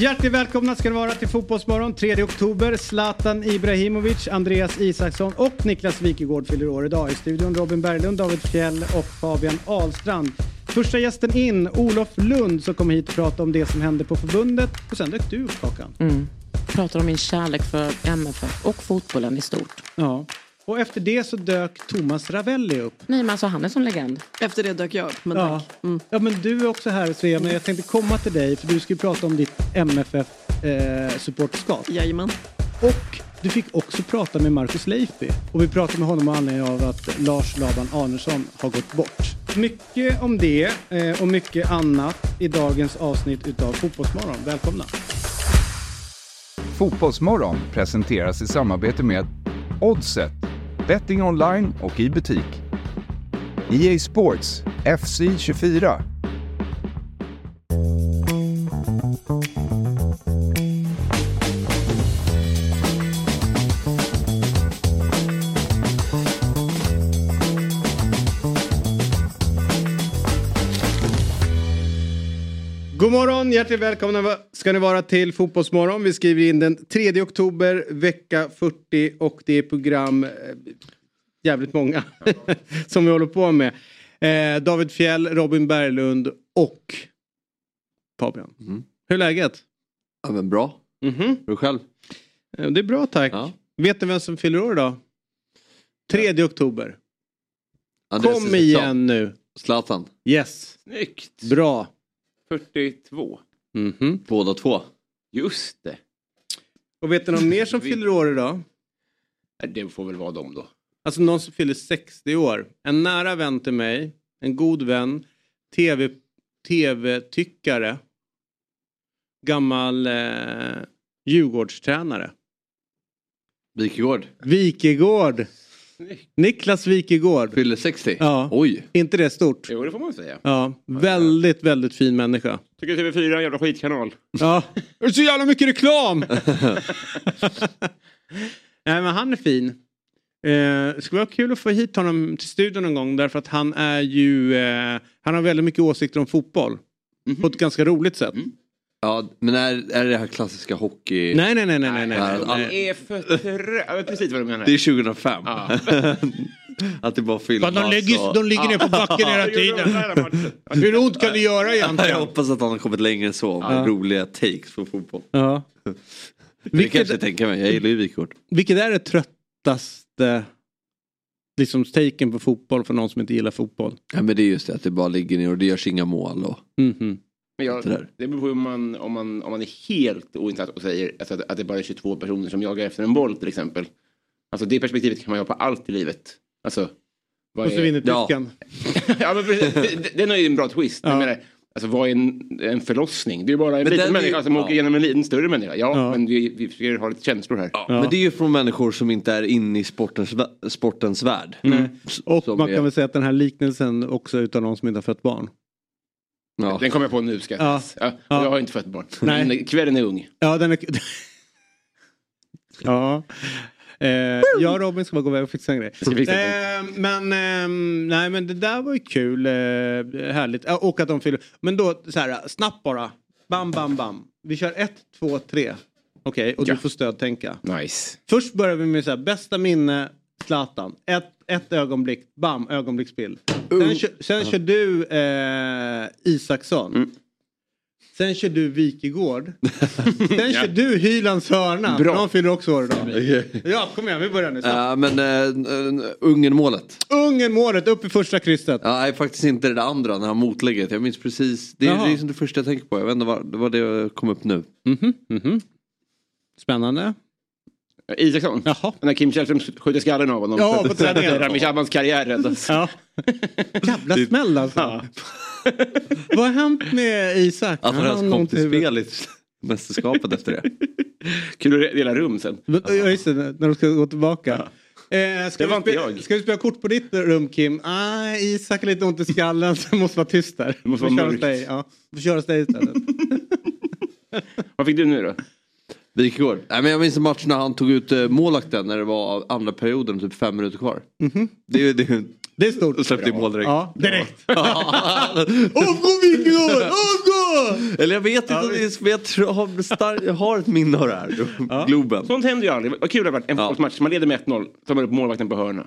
Hjärtligt välkomna ska ni vara till Fotbollsmorgon 3 oktober. Zlatan Ibrahimovic, Andreas Isaksson och Niklas Wikegård fyller år idag. I studion Robin Berglund, David Fjell och Fabian Ahlstrand. Första gästen in, Olof Lund, som kommer hit och prata om det som hände på förbundet. Och sen dök du upp, Kakan. Mm. Pratar om min kärlek för MFF och fotbollen i stort. Ja. Och efter det så dök Thomas Ravelli upp. Nej men alltså han är som legend. Efter det dök jag upp. Men Ja. tack. Mm. ja, men du är också här Svea, men jag tänkte komma till dig för du ska ju prata om ditt MFF-supporterskap. Jajamän. Och du fick också prata med Marcus Leifby. Och vi pratade med honom med anledning av att Lars Laban Arnesson har gått bort. Mycket om det eh, och mycket annat i dagens avsnitt utav Fotbollsmorgon. Välkomna! Fotbollsmorgon presenteras i samarbete med Oddset, betting online och i butik. EA Sports, FC 24. God morgon, hjärtligt välkomna ska ni vara till Fotbollsmorgon. Vi skriver in den 3 oktober, vecka 40 och det är program eh, jävligt många som vi håller på med. Eh, David Fjell, Robin Berglund och Fabian. Mm. Hur är läget? Ja men bra. Mhm. Du själv? Eh, Det är bra tack. Ja. Vet ni vem som fyller år idag? 3 oktober. Andreas Kom igen nu. Zlatan. Yes, Snyggt! bra. 42. Mhm. Båda två. Just det. Och vet ni någon mer som Vi- fyller år idag? Det får väl vara dem då. Alltså någon som fyller 60 år. En nära vän till mig, en god vän, tv, tv-tyckare, gammal eh, Djurgårdstränare. Wikegård. Wikegård! Niklas Wikegård. Fyller 60? Ja. Oj. inte det stort? Jo, det får man säga. Ja, väldigt, väldigt fin människa. Tycker TV4 är en jävla skitkanal. Ja, det är så jävla mycket reklam! Nej men han är fin. Eh, det skulle vara kul att få hit honom till studion någon gång därför att han är ju, eh, han har väldigt mycket åsikter om fotboll. På ett ganska roligt sätt. Ja, men är, är det det här klassiska hockey... Nej, nej, nej, nej, nej. nej, Nej, han- är för trö... Jag vet precis vad du menar. Det är 2005. Ja. att det bara filmas. Men de ligger, och- de ligger ner på backen hela tiden. Hur ont kan det göra Jag egentligen? hoppas att han har kommit längre än så. Med Ja. roliga takes på fotboll. Ja. Det kanske jag Vilket, tänker mig. Jag gillar ju Wikegård. vilket är det tröttaste liksom, taken på fotboll för någon som inte gillar fotboll? Ja, men det är just det att det bara ligger ner och det görs inga mål. Och... Mhm. Men jag, Det det beror på om man, om man, om man är helt oinsatt och säger alltså, att, att det bara är 22 personer som jagar efter en boll till exempel. Alltså det perspektivet kan man ju ha på allt i livet. Alltså, vad Och så är- vinner Ja. tyskan. ja, men precis. Det- Den är ju en bra twist. Ja. Menar, alltså, vad är en, en förlossning? Det är bara en Men liten är ju- människa som ja. åker igenom en liten större människa. Ja, Ja. men vi, vi försöker ha lite känslor här. Ja. Men det är ju från människor som inte är inne i sportens, sportens värld. S- Och som man är- kan väl säga att den här liknelsen också är utan någon som inte har fött barn. Ja. Den kommer jag på nu ska jag Ja. ja. Ja. Jag har inte fött barn. Nej. Men Kvällen är ung. Ja, den är... ja. Eh, jag och Robin ska bara gå iväg och fixa en grej. Eh, men, ehm, nej, men det där var ju kul. Eh, härligt. Och att de fyller... Men då, så här, snabbt bara. Bam, bam, bam. Vi kör ett, två, tre. Okej, och Ja. du får stödtänka. Nice. Först börjar vi med så här, bästa minne, Zlatan. Ett, ett ögonblick, bam, ögonblicksbild. Sen, kör, sen kör du eh, Isaksson. Mm. Sen kör du Wikegård. Sen kör du Hylands hörna. Bra. Någon fyller också år idag. Ja, kom igen, vi börjar nu. Ja, men äh, Ungern-målet. Ungen målet upp i första krysset. Ja, nej, faktiskt inte det där andra när han motlägget. Jag minns precis. Det är, Jaha. det är som det första jag tänker på. Jag vet inte vad det var det kom upp nu. Mhm, mhm. Spännande. Isaksson. Jaha. När Kim Källström skjuter skallen av honom. Ja, på träningen. Rami Shabans karriär räddas. Ja. Jävla smäll alltså. Ja. Vad har hänt med Isak? Att han har ens kom någonting i till huvudet. spel i mästerskapet efter det. Kul att dela rum sen. Ja just det, när de ska gå tillbaka. Eh, ska, Det var vi inte spela, jag. ska vi spela kort på ditt rum Kim? Ah, Isak har lite ont i skallen så måste vara tyst där. Det måste vara mörkt. dig. Ja. Får köra hos dig istället. Vad fick du nu då? Wikegård. Nej, men jag minns en match när han tog ut eh, målvakten när det var andra perioden, typ fem minuter kvar. Det är ju det ju- Det är stort. och släppte in mål direkt. Ja, direkt. Avgå Wikegård! Avgå! Eller jag vet inte, om det är, men jag, tror, jag, har star- jag har ett minne av det här. Globen. Sånt händer ju aldrig. Vad kul det har varit. En Ja. fotbollsmatch, man leder med 1-0, tar man upp målvakten på hörna.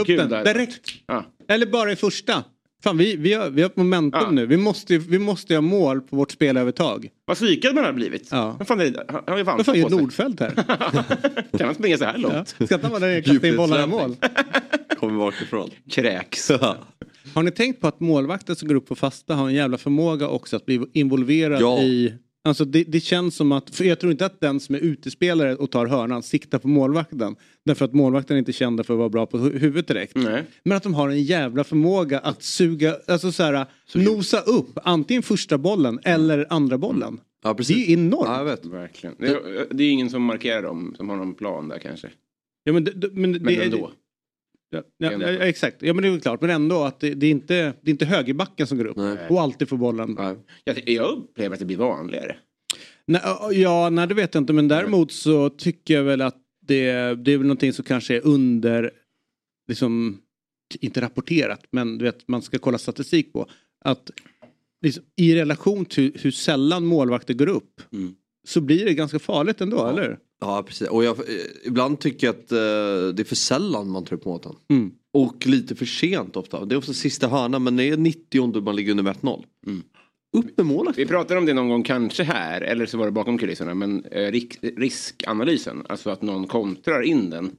Upp Kul där. direkt. Ja. Eller bara i första. Fan, vi, vi, har, vi har ett momentum Ja. nu. Vi måste, vi måste ha mål på vårt spelövertag. Vad psykad man har blivit. Ja. Vad fan är det? Han har ju fan på sig. Nordfeldt här? Kan han springa så här Ja. långt? Ska inte han vara där och kasta in bollarna i mål? Kommer bakifrån. Kräks. Har ni tänkt på att målvakten som går upp på fasta har en jävla förmåga också att bli involverad Ja. i... Alltså det, det känns som att, för jag tror inte att den som är utespelare och tar hörnan siktar på målvakten. Därför att målvakten är inte kända för att vara bra på hu- huvudet direkt. Nej. Men att de har en jävla förmåga att suga, alltså så här, nosa upp antingen första bollen eller andra bollen. Ja, precis. Det är enormt. Ja, jag vet. Verkligen. Det är, det är ingen som markerar dem, som har någon plan där kanske. Ja, men det, men det, Men är- ändå. Ja, ja, ja, exakt, ja men det är väl klart. Men ändå att det, det, är, inte, det är inte högerbacken som går upp Nej. och alltid får bollen. Nej. Jag, jag upplever att det blir vanligare. Nej, ja, nej det vet jag inte men däremot så tycker jag väl att det, det är väl någonting som kanske är under, liksom, inte rapporterat men du vet man ska kolla statistik på. Att liksom, i relation till hur sällan målvakter går upp Mm. så blir det ganska farligt ändå, eller? Ja, precis. Och jag, eh, ibland tycker jag att eh, det är för sällan man tar upp måten. Mm. Och lite för sent ofta. Det är ofta sista hörnan men det är 90 om man ligger under med 1-0. Upp med målet. Vi pratade om det någon gång kanske här, eller så var det bakom kulisserna, men eh, riskanalysen, alltså att någon kontrar in den.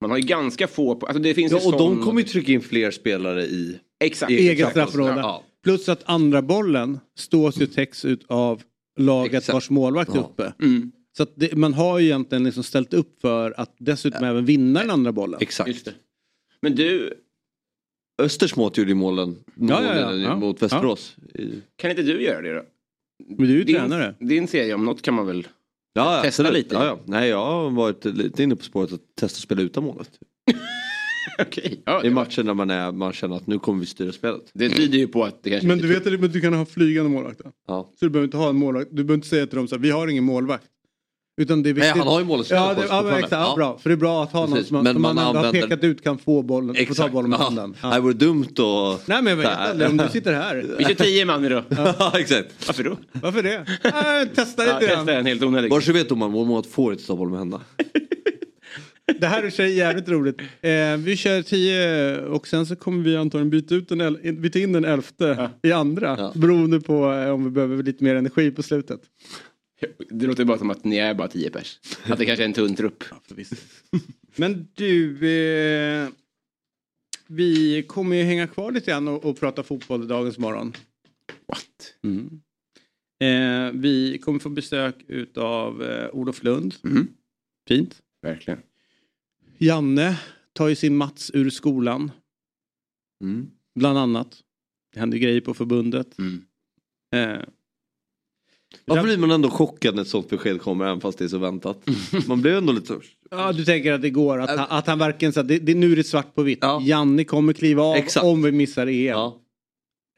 Man har ju ganska få, på, alltså det finns Ja, och de sån- kommer ju trycka in fler spelare i... Exakt. Egen Eget straffområde. Ja. Plus att andra bollen stås ju täcks ut av laget Exakt. vars målvakt är Ja. uppe. Mm, Så att det, man har ju egentligen liksom ställt upp för att dessutom även vinna den andra bollen. Exakt. just det. Men du, Östersmåt gjorde ju målen, Ja, ja, ja. målen Ja. mot Västerås. Kan inte du göra det då? Men du är ju Din, tränare. din serie om något kan man väl... Ja, ja, Testa absolut. lite. Ja, ja. Nej, jag har varit lite inne på spåret att testa att spela utan målet. Okej. Ja, I matchen när man, är, man känner att nu kommer vi styra spelet. det tyder ju på att det kanske Men du vet att du kan ha flygande målvakt? då? Ja. Så du behöver inte ha en målvakt. Du behöver inte säga till dem så här, vi har ingen målvakt. Utan det är Nej, viktigt. han har ju målet Ja, det, ja, men exakt, ja, Ja. bra. För det är bra att ha någon Precis. som, Men som man, man ändå har pekat ut kan få bollen, få ta bollen med Ja. handen. Det Ja. vore dumt att... Nej men jag vet aldrig om du sitter här. Vi kör tio man idag. Ja, exakt. Varför då? Varför det? Äh, testa Ja, lite testa grann. en helt onödig. Bara så vet domaren, målmålet får inte ta bollen med händerna. Det här är sig jävligt roligt. Eh, vi kör 10 och sen så kommer vi antagligen byta, ut den, el- byta in den elfte i andra. Ja. Beroende på eh, om vi behöver lite mer energi på slutet. Det låter bara som att ni är bara tio pers. Att det kanske är en tunn trupp. Men du, eh, vi kommer ju hänga kvar lite grann och, och prata fotboll i dagens morgon. What? Eh, vi kommer få besök utav eh, Olof Lund. Mm. Fint. Verkligen. Janne tar ju sin Mats ur skolan. Mm. Bland annat. Det händer grejer på förbundet. Mm. Eh, Varför blir man ändå chockad när ett sånt besked kommer även fast det är så väntat? Man blir ändå lite... Ja, du tänker att det går, att, han, att han verkligen så att det, det, nu är det svart på vitt. Ja. Janne kommer kliva av Exakt. om vi missar EM. Ja,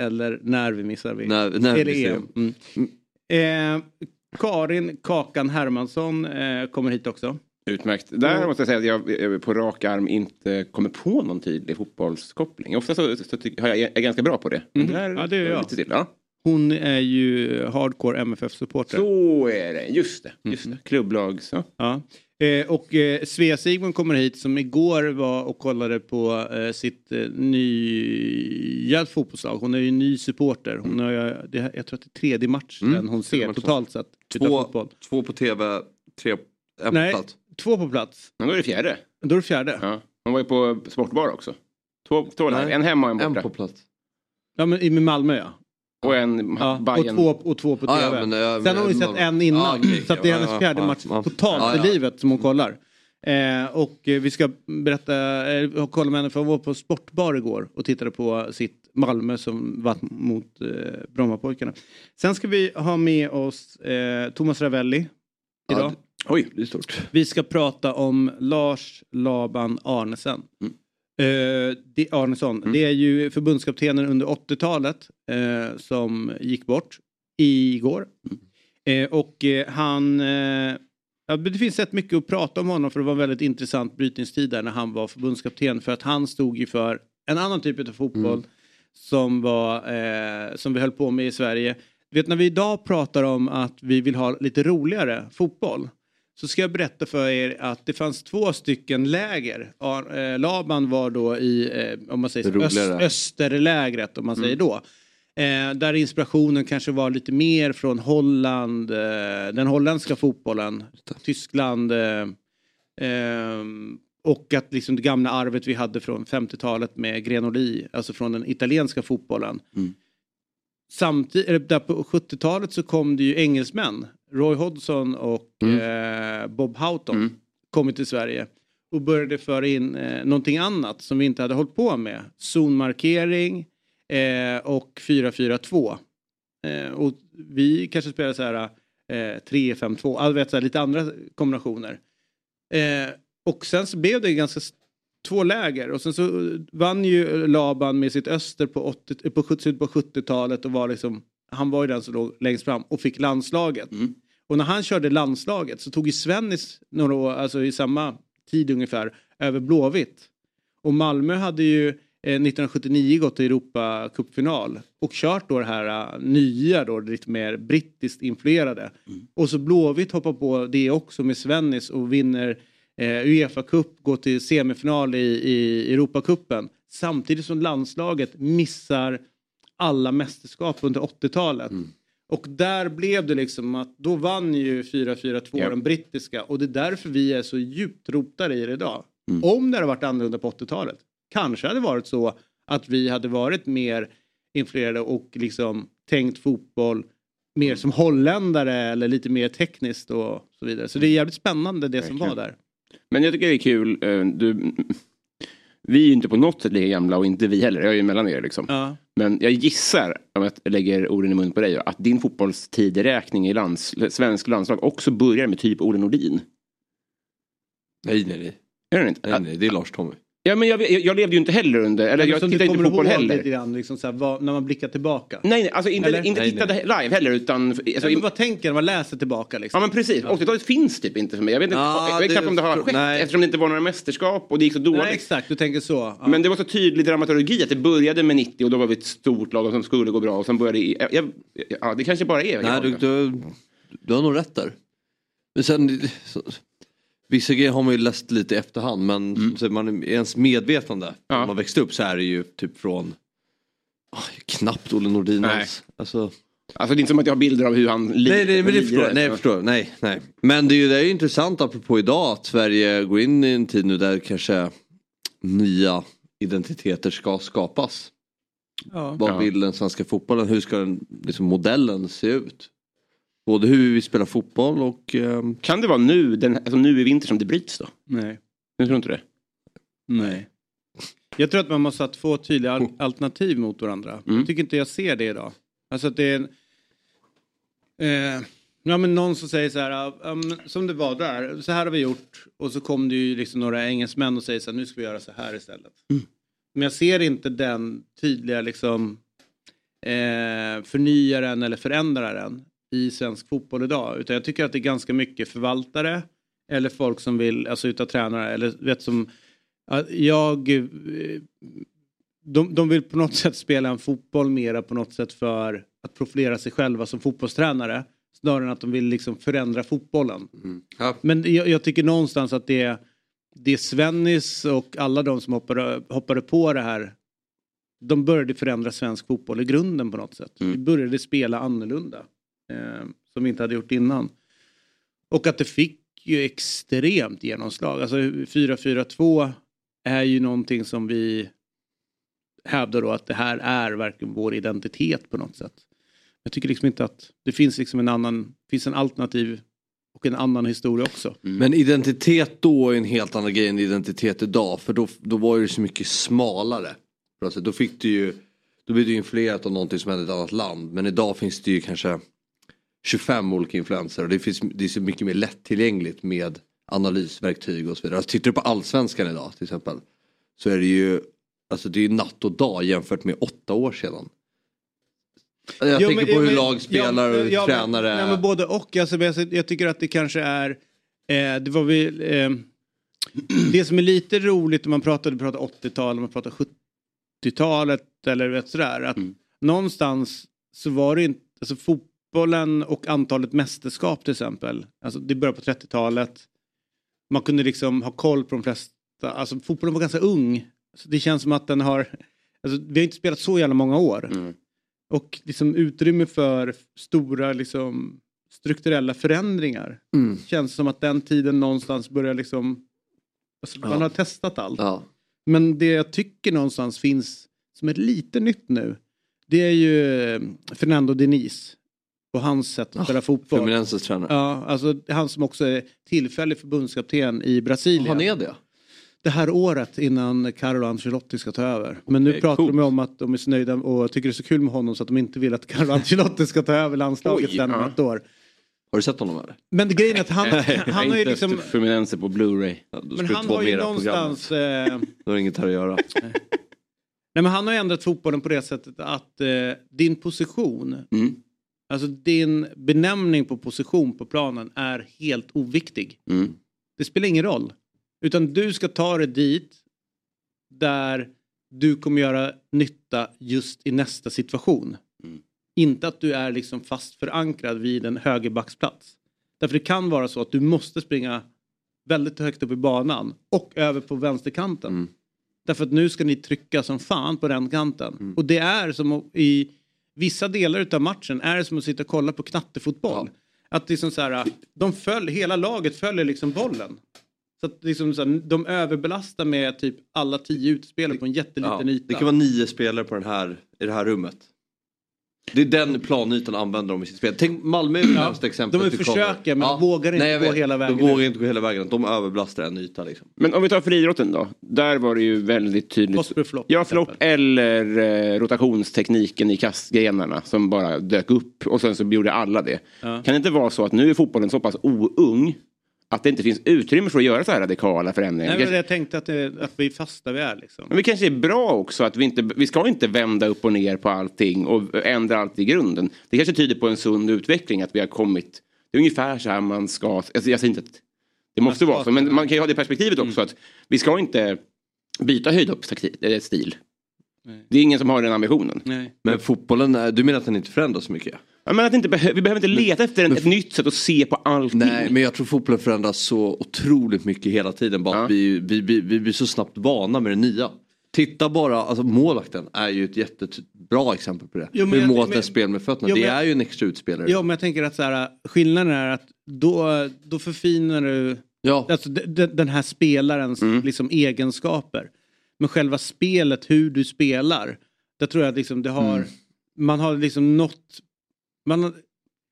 Eller när vi missar VM. när, när Eller vi EM. Mm. Eh, Karin Kakan Hermansson eh, kommer hit också. Utmärkt. Där måste jag säga att jag på rak arm inte kommer på någon tydlig fotbollskoppling. Ofta så, så tycker jag jag är ganska bra på det. Mhm. där Ja, det är jag. Lite till. Ja. Hon är ju hardcore MFF-supporter. Så är det. Just det. Just det. Klubblag. Så. Ja. Eh, och eh, Svea Sigmund kommer hit som igår var och kollade på eh, sitt eh, nya fotbollslag. Hon är ju ny supporter. Hon har, ju- det, jag tror att det är tredje matchen Mm. hon ser totalt sett. Två, fotboll. två på tv, tre en Nej. på plats. Två på plats. Men då är det fjärde. Då är det fjärde. Ja, Ja. Hon var ju på sportbar också. Två, två Nej. En hemma och en En borta. på plats. men i med Malmö ja. Och en ja och, Bayern. två, och två på Ja, tv. ja, men, ja, Sen har hon ju sett en innan. Ja, okej, så att det är ja, hennes ja, fjärde ja, match ja. totalt Ja, ja. i livet som hon kollar. Eh, och eh, vi ska berätta, eh, kolla med henne för hon var på sportbar igår och tittade på sitt Malmö som vann mot eh, Brommapojkarna. Sen ska vi ha med oss eh, Thomas Ravelli idag. Oj, det är stort. Vi ska prata om Lars Laban Arnesen. Mm. Eh, det, Arnesson. Det är ju förbundskaptenen under 80-talet eh, som gick bort igår. Mm. Eh, och han... Ja, det finns rätt mycket att prata om honom för det var en väldigt intressant brytningstid där när han var förbundskapten. För att han stod ju för en annan typ av fotboll Mm. som, var, som vi höll på med i Sverige. Du vet när vi idag pratar om att vi vill ha lite roligare fotboll så ska jag berätta för er att det fanns två stycken läger. Eh, Laban var då i, eh, om man säger öst, österlägret om man säger då. Eh, där inspirationen kanske var lite mer från Holland, den holländska fotbollen, Tyskland. Och att liksom det gamla arvet vi hade från 50-talet med Grenoli, alltså från den italienska fotbollen. Samtidigt, där på 70-talet så kom det ju engelsmän. Roy Hodgson och eh, Bob Houghton kommit till Sverige och började föra in eh, någonting annat som vi inte hade hållit på med. Zonmarkering eh, och 4-4-2. Eh, och vi kanske spelar så här eh, 3-5-2, alltså lite andra kombinationer. Eh, och sen så blev det ganska två läger och sen så vann ju Laban med sitt öster på, 80, på 70 på 70-talet och var liksom han var ju den som låg längst fram och fick landslaget. Och när han körde landslaget så tog ju Svennis några år, alltså i samma tid ungefär, över Blåvitt. Och Malmö hade ju eh, 1979 gått till Europacupfinal och kört då det här eh, nya då, lite mer brittiskt influerade. Och så Blåvitt hoppar på det också med Svennis och vinner eh, Uefa-cup, går till semifinal i, i Europacupen. Samtidigt som landslaget missar alla mästerskap under 80-talet. Och där blev det liksom att då vann ju 4-4-2 Ja. den brittiska och det är därför vi är så djupt rotade i det idag. Om det hade varit annorlunda på 80-talet kanske hade varit så att vi hade varit mer influerade och liksom tänkt fotboll mer som holländare eller lite mer tekniskt och så vidare. Så det är jävligt spännande det som var där. Men jag tycker det är kul. eh, Du, vi är ju inte på något sätt lika gamla och inte vi heller. Jag är ju mellan er liksom. Ja. Men jag gissar, om jag lägger orden i mun på dig, att din fotbollstideräkning i lands, svensk landslag också börjar med typ Olle Nordin. Nej, nej, nej. Är det inte? nej, nej det är Lars Tommy. Ja, men jag, jag, jag levde ju inte heller under, eller Men jag som du tittade inte på fotboll heller. lite grann, liksom så här, vad, när man blickar tillbaka. Nej, nej, alltså inte, Eller? inte Nej, tittade live heller utan... Alltså, Alltså, vad tänker när man läser tillbaka liksom? Ja men precis, 80-talet finns typ inte för mig. Jag vet inte Ja, jag vet det- knappt om det har skett nej. eftersom det inte var några mästerskap och det gick så dåligt. Nej exakt, du tänker så. Ja. Men det var så tydlig dramaturgi att det började med 90 och då var vi ett stort lag som skulle gå bra och sen började jag, ja, det kanske bara är... Nej, du, du, du har nog rätt där. Men sen, så, vissa grejer har man ju läst lite i efterhand men så man är ens medvetande Mm. Ja. när man växte upp så är det ju typ från ah, knappt Olle Nordin Nej. Alltså, Alltså det är inte som att jag har bilder av hur han li- nej, nej, men det förstår jag. Nej, jag förstår. Nej, nej. Men det är ju det är ju intressant apropå idag att Sverige går in i en tid nu där kanske nya identiteter ska skapas. ja. Vad vill den svenska fotbollen? Hur ska den, liksom, modellen se ut? Både hur vi spelar fotboll och ehm, Kan det vara nu, den, alltså nu i vinter som det bryts då? Nej. Jag tror inte det. Nej. Jag tror att man måste ha två tydliga al- alternativ mot varandra. Mm. Jag tycker inte jag ser det idag. Alltså att det är en... Eh, ja men någon som säger så här, men som det var där, så här har vi gjort. Och så kom det ju liksom några engelsmän och säger så här, nu ska vi göra så här istället. Men jag ser inte den tydliga liksom eh, förnyaren eller förändraren i svensk fotboll idag. Utan jag tycker att det är ganska mycket förvaltare eller folk som vill, alltså utav tränare eller vet som Ja, Jag... eh, De, de vill på något sätt spela en fotboll mera på något sätt för att profilera sig själva som fotbollstränare. Snarare än att de vill liksom förändra fotbollen. ja. Men jag, jag tycker någonstans att det, det är Svennis och alla de som hoppade, hoppade på det här. De började förändra svensk fotboll i grunden på något sätt. Vi började spela annorlunda. Eh, som vi inte hade gjort innan. Och att det fick ju extremt genomslag. Alltså 4-4-2 är ju någonting som vi hävdar då att det här är verkligen vår identitet på något sätt. Jag tycker liksom inte att det finns liksom en annan, finns en alternativ och en annan historia också. Mm. Men identitet då är en helt annan grej än identitet idag. För då, då var det så mycket smalare. Alltså, då fick du ju, då blev du influerat av någonting som hände i ett annat land. Men idag finns det ju kanske 25 olika influenser och det, finns, det är så mycket mer lättillgängligt med analysverktyg och så vidare. Alltså, tittar du på allsvenskan idag till exempel så är det ju alltså, det är natt och dag jämfört med åtta år sedan. Jag Jo, tänker men- på hur men- lag spelar och hur ja, men- tränare Ja, men både och. Alltså, men jag, jag tycker att det kanske är... Eh, det var vi, eh, det som är lite roligt om man pratar, pratar 80-tal, om man pratar 70-talet eller vet sådär. Att Mm. Någonstans så var det inte... Alltså fotbollen och antalet mästerskap till exempel. Alltså det började på 30-talet. Man kunde liksom ha koll på de flesta. Alltså fotbollen var ganska ung. Så det känns som att den har... Alltså, vi har inte spelat så jävla många år. Mm. Och liksom utrymme för stora liksom, strukturella förändringar. Mm. Känns som att den tiden någonstans börjar liksom... Alltså, Man Ja. har testat allt. Ja. Men det jag tycker någonstans finns som är lite nytt nu. Det är ju eh, Fernando Diniz. Och hans sätt att spela fotboll. Fluminenses tränare. Ja, alltså han som också är tillfällig förbundskapten i Brasilien. Han är det? Det här året innan Carlo Ancelotti ska ta över. Men nu Okej, pratar coolt. de om att de är så nöjda och tycker det är så kul med honom så att de inte vill att Carlo Ancelotti ska ta över landslaget Oj, sen om ja. ett år. Har du sett honom eller? Men grejen är att han, Han han har ju liksom... Fluminense på Blu-ray. Ja, Men han har ju någonstans... Eh, Då har inget här att göra. nej men han har ju ändrat fotbollen på det sättet att eh, din position, Mm. Alltså din benämning på position på planen är helt oviktig. Mm. Det spelar ingen roll. Utan du ska ta dig dit där du kommer göra nytta just i nästa situation. Mm. Inte att du är liksom fast förankrad vid en högerbacksplats. Därför det kan vara så att du måste springa väldigt högt upp i banan och över på vänsterkanten. Mm. Därför att nu ska ni trycka som fan på den kanten. Mm. Och det är som i vissa delar av matchen är det som att sitta och kolla på knattefotboll. Att liksom så här, de följ, hela laget följer liksom bollen. Så att liksom så här, de överbelastar med typ alla tio utspelare på en jätteliten Ja, yta. det kan vara nio spelare på den här, i det här rummet. Det är den planytan använder de i sitt spel. Tänk Malmö är det Ja, närmaste exemplet. de försöka, men vågar inte jag gå vet. hela vägen De vågar inte gå hela vägen. De överbelastar en yta liksom. Men om vi tar friidrotten då. Där var det ju väldigt tydligt. Postbro flopp, Ja, flopp eller eh, rotationstekniken i kastgrenarna som bara dök upp och sen så gjorde alla det. Ja. Kan det inte vara så att nu är fotbollen så pass oung att det inte finns utrymme för att göra så här radikala förändringar? Nej, men jag tänkte att, det, att vi är fast där vi är liksom. Men det kanske är bra också att vi inte, vi ska inte vända upp och ner på allting och ändra allt i grunden. Det kanske tyder på en sund utveckling att vi har kommit, det är ungefär så här man ska, alltså jag säger inte att det måste vara så, men man kan ju ha det perspektivet också att vi ska inte byta höjdhoppsstil. Det är ingen som har den ambitionen. Nej. Men fotbollen, är- du menar att den inte förändras så mycket? Ja, men att inte behö- vi behöver inte leta efter en, ett nytt sätt att se på allting. Nej, men jag tror fotbollen förändras så otroligt mycket hela tiden. Bara Ja. att vi, vi, vi, vi blir så snabbt vana med det nya. Titta bara, alltså målvakten är ju ett jättebra exempel på det. Jo, Hur målvakten men- spel med fötterna, Jo, det är ju en extra utspelare. Ja, men jag tänker att så här, skillnaden är att då, då förfinar du Ja. alltså, de, de, den här spelarens Mm. liksom, egenskaper. Men själva spelet, hur du spelar, där tror jag att liksom, det har, Mm. man har liksom nått, man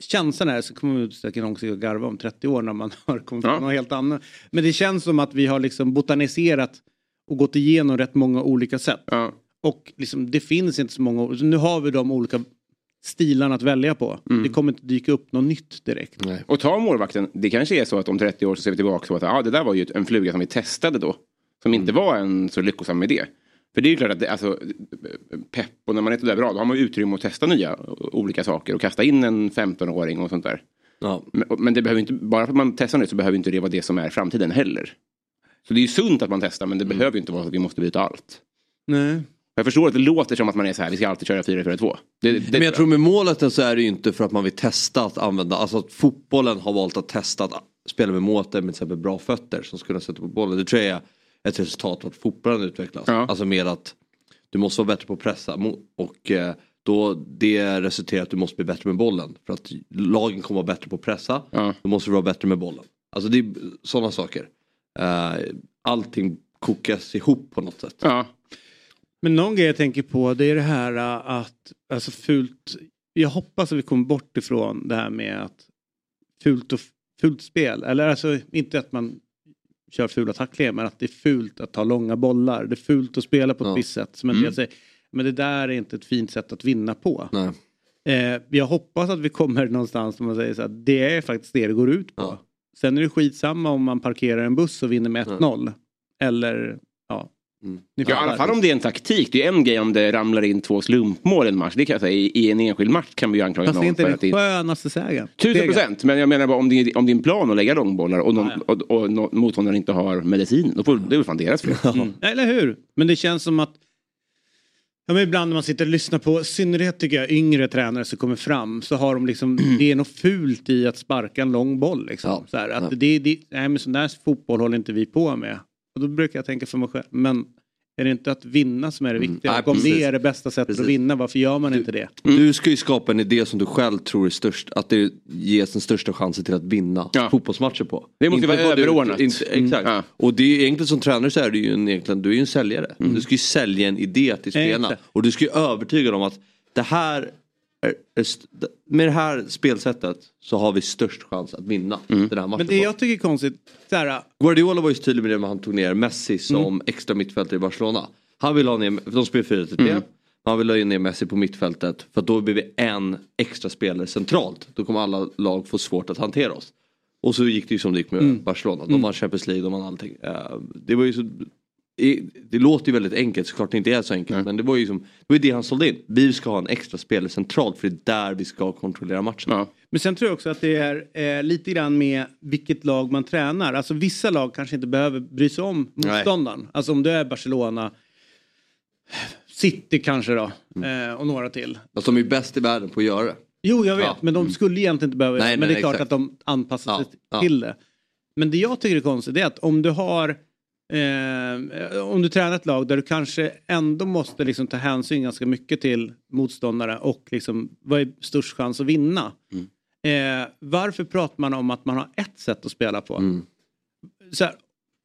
känslan är, så kommer vi säkert någon att garva om 30 år när man har kommit Ja. på något helt annat. Men det känns som att vi har liksom botaniserat och gått igenom rätt många olika sätt. Ja. Och liksom, det finns inte så många, så nu har vi de olika stilarna att välja på. Mm. Det kommer inte dyka upp något nytt direkt. Nej. Och ta målvakten, det kanske är så att om 30 år så ser vi tillbaka på att ah, det där var ju en fluga som vi testade då. Som inte var en så lyckosam idé. För det är ju klart att det, alltså, pepp och när man är där bra då har man utrymme att testa nya olika saker och kasta in en 15-åring och sånt där. Ja. Men, men det behöver inte, bara för att man testar nytt så behöver inte det vara det som är framtiden heller. Så det är ju sunt att man testar men det behöver ju inte vara så att vi måste byta allt. Nej. Jag förstår att det låter som att man är så här, vi ska alltid köra 4-4-2. Det, det, Men jag tror med målet så är det ju inte för att man vill testa att använda, alltså att fotbollen har valt att testa att spela med målet med till exempel bra fötter som skulle sätta på bollen. Det tror jag är ett resultat att fotbollen utvecklas. Ja. Alltså med att du måste vara bättre på att pressa och eh, då det resulterar att du måste bli bättre med bollen. För att lagen kommer vara bättre på att pressa, Ja. då måste du vara bättre med bollen. Alltså det är sådana saker. Eh, allting kokas ihop på något sätt. ja. Men någon grej jag tänker på det är det här äh, att, alltså fult, jag hoppas att vi kommer bort ifrån det här med att fult och fult spel, eller alltså inte att man kör fula tacklingar men att det är fult att ta långa bollar, det är fult att spela på ett Ja. visst sätt. Som Mm. del säger, men det där är inte ett fint sätt att vinna på. Eh, jag hoppas att vi kommer någonstans där man säger så att det är faktiskt det det går ut på. Ja. Sen är det skitsamma om man parkerar en buss och vinner med 1-0. Eller ja. Mm. Ja, I alla fall om det är en taktik. Det är en grej om det ramlar in två slumpmål i en match. Det kan jag säga. I, i en enskild match kan vi ju anklaga Fast det är någon inte för den att det skönaste sägen. Tusen procent, men jag menar bara om din, om din plan att lägga långbollar och, någon, och, och, nå- motståndaren inte har medicin, då får, det är väl fan deras fel. Mm. Eller hur? Men det känns som att Ja, men ibland när man sitter och lyssnar på, i synnerhet tycker jag, yngre tränare som kommer fram så har de liksom, det är något fult i att sparka en lång boll. Liksom. Ja. Så här, att Ja. det, det, nej men sån där fotboll håller inte vi på med. Och då brukar jag tänka för mig själv, men är det inte att vinna som är det viktiga? Nej, och om det är det bästa sättet Precis. att vinna, varför gör man inte det? Du ska ju skapa en idé som du själv tror är störst. Att det ges den största chansen till att vinna Ja. fotbollsmatcher på. Det måste Inte vara du- överordnat. Inte, exakt. Ja. Och det är egentligen som tränare så är du ju en, egentligen, du är ju en säljare. Du ska ju sälja en idé till spelarna. Och du ska ju övertyga dem att det här med det här spelsättet så har vi störst chans att vinna den här matchen. Men det jag tycker är konstigt, så här, Guardiola var ju tydlig med det när han tog ner Messi som Mm. extra mittfältare i Barcelona. Han ville ha ner, de spelar 4-3-3. Mm. Han ville ha ner Messi på mittfältet för då blir vi en extra spelare centralt. Då kommer alla lag få svårt att hantera oss. Och så gick det ju som det gick med Mm. Barcelona. De vann Champions League, de vann allting. Eh, Det var ju så... Det låter ju väldigt enkelt, såklart det inte är så enkelt. Men det var ju som, det var det han sålde in. Vi ska ha en extra spelare centralt för det är där vi ska kontrollera matchen. Ja. Men sen tror jag också att det är eh, lite grann med vilket lag man tränar. Alltså vissa lag kanske inte behöver bry sig om motståndaren. Alltså om du är Barcelona, City kanske då, Mm. eh, och några till. Alltså, de är bäst i världen på att göra det. Jo, jag vet, Ja. men de skulle egentligen inte behöva Nej, Men nej, det är klart exakt. att de anpassar sig ja. till det. Men det jag tycker är konstigt är att om du har eh, om du tränar ett lag där du kanske ändå måste liksom ta hänsyn ganska mycket till motståndare och liksom vad är störst chans att vinna. Mm. Eh, varför pratar man om att man har ett sätt att spela på? Mm. Här,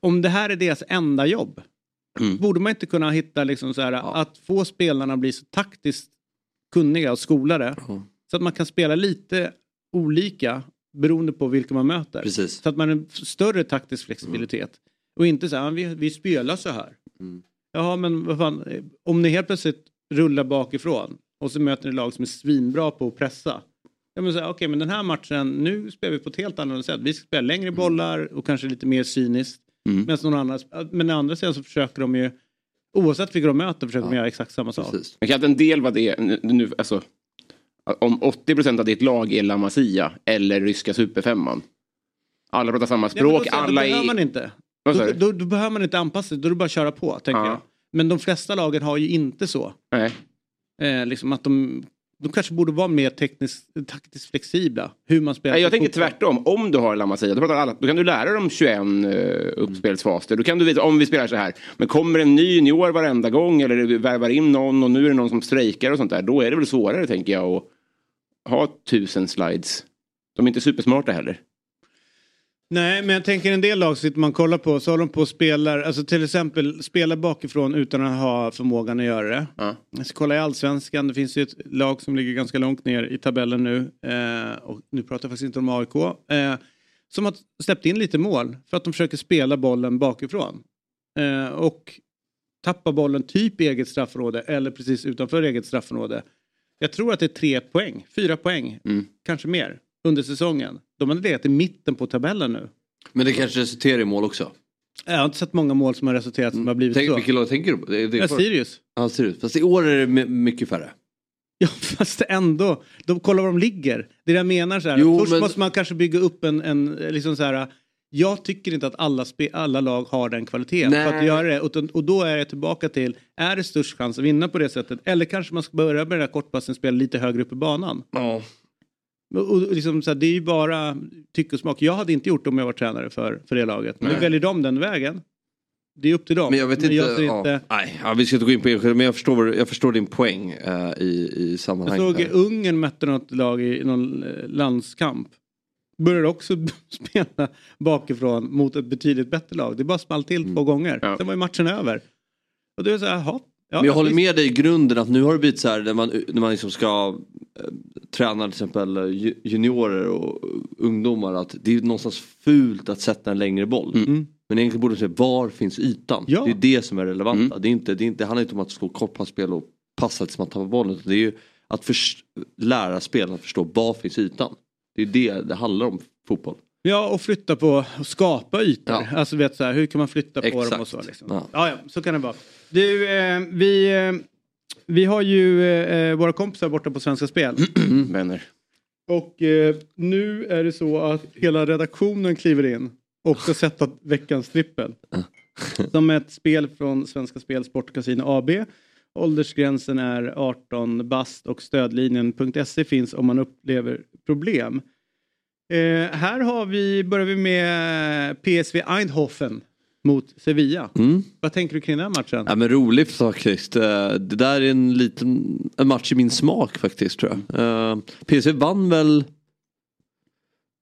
om det här är deras enda jobb, Mm. borde man inte kunna hitta liksom så här, att få spelarna bli så taktiskt kunniga och skolade Ja. så att man kan spela lite olika beroende på vilka man möter. Precis. Så att man har en större taktisk flexibilitet. Och inte så här, vi, vi spelar så här. Mm. Jaha, men vad fan, om ni helt plötsligt rullar bakifrån och så möter ni lag som är svinbra på att pressa. Ja, men så här, Okej, men den här matchen, nu spelar vi på ett helt annat sätt. Vi ska spela längre bollar och kanske lite mer cyniskt. Mm. Medan någon annan, men å andra sidan så försöker de ju, oavsett vilka de möter, försöker de göra exakt samma sak. Precis. Men kan en del vara det, nu- nu, alltså, om 80% av ditt lag är La Masia eller ryska superfemman. Alla pratar samma Ja, språk, då alla är... Då, då, då behöver man inte anpassa sig, då är det bara att köra på, tänker Ja. jag. Men de flesta lagen har ju inte så. Nej. Eh, liksom att de, de kanske borde vara mer tekniskt, taktiskt flexibla. Hur man spelar Nej, jag tänker fotboll. tvärtom. Om du har La Masia, då, alla, då kan du lära dem 21 uh, uppspelsfaser. Då kan du veta, om vi spelar så här. Men kommer en ny junior varenda gång eller du värvar in någon och nu är det någon som strejkar och sånt där. Då är det väl svårare tänker jag att ha tusen slides. De är inte supersmarta heller. Nej, men jag tänker en del lag sitter man kollar på så håller de på och spelar, alltså till exempel spelar bakifrån utan att ha förmågan att göra det. Ja. Jag ska kolla i allsvenskan, det finns ju ett lag som ligger ganska långt ner i tabellen nu. Eh, och nu pratar jag faktiskt inte om AIK. Eh, som har släppt in lite mål för att de försöker spela bollen bakifrån. Eh, och tappa bollen typ i eget straffområde eller precis utanför eget straffområde. Jag tror att det är tre poäng, fyra poäng, Mm. kanske mer, under säsongen. De hade legat i mitten på tabellen nu. Men det kanske resulterar i mål också. Jag har inte sett många mål som har resulterat som har blivit Tänk, så. vilket lag tänker du på? Det, det, Ja, Sirius. Ja, Sirius. Fast i år är det my- mycket färre. Ja, fast ändå. De kollar var de ligger. Det är det jag menar. Så här. Jo, Först men- måste man kanske bygga upp en, en liksom så här. Jag tycker inte att alla, spe, alla lag har den kvaliteten Nej. för att göra det. Och, och då är jag tillbaka till, är det störst chans att vinna på det sättet? Eller kanske man ska börja med den här kortpassen spela lite högre upp i banan? Ja. Och, liksom så här, det är ju bara tycke och smak. Jag hade inte gjort det om jag var tränare för, för det laget. Men Nej. väljer de den vägen, det är upp till dem. Men jag vet inte. ser ja. inte Nej, ja, vi ska inte gå in på enskilda men jag förstår, jag förstår din poäng eh, i, i Jag sammanhanget. såg här. Ungern mötte något lag i någon eh, landskamp. Började också spela bakifrån mot ett betydligt bättre lag. Det bara small till två gånger. Ja. Sen var ju matchen över. Och det är så här, jaha. Ja, Men jag håller med dig i grunden att nu har det blivit så här när man, när man liksom ska eh, träna till exempel eh, ju- juniorer och ungdomar att det är någonstans fult att sätta en längre boll. Mm. Men egentligen borde man säga var finns ytan? Ja. Det är det som är relevanta. Det, är inte, det, är inte, det handlar inte om att slå kortpassspel och passa tills man tappar bollen. utan Det är ju att förs- lära spelarna att förstå var finns ytan. Det är det det handlar om fotboll. Ja, och flytta på och skapa ytor. Ja. Alltså vet så här, hur kan man flytta på Exakt. dem och så. Liksom. Ja. Ja. Ja, så kan det vara. Du, eh, vi, eh, vi har ju eh, våra kompisar borta på Svenska Spel. Vänner. Och eh, nu är det så att hela redaktionen kliver in och ska sätta veckans trippel. Som är ett spel från Svenska Spel Sport Casino AB. Åldersgränsen är 18 bast och stödlinjen.se finns om man upplever problem. Eh, här har vi, börjar vi med PSV Eindhoven mot Sevilla. Mm. Vad tänker du kring den här matchen? Ja, men roligt faktiskt. Eh, Det där är en liten en match i min smak faktiskt tror jag. Eh, PSV vann väl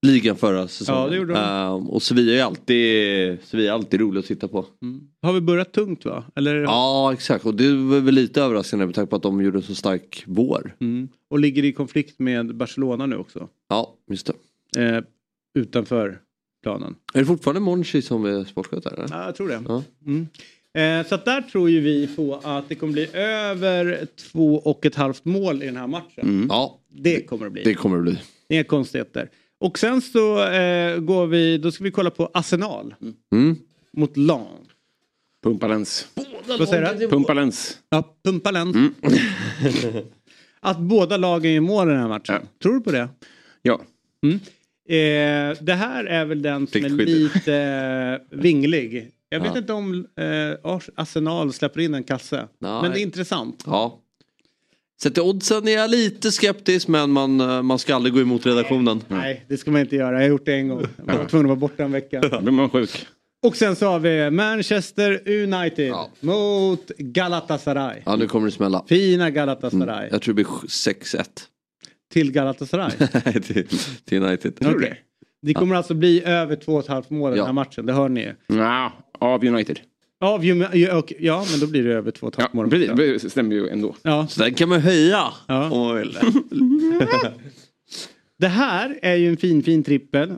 ligan förra säsongen. Ja, det gjorde de. Eh, och Sevilla är alltid, Sevilla är alltid roligt att titta på. Mm. Har vi börjat tungt va? Eller? Ja exakt och det var väl lite överraskande med tanke på att de gjorde en så stark vår. Mm. Och ligger i konflikt med Barcelona nu också. Ja just det. Eh, utanför planen. Är det fortfarande Monchi som är sportchef Eller? Ja, jag tror det. Ja. Mm. Eh, så att där tror ju vi på att det kommer bli över två och ett halvt mål i den här matchen. Ja Det kommer det bli. det kommer det bli. Inga konstigheter. Och sen så eh, går vi, då ska vi kolla på Arsenal Mm. mot Lan. Pumpalens. Vad säger du? Pumpalens. Ja, Pumpalen. att båda lagen gör mål i den här matchen. Ja. Tror du på det? Ja. Eh, det här är väl den som är lite eh, vinglig. Jag vet Ja. inte om eh, Ars- Arsenal släpper in en kasse. Nej. Men det är intressant. Ja. Sett till oddsen är jag lite skeptisk men man, eh, man ska aldrig gå emot redaktionen. Nej, det ska man inte göra. Jag har gjort det en gång. Jag var tvungen att vara borta en vecka. Då blir man sjuk. Och sen så har vi Manchester United Ja. mot Galatasaray. Ja nu kommer det smälla. Fina Galatasaray. Jag tror det blir 6-1. Till Galatasaray. Till, till United. Okej. Det kommer alltså bli över två och ett halvt mål i Ja. den här matchen. Det hör ni ju. Ja, av United. Av, ja, och- ja, men då blir det över två och ett Ja, halvt mål. precis. Det stämmer ju ändå. Ja. Så den kan man höja. Ja. om man vill. Det här är ju en fin fin trippel.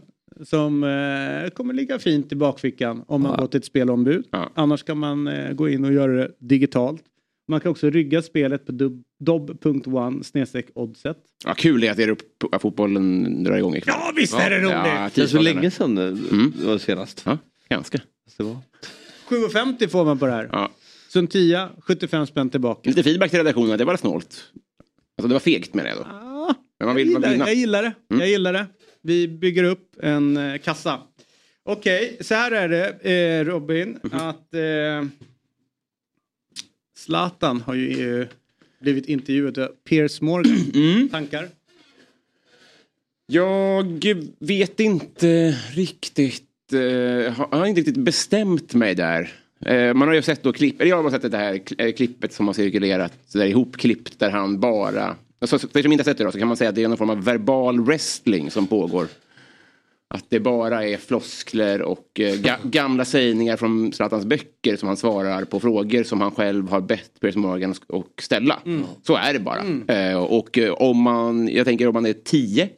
Som eh, kommer ligga fint i bakfickan om man Ja. gått ett spelombud. Ja. Annars kan man eh, gå in och göra det digitalt. Man kan också rygga spelet på dob.one snedstreck oddset. Ja, kul det är att det är upp, att fotbollen drar igång ikväll. Ja, visst är det roligt! Ja, Det är så länge sedan eh, det var senast. Ja, ganska. Det var. 7,50 får man på det här. Ja. Suntia, 75 spänn tillbaka. Lite feedback till redaktionen, det var snålt. Alltså det var fegt med det då. Ah, Men man jag, vill, man gillar, vill vinna. jag gillar det. Jag gillar det. Vi bygger upp en eh, kassa. Okej, så här är det eh, Robin. Att eh, Zlatan har ju eh, blivit intervjuad av Piers Morgan. Tankar? Jag vet inte riktigt. eh, har- jag har inte riktigt bestämt mig där. Eh, man har ju sett då klipp, eller jag har sett det här kl- klippet som har cirkulerat, där ihopklippt där han bara, alltså, för som inte har sett det då så kan man säga att det är någon form av verbal wrestling som pågår. Att det bara är floskler och eh, ga gamla sägningar från Zlatans böcker som han svarar på frågor som han själv har bett Piers Morgan och ställa. Så är det bara. Eh, och eh, om man, jag tänker om man är tio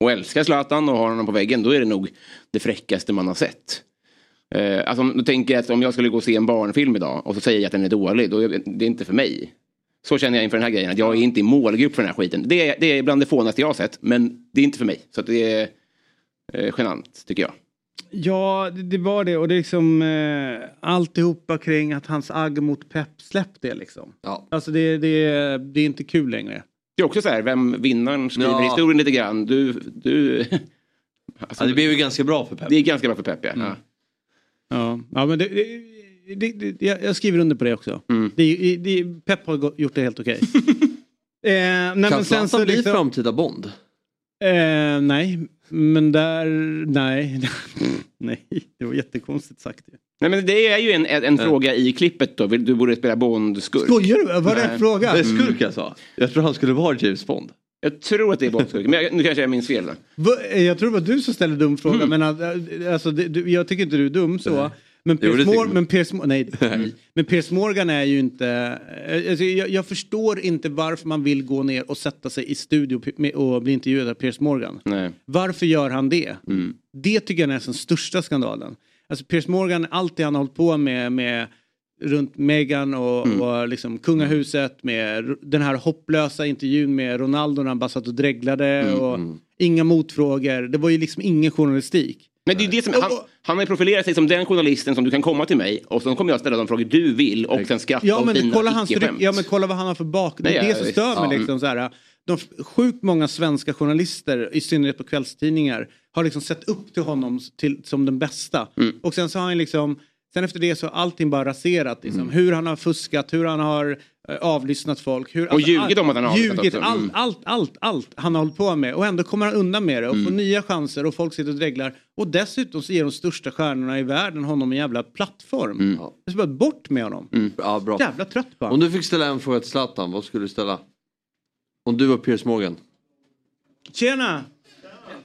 och älskar Zlatan och har honom på väggen då är det nog det fräckaste man har sett. Eh, alltså, då tänker jag att om jag skulle gå och se en barnfilm idag och så säger jag att den är dålig, då är det inte för mig. Så känner jag inför den här grejen, att jag är inte i målgrupp för den här skiten. Det är, det är bland det fånaste jag har sett, men det är inte för mig. Så att det är eh, genant, tycker jag. Ja, det, det var det. Och det är liksom eh, alltihopa kring att hans agg mot Pep släpp det liksom. Ja. Alltså det, det, det är inte kul längre. Det är också så här, vem vinnaren skriver Ja. historien lite grann. Du, du... alltså, Ja, det blev ju ganska bra för Pep. det är ganska bra för Pep, ja. ja. Ja, ja men det, det, det, det, jag jag skriver under på det också. Mm. Det, det, Pep har gjort det helt okej. eh, nej, Kan men sen Zlatan så bli liksom, framtida Bond? eh, Nej, men där... Nej. nej, det var jättekonstigt sagt. Nej, men det är ju en, en, en fråga i klippet då. Vill- Du borde spela Bond-skurk. Skojar du? Var det en fråga? Det är skurk alltså. Jag tror han skulle vara James Bond. Jag tror att det är Bond-skurk. Men jag, nu kanske jag minns fel. Då. Va- Jag tror det var du som ställde dum fråga, Mm. men alltså, det, du, jag tycker inte du är dum så. Men Piers, Mor- men, Piers, nej, men Piers Morgan är ju inte... Alltså, jag, jag förstår inte varför man vill gå ner och sätta sig i studio och bli intervjuad av Piers Morgan. Nej. Varför gör han det? Det tycker jag är den största skandalen. Alltså Piers Morgan, allt det han har hållit på med, med runt Meghan och, Mm. och liksom kungahuset med den här hopplösa intervjun med Ronaldo när han bara satt och dreglade Mm, och inga motfrågor. Det var ju liksom ingen journalistik. Nej, det är det som, han, han har profilerat sig som den journalisten som du kan komma till mig och så kommer jag ställa de frågor du vill och sen skratta Ja men, kolla hans, icke-skämt. ja men kolla vad han har för bak. Det är det som visst. stör mig. Ja. Liksom, så här, de sjukt många svenska journalister, i synnerhet på kvällstidningar, har liksom sett upp till honom till, som den bästa. Mm. Och sen så har han liksom, sen efter det så har allting bara raserat. Liksom. Mm. Hur han har fuskat, hur han har avlyssnat folk. Hur, Och ljugit om att han har avlyssnat ljugit, också. allt, Mm. allt, allt, allt han har hållit på med. Och ändå kommer han undan med det och får Mm. nya chanser och folk sitter och dreglar. Och dessutom så ger de största stjärnorna i världen honom en jävla plattform. Mm. Det är så bara bort med honom. Ja, bra. Jävla trött på honom. Om du fick ställa en fråga till Zlatan, vad skulle du ställa? Om du var Piers Morgan. Tjena!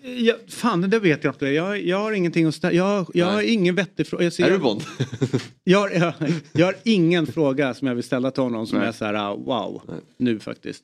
Ja, fan, det vet jag inte. Jag, jag har ingenting att ställa. Jag, jag har ingen vettig fråga. Jag, ser- Är du Bond? jag, har- jag, jag har ingen fråga som jag vill ställa till honom som Nej. är så här, ah, wow, nu faktiskt.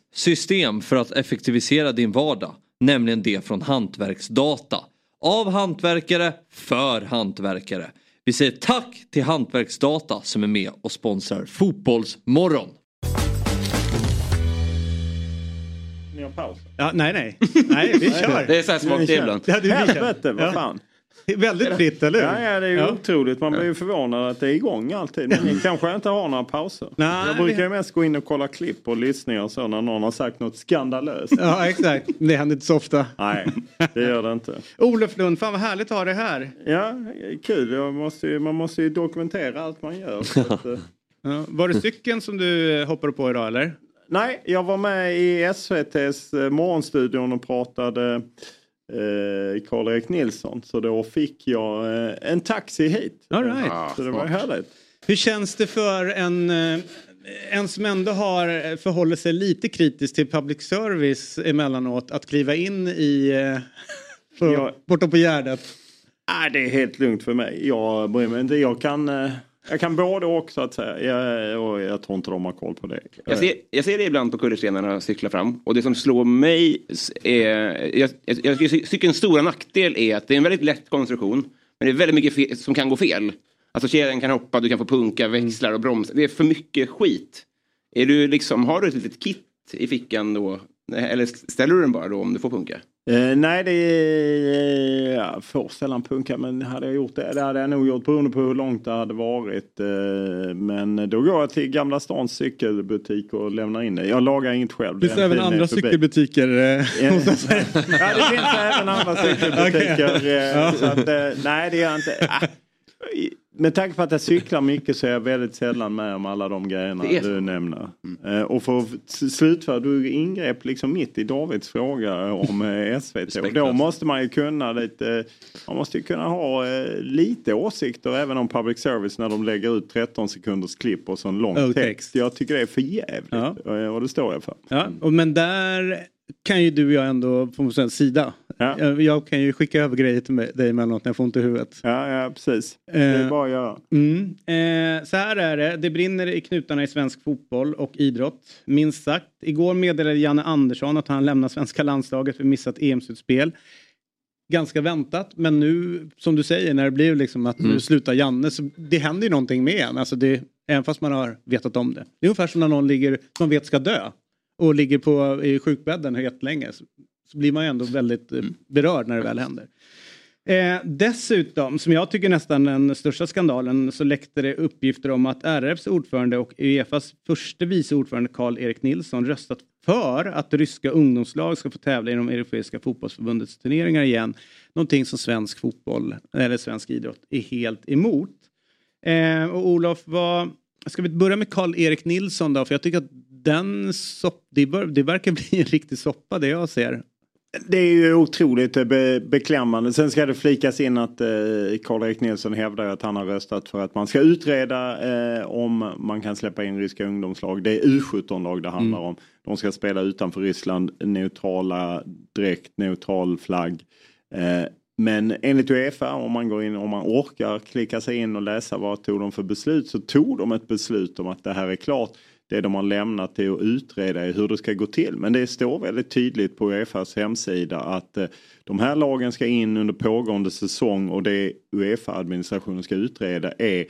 system för att effektivisera din vardag. Nämligen det från Hantverksdata. Av hantverkare, för hantverkare. Vi säger tack till Hantverksdata som är med och sponsrar Fotbollsmorgon. Ni har paus? Ja, nej, nej. Nej, vi kör. Det är så här är ibland. Ja, det vi kör. Helvete, vad Ja. fan. Väldigt fritt, eller hur? Ja, ja, det är ju Ja. otroligt. Man blir ju förvånad att det är igång alltid. Men ni kanske inte har några pauser. Nej, jag brukar ju mest gå in och kolla klipp och lyssningar och så när någon har sagt något skandalöst. Ja, exakt. Det händer inte så ofta. Nej, det gör det inte. Olof Lund, fan vad härligt att ha dig här. Ja, kul. Jag måste ju, man måste ju dokumentera allt man gör. Att, eh, Ja, var det cykeln som du eh, hoppade på idag, eller? Nej, jag var med i SVTs eh, morgonstudion och pratade Karl-Erik Nilsson. Så då fick jag eh, en taxi hit. All right. Så det var härligt. Hur känns det för en, eh, en som ändå har förhållit sig lite kritiskt till public service emellanåt att kliva in i eh, på, Ja. bortom på Gärdet? Nej, det är helt lugnt för mig. Jag bryr mig inte. Jag kan, eh, jag kan både och så att säga. Jag, och jag tror inte de har koll på det. Jag ser, jag ser det ibland på kullerstenarna cykla fram och det som slår mig är... Jag, jag, jag tycker en stora nackdel är att det är en väldigt lätt konstruktion men det är väldigt mycket som kan gå fel. Alltså kedjan kan hoppa, du kan få punka, växlar och bromsar. Det är för mycket skit. Är du liksom, har du ett litet kit i fickan då? Eller ställer du den bara då om du får punka? Eh, nej, det är... Jag får sällan punka, men hade jag gjort det, det hade jag nog gjort beroende på hur långt det hade varit. Eh, men då går jag till Gamla Stans cykelbutik och lämnar in det. Jag lagar inget själv. Finns det även är andra förbi. cykelbutiker? eh, Ja. säga? Ja, det finns även andra cykelbutiker. Okej. eh, Ja. Så att, eh, nej, det gör jag inte. Ah, Med tanke på att jag cyklar mycket så är jag väldigt sällan med om alla de grejerna du nämner. Eh, Och för att slutföra, du ingrep liksom mitt i Davids fråga om eh, SVT. Och då måste man ju kunna lite, man måste ju kunna ha eh, lite åsikter även om public service när de lägger ut 13 sekunders klipp och så en lång text. text. Jag tycker det är för jävligt. Ja. Eh, Och det står jag för. Ja, och men där kan ju du och jag ändå få en sida. Ja. Jag, jag kan ju skicka över grejer till mig, dig emellanåt när jag får ont i huvudet. Ja, ja precis. Det är Eh, bara att göra. Mm. Eh, så här är det, det brinner i knutarna i svensk fotboll och idrott. Minst sagt. Igår meddelade Janne Andersson att han lämnar svenska landslaget för missat EM-slutspel. Ganska väntat, men nu som du säger när det blir liksom att nu slutar Janne så det händer ju någonting med en. Alltså det, även fast man har vetat om det. Det är ungefär som när någon ligger, som vet ska dö och ligger på, i sjukbädden jättelänge. Så, så blir man ju ändå väldigt eh, berörd när det väl händer. Eh, dessutom, som jag tycker nästan den största skandalen, så läckte det uppgifter om att RFs ordförande och Uefas förste vice ordförande Karl-Erik Nilsson röstat för att ryska ungdomslag ska få tävla i de europeiska fotbollsförbundets turneringar igen. Någonting som svensk fotboll, eller svensk idrott, är helt emot. Eh, och Olof, vad, ska vi börja med Karl-Erik Nilsson då? För jag tycker att den sopp, det, bör, det verkar bli en riktig soppa det jag ser. Det är ju otroligt eh, be beklämmande. Sen ska det flikas in att eh, Karl-Erik Nilsson hävdar att han har röstat för att man ska utreda eh, om man kan släppa in ryska ungdomslag. Det är U17-lag det handlar om. De ska spela utanför Ryssland, neutrala, direkt neutral flagg. Eh, men enligt Uefa, om man går in om man orkar klicka sig in och läsa vad tog de för beslut så tog de ett beslut om att det här är klart. Det de har lämnat till att utreda är hur det ska gå till. Men det står väldigt tydligt på Uefas hemsida att eh, de här lagen ska in under pågående säsong och det Uefa-administrationen ska utreda är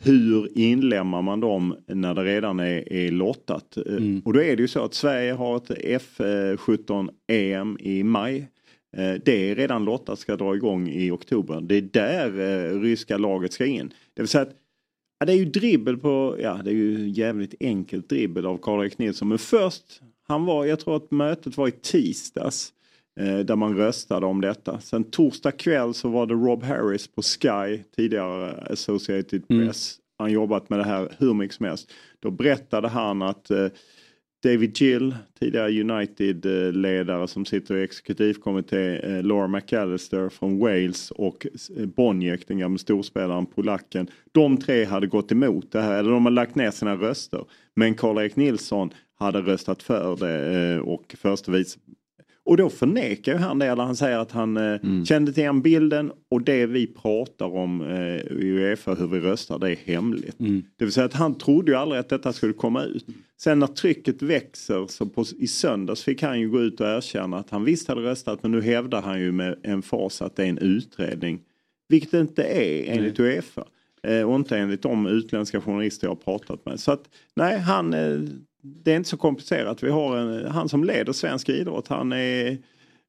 hur inlämnar man dem när det redan är, är lottat? Eh, Och då är det ju så att Sverige har ett F17-EM i maj. Eh, Det är redan lottat, ska dra igång i oktober. Det är där ryska laget ska in. Det vill säga att Ja, det är ju dribbel på, ja det är ju jävligt enkelt dribbel av Karl-Erik Nilsson. Men först, han var, jag tror att mötet var i tisdags. Eh, där man röstade om detta. Sen torsdag kväll så var det Rob Harris på Sky, tidigare Associated Press. Han jobbat med det här hur mycket som helst. Då berättade han att eh, David Gill, tidigare United-ledare som sitter i exekutivkommitté, eh, Laura McAllister från Wales och eh, Boniek, den gamla storspelaren, polacken. De tre hade gått emot det här, eller de har lagt ner sina röster. Men Karl-Erik Nilsson hade röstat för det eh, och förste vice och då förnekar ju han det, eller han säger att han eh, kände till den bilden och det vi pratar om eh, i Uefa, hur vi röstar, det är hemligt. Det vill säga att han trodde ju aldrig att detta skulle komma ut. Sen när trycket växer så på, i söndags fick han ju gå ut och erkänna att han visst hade röstat men nu hävdar han ju med en fas att det är en utredning. Vilket det inte är enligt Uefa. Eh, och inte enligt de utländska journalister jag har pratat med. Så att nej, han, eh, det är inte så komplicerat. Vi har en, han som leder svensk idrott. Han är,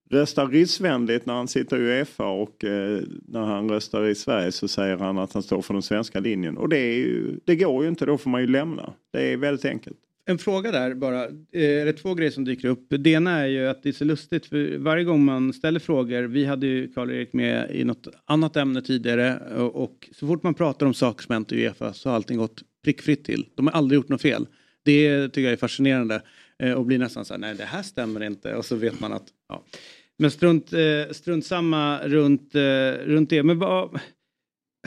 röstar ryssvänligt när han sitter i Uefa och eh, när han röstar i Sverige så säger han att han står för den svenska linjen. Och det, är ju, det går ju inte, då får man ju lämna. Det är väldigt enkelt. En fråga där bara. Eh, Det är två grejer som dyker upp. Det ena är ju att det är så lustigt för varje gång man ställer frågor. Vi hade ju Karl-Erik med i något annat ämne tidigare och, och så fort man pratar om saker som hänt i Uefa så har allting gått prickfritt till. De har aldrig gjort något fel. Det tycker jag är fascinerande eh, och blir nästan så här, nej det här stämmer inte och så vet man att, ja. Men strunt, eh, strunt samma runt, eh, runt det. Men vad,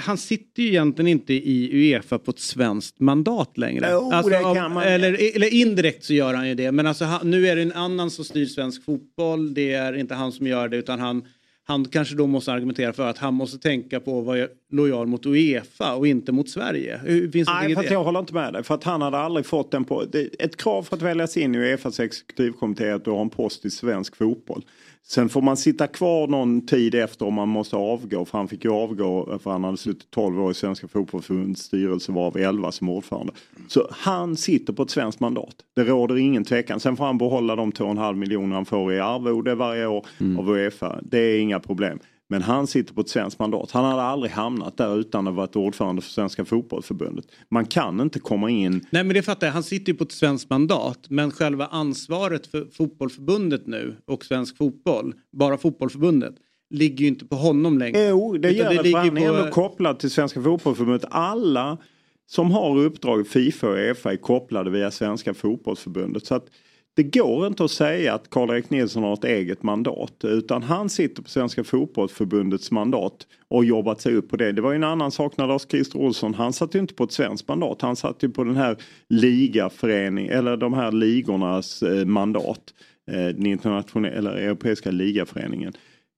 han sitter ju egentligen inte i Uefa på ett svenskt mandat längre. Jo, det av- eller, eller indirekt så gör han ju det. Men alltså, han, nu är det en annan som styr svensk fotboll. Det är inte han som gör det utan han, han kanske då måste argumentera för att han måste tänka på vara lojal mot Uefa och inte mot Sverige. Finns det Nej, fast jag håller inte med dig. För att han hade aldrig fått den på... Ett krav för att väljas in i Uefas exekutivkommitté är att du har en post i svensk fotboll. Sen får man sitta kvar någon tid efter om man måste avgå. För han fick ju avgå för han hade suttit 12 år i Svenska fotbollförbundets styrelse varav 11 som ordförande. Så han sitter på ett svenskt mandat. Det råder ingen tvekan. Sen får han behålla de 2,5 miljoner han får i arvode varje år av Uefa. Det är inga problem. Men han sitter på ett svenskt mandat. Han hade aldrig hamnat där utan att varit ordförande för Svenska fotbollförbundet. Man kan inte komma in Nej men det fattar jag, han sitter ju på ett svenskt mandat men själva ansvaret för fotbollförbundet nu och svensk fotboll, bara fotbollförbundet, ligger ju inte på honom längre. Jo, det gör det, för ligger han är på- ändå kopplad till Svenska fotbollsförbundet. Alla som har uppdrag Fifa och Uefa är kopplade via Svenska fotbollsförbundet. Så att det går inte att säga att Karl-Erik Nilsson har ett eget mandat. Utan han sitter på Svenska fotbollsförbundets mandat och jobbat sig upp på det. Det var ju en annan sak när Lars-Christer Olsson, han satt ju inte på ett svenskt mandat. Han satt ju på den här ligaförening eller de här ligornas eh, mandat. Eh, den internationella eller europeiska ligaföreningen.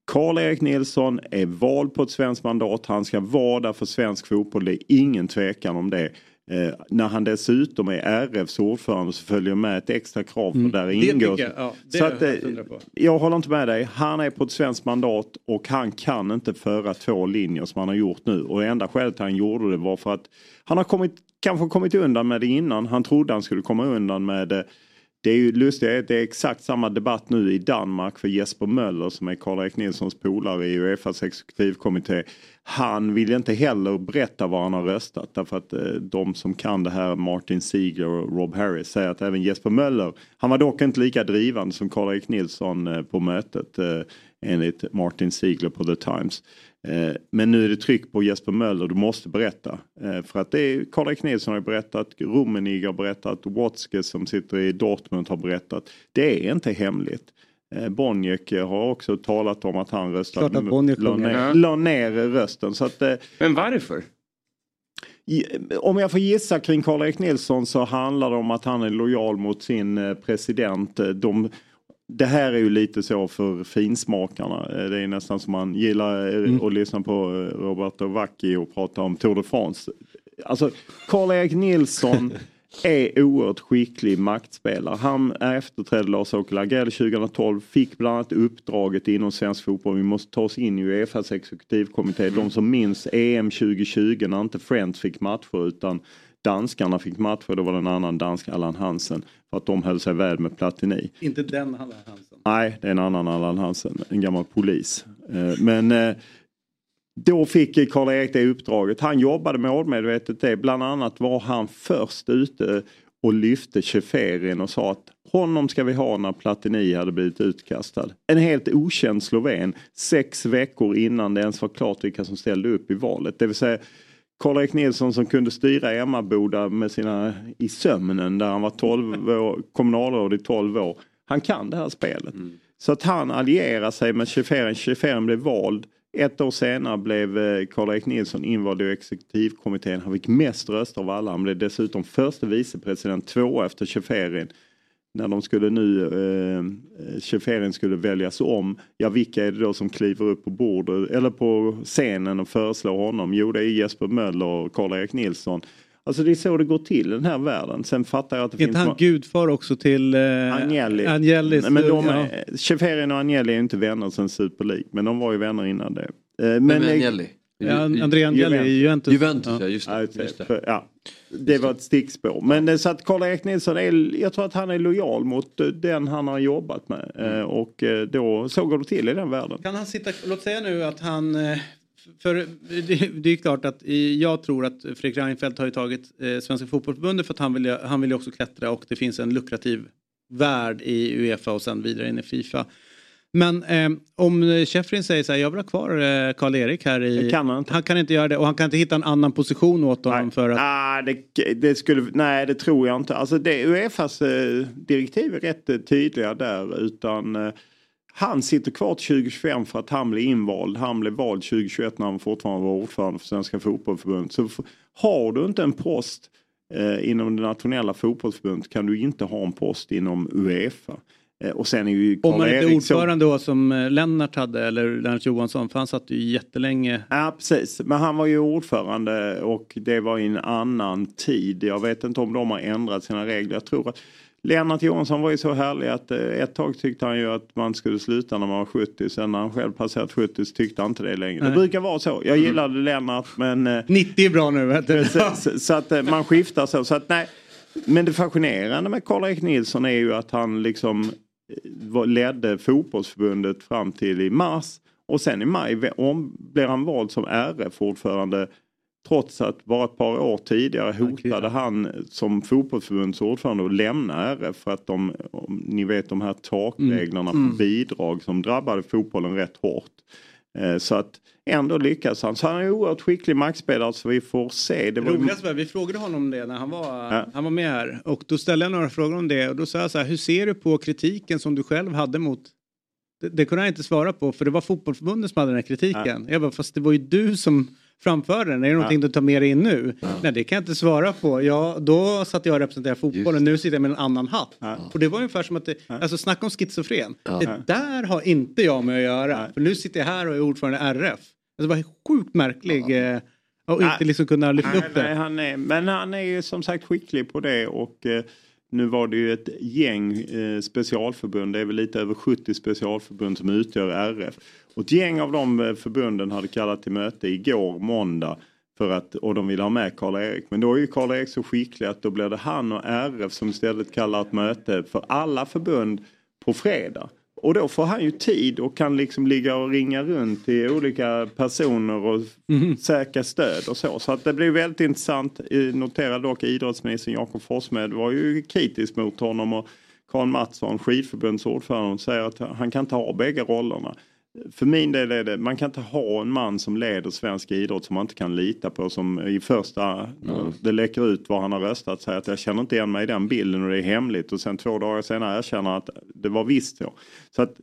Karl-Erik Nilsson är vald på ett svenskt mandat. Han ska vara där för svensk fotboll. Det är ingen tvekan om det. Eh, när han dessutom är RFs ordförande så följer med ett extra krav för Mm. där Det ingår. jag, ja, det så att, jag eh, på. jag håller inte med dig. Han är på ett svenskt mandat och han kan inte föra två linjer som han har gjort nu. Och enda skälet han gjorde det var för att han har kommit, kanske kommit undan med det innan. Han trodde han skulle komma undan med det. Det är ju lustigt, det är exakt samma debatt nu i Danmark för Jesper Möller som är Karl-Erik Nilssons polare i Uefas exekutivkommitté. Han vill inte heller berätta vad han har röstat därför att eh, de som kan det här, Martin Ziegler och Rob Harris, säger att även Jesper Möller, han var dock inte lika drivande som Karl-Erik Nilsson eh, på mötet eh, enligt Martin Ziegler på The Times. Eh, Men nu är det tryck på Jesper Möller, du måste berätta. Eh, För att det är Karl-Erik Nilsson har berättat, Rummenigge har berättat, Watzke som sitter i Dortmund har berättat. Det är inte hemligt. Eh, Boniek har också talat om att han röstade, Klart att Boniek la, ner, la ner rösten. Så att, Men varför? om jag får gissa kring Karl-Erik Nilsson så handlar det om att han är lojal mot sin president. De, det här är ju lite så för finsmakarna. Eh, Det är nästan som man gillar eh, Mm. att lyssna på eh, Roberto Vacchi och prata om Tour de France. Alltså Karl-Erik Nilsson är oerhört skicklig maktspelare. Han efterträdde Lars-Åke Lagrell 2012, fick bland annat uppdraget inom svensk fotboll. Vi måste ta oss in i Uefas exekutivkommitté. De som minns EM 2020 när inte Friends fick matcher utan danskarna fick matcher. Då var det en annan dansk, Allan Hansen, för att de höll sig väl med Platini. Inte den Allan Hansen. Nej, det är en annan Allan Hansen, en gammal polis. Eh, Men eh, då fick Karl-Erik det uppdraget. Han jobbade målmedvetet det. Bland annat var han först ute och lyfte Cheferin och sa att honom ska vi ha när Platini hade blivit utkastad. En helt okänd sloven sex veckor innan det ens var klart vilka som ställde upp i valet. Det vill säga Karl-Erik Nilsson som kunde styra Emmaboda med sina, i sömnen där han var 12 år, kommunalråd i 12 år. Han kan det här spelet. Så att han allierar sig med Cheferin. Cheferin blev vald. Ett år senare blev eh, Karl-Erik Nilsson invald i exekutivkommittén. Han fick mest röster av alla. Han blev dessutom förste vicepresident två efter Cheferin. När de skulle nu, eh, Cheferin skulle väljas om. Ja vilka är det då som kliver upp på bordet eller på scenen och föreslår honom? Jo det är Jesper Möller och Karl-Erik Nilsson. Alltså det är så det går till i den här världen. Sen fattar jag att det Är inte finns... han gudfar också till eh, Agnelli. Agnellis? Nej, men de, ja. är- Cheferin och Agnelli är inte vänner sen Super League. Men de var ju vänner innan det. Eh, Men, Men, men eh, Agnelli. Ja, André Agnelli är Juventus. Juventus, ja just det. just Just det. ja, det var ett stickspår. Men det, så att Karl-Erik Nilsson är, jag tror att han är lojal mot eh, den han har jobbat med. Eh, Och eh, då, så går det till i den världen. Kan han sitta, låt säga nu att han, eh, för det, det är klart att jag tror att Fredrik Reinfeldt har ju tagit eh, Svenska Fotbollförbundet för att han vill, ju- han vill ju också klättra och det finns en lukrativ värld i Uefa och sen vidare in i Fifa. Men eh, om Sheffrin säger så här, jag vill ha kvar eh, Karl-Erik här i... Det kan han inte. Han kan inte göra det och han kan inte hitta en annan position åt honom för att... Ah, det, det skulle, nej, det tror jag inte. Alltså det, Uefas eh, direktiv är rätt eh, tydliga där. Utan eh, han sitter kvar till 2025 för att han blir invald. Han blev vald 2021 när han fortfarande var ordförande för Svenska Fotbollförbundet. Så har du inte en post inom det nationella fotbollsförbundet kan du inte ha en post inom Uefa. Eh, och sen är ju Om man inte är ordförande då som eh, Lennart hade eller Lennart Johansson för han satt ju jättelänge. Ja precis, men han var ju ordförande och det var i en annan tid. Jag vet inte om de har ändrat sina regler. Jag tror att Lennart Johansson var ju så härlig att eh, ett tag tyckte han ju att man skulle sluta när man var 70. Sen när han själv passerat 70 så tyckte han inte det längre. Det Nej. brukar vara så. Jag gillade Lennart men... eh, 90 är bra nu. vet du. så, så att man skiftar så. så att, nej. Men det fascinerande med Karl-Erik Nilsson är ju att han liksom ledde fotbollsförbundet fram till i mars. Och sen i maj om, blev han vald som RF-ordförande trots att bara ett par år tidigare hotade han som fotbollsförbunds ordförande att lämna RF för att de, ni vet de här takreglerna Mm. på bidrag som drabbade fotbollen rätt hårt. Eh, Så att ändå lyckas han. Så han är oerhört skicklig maktspelare så vi får se. Det var Roligast vi frågade honom det när han var, Ja. han var med här och då ställde jag några frågor om det och då sa jag så här, hur ser du på kritiken som du själv hade mot det, det kunde han inte svara på för det var fotbollförbundet som hade den här kritiken. Jag bara, fast det var ju du som framförde den. Är det någonting du tar med dig in nu? Nej, det kan jag inte svara på. Ja, då satt jag och representerade fotbollen, nu sitter jag med en annan hatt. Och det var ungefär som att, det, alltså snacka om schizofren. Det där har inte jag med att göra. För nu sitter jag här och är ordförande i RF. Alltså, det var sjukt märklig. eh, Och inte liksom kunna lyfta Nej, upp det. nej, han är, men han är ju som sagt skicklig på det och eh, nu var det ju ett gäng eh, specialförbund, det är väl lite över 70 specialförbund som utgör RF. Och ett gäng av de eh, förbunden hade kallat till möte igår måndag för att, och de ville ha med Karl-Erik. Men då är ju Karl-Erik så skicklig att då blir det han och RF som istället kallar ett möte för alla förbund på fredag. Och då får han ju tid och kan liksom ligga och ringa runt till olika personer och säkra stöd och så. Så att det blir väldigt intressant. Notera dock idrottsministern Jakob Forssmed var ju kritisk mot honom och Karin Mattsson, skidförbundets ordförande, säger att han kan inte ha bägge rollerna. För min del är det, man kan inte ha en man som leder svensk idrott som man inte kan lita på som i första, det läcker ut vad han har röstat, säger att jag känner inte igen mig i den bilden och det är hemligt och sen två dagar senare erkänner att det var visst så. Så att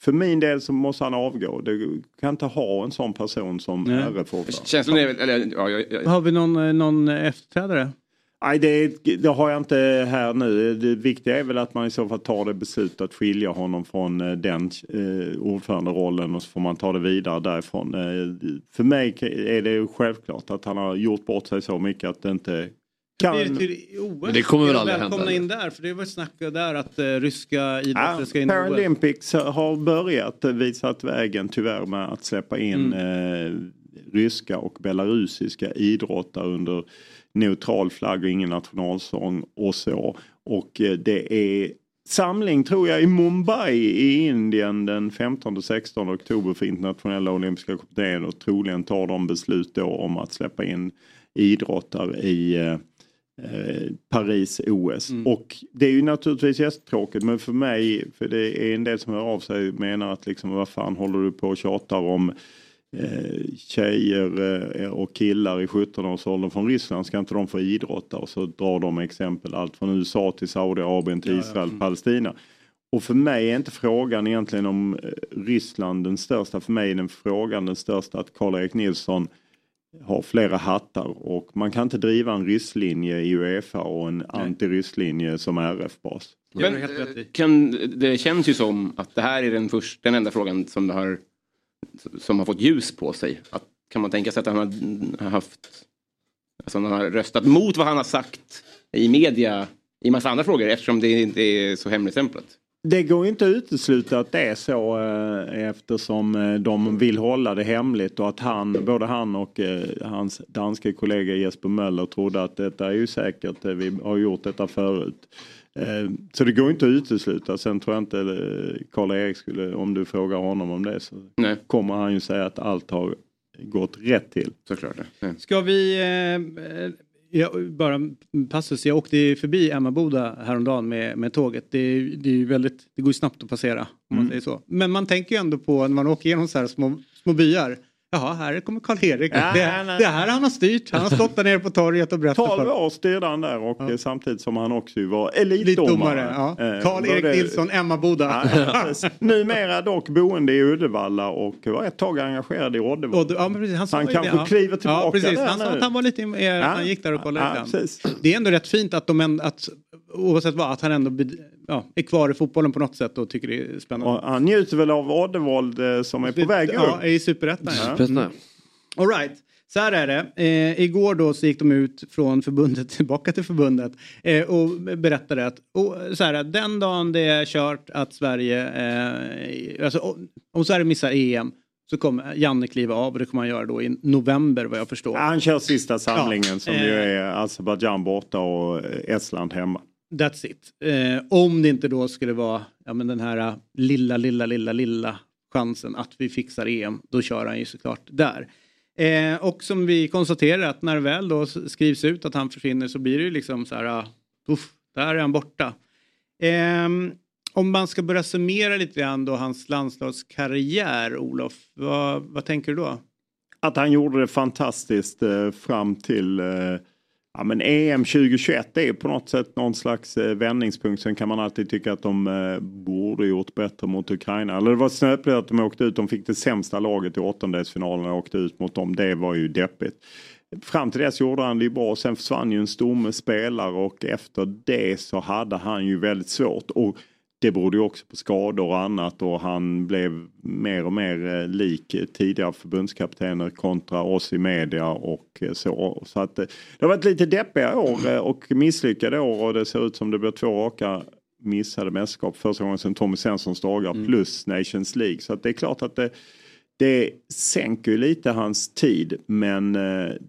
för min del så måste han avgå. Du kan inte ha en sån person som. RF-ordförande. Ja, jag, jag, Har vi någon, eh, någon efterträdare? Nej, det, det har jag inte här nu. Det viktiga är väl att man i så fall tar det beslutet att skilja honom från eh, den eh, ordföranderollen och så får man ta det vidare därifrån. Eh, för mig är det ju självklart att han har gjort bort sig så mycket att det inte kan... Det till OS? Det kommer väl aldrig hända, in där? För det var snack där att eh, ryska idrottare Ja, ska in i OS. Paralympics har börjat visat vägen tyvärr med att släppa in Mm. eh, ryska och belarusiska idrottare under neutral flagg och ingen nationalsång och så. Och eh, det är samling tror jag i Mumbai i Indien den 15-16 oktober för internationella olympiska kommittén och troligen tar de beslut då om att släppa in idrottare i eh, eh, Paris OS. Och det är ju naturligtvis jättetråkigt men för mig, för det är en del som hör av sig menar att liksom vad fan håller du på och tjatar om tjejer eh, och killar i 17-årsåldern från Ryssland, ska inte de få idrotta? Och så drar de exempel allt från USA till Saudiarabien till Israel, Palestina. Och för mig är inte frågan egentligen om eh, Ryssland den största. För mig är den frågan den största att Karl-Erik Nilsson har flera hattar och man kan inte driva en rysslinje i Uefa och en anti-rysslinje som RF-bas. Men eh, kan, det känns ju som att det här är den, först, den enda frågan som, det har, som har fått ljus på sig. Att, kan man tänka sig att han har, haft, alltså han har röstat mot vad han har sagt i media i massa andra frågor eftersom det inte är så hemligstämplat? Det går inte att utesluta att det är så eh, eftersom eh, de vill hålla det hemligt och att han, både han och eh, hans danske kollega Jesper Möller trodde att detta är ju säkert, eh, vi har gjort detta förut. Eh, Så det går inte att utesluta. Sen tror jag inte eh, Karl-Erik skulle, om du frågar honom om det så Nej. kommer han ju säga att allt har gått rätt till. Såklart. Ja. Ska vi... Eh, jag, bara passus. Jag åkte förbi Emmaboda häromdagen med, med tåget. Det, är- det, är ju väldigt, det går ju snabbt att passera. Om man Mm. säger så. Men man tänker ju ändå på när man åker igenom så här små, små byar. Jaha, här kommer Karl-Erik. Ja, det, nej, nej. det här han har styrt. Han har stått där nere på torget och berättat 12 för år styrde han där och eh, samtidigt som han också var Elitdomare. elitdomare. Ja. Eh, Karl-Erik Nilsson, Emmaboda. Ja. Numera dock boende i Uddevalla och var ett tag engagerad i Oddevall. Och, ja, precis, han Han kanske det, ja. kliver tillbaka Ja, precis. där Han sa att han var lite... Eh, Han gick där och kollade ja, lite. Det är ändå rätt fint att de ändå, att oavsett vad, att han ändå ja, är kvar i fotbollen på något sätt och tycker det är spännande. Och han njuter väl av Oddevall eh, som är på väg Ja, upp. i Superettan. Ja. Superettan. All right. Så här är det. Eh, igår då så gick de ut från förbundet tillbaka till förbundet eh, och berättade att och, så här, den dagen det är kört att Sverige, eh, alltså, om- om Sverige missar EM så kommer Janne kliva av och det kommer han göra då i november vad jag förstår. Ja, han kör sista samlingen som Eh. ju är Azerbajdzjan borta och eh, Estland hemma. That's it. Eh, om det inte då skulle vara ja, men den här eh, lilla, lilla, lilla, lilla chansen att vi fixar EM, då kör han ju såklart där. Eh, och som vi konstaterar att när väl då skrivs ut att han försvinner så blir det ju liksom så här, eh, puff, där är han borta. Eh, om man ska börja summera lite grann då hans landslagskarriär, Olof, vad, vad tänker du då? Att han gjorde det fantastiskt eh, fram till eh, Ja men EM 2021 är på något sätt någon slags eh, vändningspunkt. Sen kan man alltid tycka att de eh, borde gjort bättre mot Ukraina. Eller det var snöpligt att de åkte ut. De fick det sämsta laget i åttondelsfinalen och åkte ut mot dem. Det var ju deppigt. Fram till dess gjorde han det ju bra. Sen försvann ju en stomme spelare och efter det så hade han ju väldigt svårt. Och det berodde ju också på skador och annat och han blev mer och mer eh, lik tidigare förbundskaptener kontra oss i media och eh, så. Så att eh, det har varit lite deppiga år och misslyckade år och det ser ut som det blir två raka missade mästerskap första gången sedan Tommy Svenssons dagar Mm. plus Nations League. Så att det är klart att det, det sänker ju lite hans tid men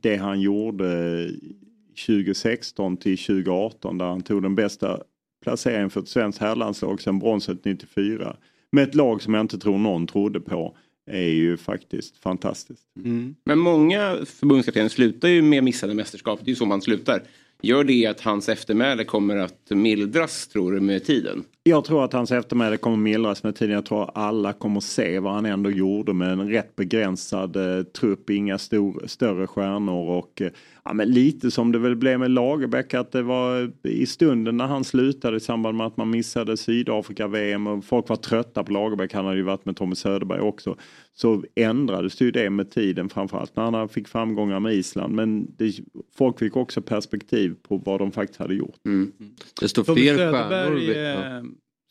det han gjorde 2016 till 2018 där han tog den bästa placeringen för ett svenskt herrlandslag sedan bronset 94. Med ett lag som jag inte tror någon trodde på. Är ju faktiskt fantastiskt. Mm. Men många förbundskaptener slutar ju med missade mästerskap. Det är ju så man slutar. Gör det att hans eftermäle kommer att mildras tror du med tiden? Jag tror att hans eftermäle kommer mildras med tiden. Jag tror att alla kommer se vad han ändå gjorde med en rätt begränsad eh, trupp. Inga stor, större stjärnor och eh, ja, men lite som det väl blev med Lagerbäck att det var eh, i stunden när han slutade i samband med att man missade Sydafrika-VM och folk var trötta på Lagerbäck. Han hade ju varit med Tommy Söderberg också. Så ändrades ju det med tiden framförallt när han fick framgångar med Island. Men det, folk fick också perspektiv på vad de faktiskt hade gjort. Det står fler stjärnor. eh,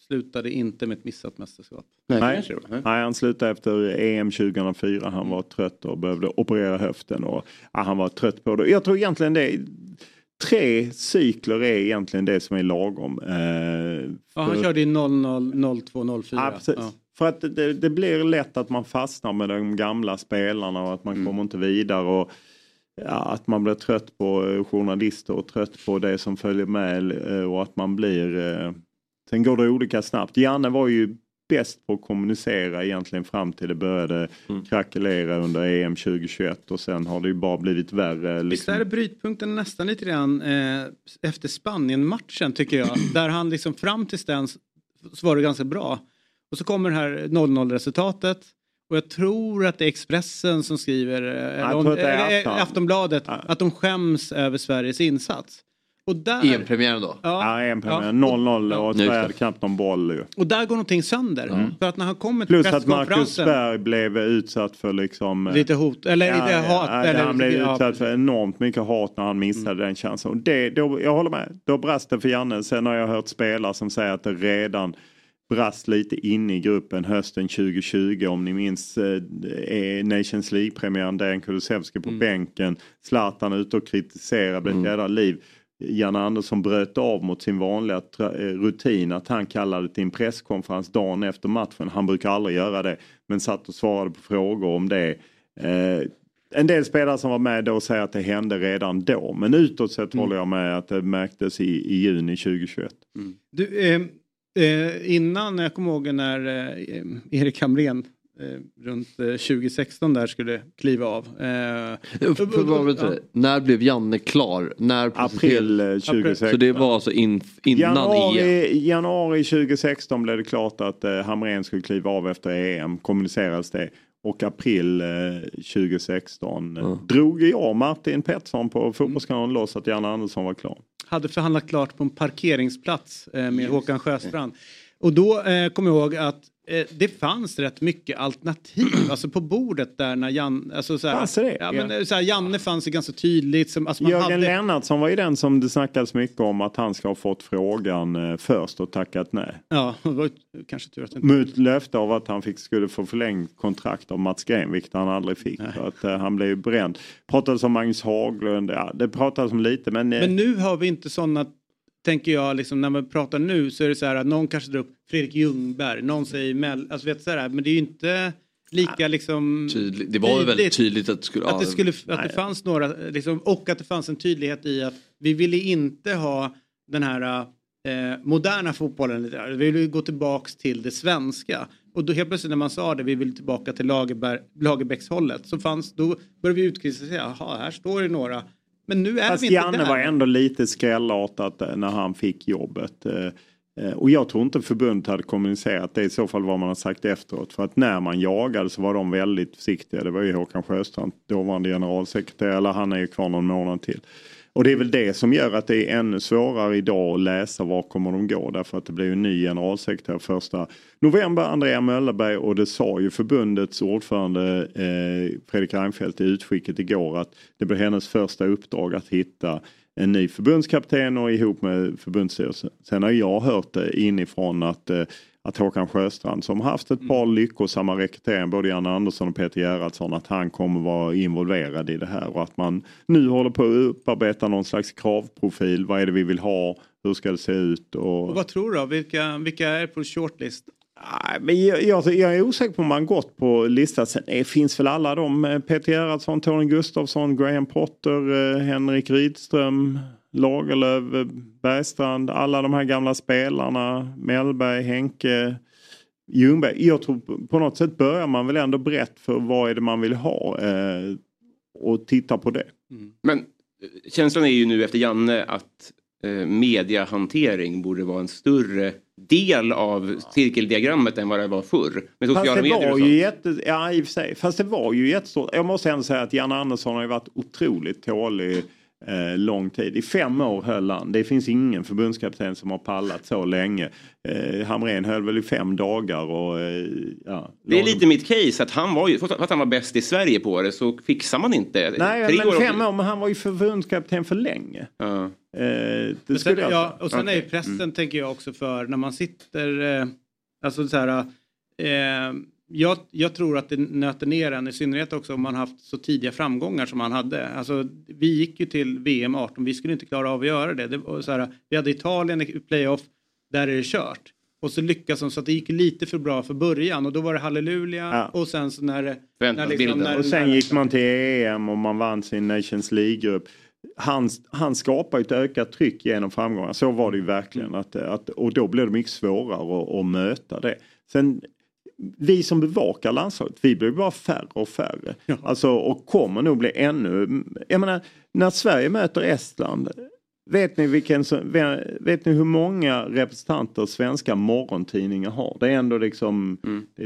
slutade inte med ett missat mästerskap. Nej, var. Nej, han slutade efter EM 2004. Han var trött och behövde operera höften. Och, ja, han var trött på det. Jag tror egentligen det Tre cykler är egentligen det som är lagom. Eh, Ja, han för- körde i 00, 02, 04. Ja, precis. Ja. För att det, det blir lätt att man fastnar med de gamla spelarna och att man Mm. kommer inte vidare. Och, ja, att man blir trött på eh, journalister och trött på det som följer med eh, och att man blir... eh, Sen går det olika snabbt. Janne var ju bäst på att kommunicera egentligen fram till det började Mm. krackelera under EM 2021 och sen har det ju bara blivit värre. Visst Liksom. är det brytpunkten nästan lite grann eh, efter Spanien-matchen tycker jag. där han liksom fram tills den så var det ganska bra. Och så kommer det här 0-0 resultatet. Och jag tror att det är Expressen som skriver, eh, eller att eh, Afton. Aftonbladet, att de skäms över Sveriges insats. Och där, EM-premiären då? Ja, EM Ja. 0-0 och Just Sverige knappt någon boll ju. och där går någonting sönder. För att när han kommer till Plus att Marcus Berg blev utsatt för liksom... eh, lite hot, eller lite Ja, hat. ja, eller, han blev ja, Mm. utsatt för enormt mycket hat när han missade den chansen. Och det, då, jag håller med, då brast det för Janne. Sen har jag hört spelare som säger att det redan brast lite in i gruppen hösten 2020 om ni minns eh, Nations League-premiären Dejan Kulusevski Mm. på bänken. Zlatan ute och kritiserade, blev ett liv. Janne Andersson bröt av mot sin vanliga eh, rutin att han kallade till en presskonferens dagen efter matchen. Han brukar aldrig göra det. Men satt och svarade på frågor om det. Eh, en del spelare som var med då säger att det hände redan då. Men utåt sett håller jag med att det märktes i, i juni 2021. Du, eh, eh, innan, jag kommer ihåg när eh, Erik Hamrén eh, runt eh, 2016 där skulle kliva av. Eh, När blev Janne klar? När April eh, 2016. Så det var alltså in, innan EM? Januari, januari 2016 blev det klart att eh, Hamrén skulle kliva av efter EM. Kommunicerades det. Och april eh, 2016 eh, drog jag Martin Pettersson på fotbollskanalen loss att Janne Andersson var klar. hade förhandlat klart på en parkeringsplats eh, med Håkan Sjöstrand. Och då eh, kommer jag ihåg att eh, det fanns rätt mycket alternativ alltså på bordet där när Jan, alltså så här, Fanns det? Ja, men, Ja. eh, så här, Janne fanns ju ganska tydligt. Som, alltså man Jörgen hade, Lennartsson var ju den som det snackades mycket om att han ska ha fått frågan eh, först och tackat nej. Ja, det var kanske tur att det inte... Mot löfte av att han fick, skulle få förlängt kontrakt av Mats Green, vilket han aldrig fick. För att, eh, han blev ju bränd. Pratades om Magnus Haglund, ja, det pratades om lite men... eh, Men nu har vi inte sådana, tänker jag, liksom, när man pratar nu så är det så här att någon kanske drar upp Fredrik Ljungberg, någon säger Mell, alltså vet så här, men det är ju inte lika liksom... Tydligt. Det var ju väldigt tydligt att det skulle... Att det, skulle, att det fanns några, liksom, och att det fanns en tydlighet i att vi ville inte ha den här eh, moderna fotbollen. Vi ville gå tillbaks till det svenska. Och då helt plötsligt när man sa det, vi vill tillbaka till Lagerbäckshållet, så fanns, då började vi utkristallisera, jaha, här står det några. Men nu är Fast vi inte Janne där. var ändå lite skrällartat eh, när han fick jobbet. Eh, Eh, Och jag tror inte förbundet hade kommunicerat det i så fall vad man har sagt efteråt. För att när man jagade så var de väldigt försiktiga. Det var ju Håkan Sjöstrand, dåvarande generalsekreterare, eller han är ju kvar någon månad till. Och det är väl det som gör att det är ännu svårare idag att läsa var kommer de gå. Därför att det blir ju en ny generalsekreterare första november, Andrea Möllerberg. Och det sa ju förbundets ordförande eh, Fredrik Reinfeldt i utskicket igår att det blir hennes första uppdrag att hitta en ny förbundskapten och ihop med förbundsstyrelsen. Sen har jag hört det inifrån att, eh, att Håkan Sjöstrand som haft ett par lyckosamma rekryteringar, både Janne Andersson och Peter Gerhardsson, att han kommer vara involverad i det här och att man nu håller på att upparbeta någon slags kravprofil. Vad är det vi vill ha? Hur ska det se ut? Och... Och vad tror du då? Vilka, vilka är på shortlist? Men jag, jag, jag är osäker på om man gått på listan. Sen eh, finns väl alla de. eh, Peter Gerhardsson, Tony Gustafsson, Graham Potter, eh, Henrik Rydström, Lagerlöf, Bergstrand. Alla de här gamla spelarna. Mellberg, Henke, Ljungberg. Jag tror på- något sätt börjar man väl ändå brett för vad är det man vill ha. Eh, och titta på det. Men eh, känslan är ju nu efter Janne att eh, mediahantering borde vara en större del av cirkeldiagrammet än vad det var förr. Med Fast det medier var ju jätte, ja i och för sig, fast det var ju jättestort. Jag måste ändå säga att Janne Andersson har ju varit otroligt tålig eh, lång tid. I fem år höll han. Det finns ingen förbundskapten som har pallat så länge. Eh, Hamrén höll väl i fem dagar och eh, ja. Det är lite mitt case att han var ju, för att han var bäst i Sverige på det så fixar man inte. Nej, Tre men år- fem år, men han var ju förbundskapten för länge. Ja. Eh, det sen, skulle jag ja, och sen är ju Okej. pressen Mm. tänker jag också för när man sitter, eh, alltså så här, eh, jag, jag tror att det nöter ner en i synnerhet också om man haft så tidiga framgångar som man hade. Alltså, vi gick ju till VM 18, vi skulle inte klara av att göra det. det var så här, vi hade Italien i playoff, där är det kört. Och så lyckas de så att det gick lite för bra för början och då var det halleluja Ja. och sen så när det... När liksom- när- Och sen när- gick man till EM och man vann sin Nations League-grupp. Han, han skapar ju ett ökat tryck genom framgångar. Så var det ju verkligen. Att, att, och då blir det mycket svårare att, att möta det. Sen vi som bevakar landslaget, vi blir bara färre och färre. Alltså, och kommer nog bli ännu... Jag menar, när Sverige möter Estland, vet ni, vilken, vet ni hur många representanter svenska morgontidningar har? Det är ändå liksom,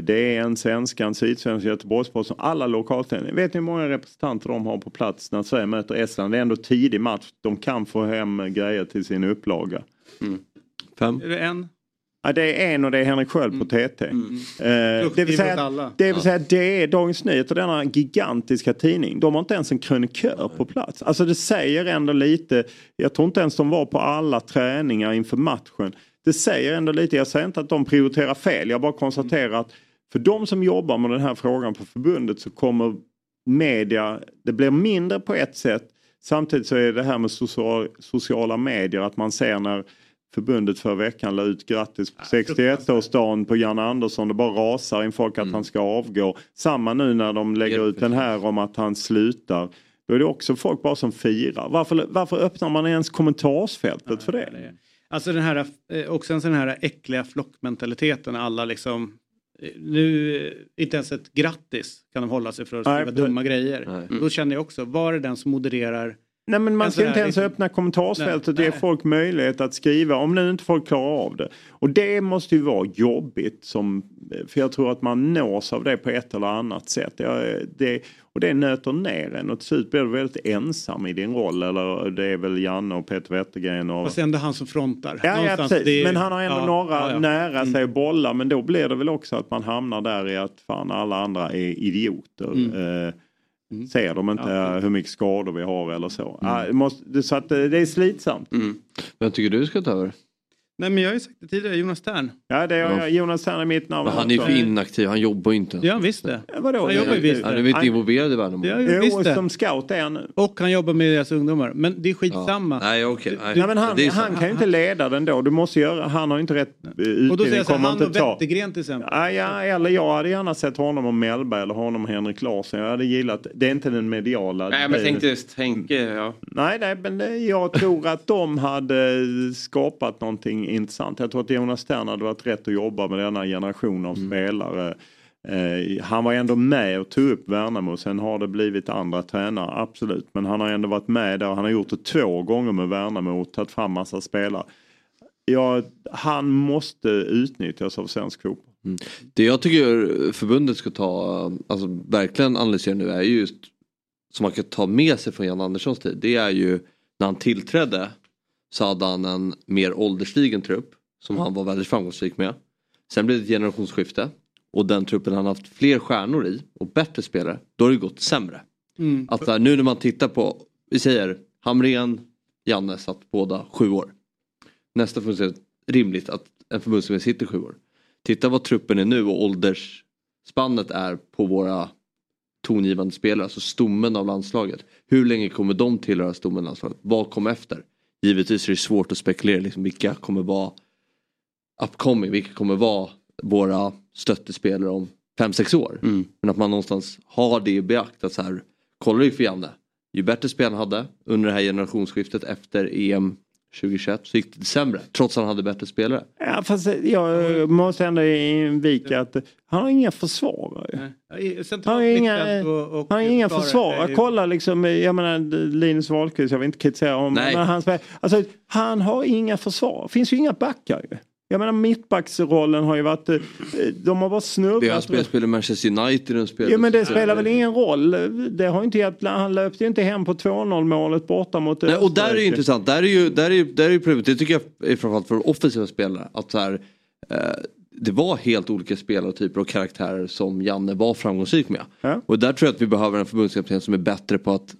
det är en svenska, en sydsvensk, Göteborgsposten, alla lokaltidningar. Vet ni hur många representanter de har på plats när Sverige möter Estland? Det är ändå tidig match, de kan få hem grejer till sin upplaga. Fem. Är det en? Ja, det är en och det är Henrik Sköld på TT. Eh, det vill Duktig säga, mot alla. det vill säga det är Dagens Nyheter, denna gigantiska tidning. De har inte ens en krönikör på plats. Alltså det säger ändå lite. Jag tror inte ens de var på alla träningar inför matchen. Det säger ändå lite. Jag säger inte att de prioriterar fel. Jag bara konstaterar att för de som jobbar med den här frågan på förbundet så kommer media, det blir mindre på ett sätt. Samtidigt så är det här med social, sociala medier att man ser när förbundet för veckan la ut grattis på 61-årsdagen på Jan Andersson. Det bara rasar in folk att han ska avgå. Samma nu när de lägger ut den här om att han slutar. Då är det också folk bara som firar. Varför, varför öppnar man ens kommentarsfältet för det? Alltså den här, eh, och sen så den här äckliga flockmentaliteten. Alla liksom, eh, nu, eh, inte ens ett grattis kan de hålla sig för att Nej, skriva det- dumma grejer. Då känner jag också, var är den som modererar? Nej men man en ska inte ens liksom- öppna kommentarsfältet och ge folk möjlighet att skriva om nu inte folk klarar av det. Och det måste ju vara jobbigt som, för jag tror att man nås av det på ett eller annat sätt. Jag, det, och det nöter ner en och till slut blir du väldigt ensam i din roll. Eller det är väl Janne och Peter Wettergren och... Fast ändå han som frontar. Ja, ja precis. det är- Men han har ändå ja, några ja, ja. nära sig att bolla. Men då blir det väl också att man hamnar där i att fan alla andra är idioter. Mm. Eh, Ser de inte hur mycket skador vi har eller så. Ah, det måste, så att eh, det är slitsamt. Vem tycker du ska ta över? Nej men jag har ju sagt det tidigare, Jonas Tern. Ja, det är Jonas Tern är mitt namn Men han är ju för inaktiv, han jobbar ju inte. Ja visst det. Vadå? Han jobbar ju visst Han är väl inte involverad i Värnamo? Ja, Jo, visst det. som scout är han nu. Och han jobbar med deras ungdomar. Men det är skitsamma. Nej okej. nej. Nej, men han, han kan ju inte leda den då. Du måste göra, han har ju inte rätt utbildning. Och då säger jag så här, han och. Wettergren till exempel. Ja, ja, eller jag hade gärna sett honom och Mellberg eller honom och Henrik Larsson. Jag hade gillat, det är inte den mediala Nej men delen. tänkte, tänkte ja. Nej, nej, men jag tror att de hade skapat någonting intressant. Jag tror att Jonas Tern hade varit rätt att jobba med denna generation av spelare. Eh, han var ändå med och tog upp Värnamo. Sen har det blivit andra tränare, absolut. Men han har ändå varit med där. Han har gjort det två gånger med Värnamo och tagit fram massa spelare. ja, han måste utnyttjas av svensk fotboll. Mm. Det jag tycker förbundet ska ta, alltså verkligen analysera nu är ju just som man kan ta med sig från Jan Anderssons tid. Det är ju när han tillträdde så hade han en mer ålderstigen trupp som han var väldigt framgångsrik med. Sen blev det ett generationsskifte och den truppen han haft fler stjärnor i och bättre spelare, då har det gått sämre. Mm. Att här, nu när man tittar på, vi säger Hamrén, Janne satt båda sju år. Nästa förbundskapten, rimligt att en förbundskapten sitter sju år. Titta vad truppen är nu och åldersspannet är på våra tongivande spelare, alltså stommen av landslaget. Hur länge kommer de tillhöra stommen av landslaget? Vad kommer efter? Givetvis är det svårt att spekulera liksom, vilka kommer vara upcoming, vilka kommer vara våra stöttespelare om 5-6 år. Men att man någonstans har det i beakt att så här, kollar du för Janne, ju bättre spel han hade under det här generationsskiftet efter EM 2021 så gick det sämre trots att han hade bättre spelare. Ja, fast jag måste ändå invika att han har inga försvarare. Han har inga, och- och han har inga försvarare Kolla liksom, jag menar Linus Wahlqvist, jag vill inte kritisera honom. Nej. Men han, alltså, han har inga försvar. Finns ju inga backar ju. Jag menar mittbacksrollen har ju varit, eh, de har bara snurrat. spelat, spelat Manchester United och spelat... Ja men det spelar väl ingen roll. Det har inte hjälpt. Han löpte ju inte hem på 2-0 målet borta mot Nej, och där är det intressant, där är ju, där är, ju- där är ju problemet, det tycker jag är framförallt för offensiva spelare. Att så här, eh, det var helt olika spelartyper och karaktärer som Janne var framgångsrik med. Ja. Och där tror jag att vi behöver en förbundskapten som är bättre på att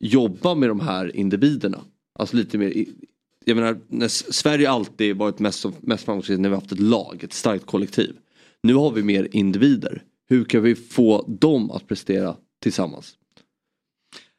jobba med de här individerna. Alltså lite mer, i- jag menar när Sverige alltid varit mest, mest framgångsrikt när vi har haft ett lag, ett starkt kollektiv. Nu har vi mer individer. Hur kan vi få dem att prestera tillsammans?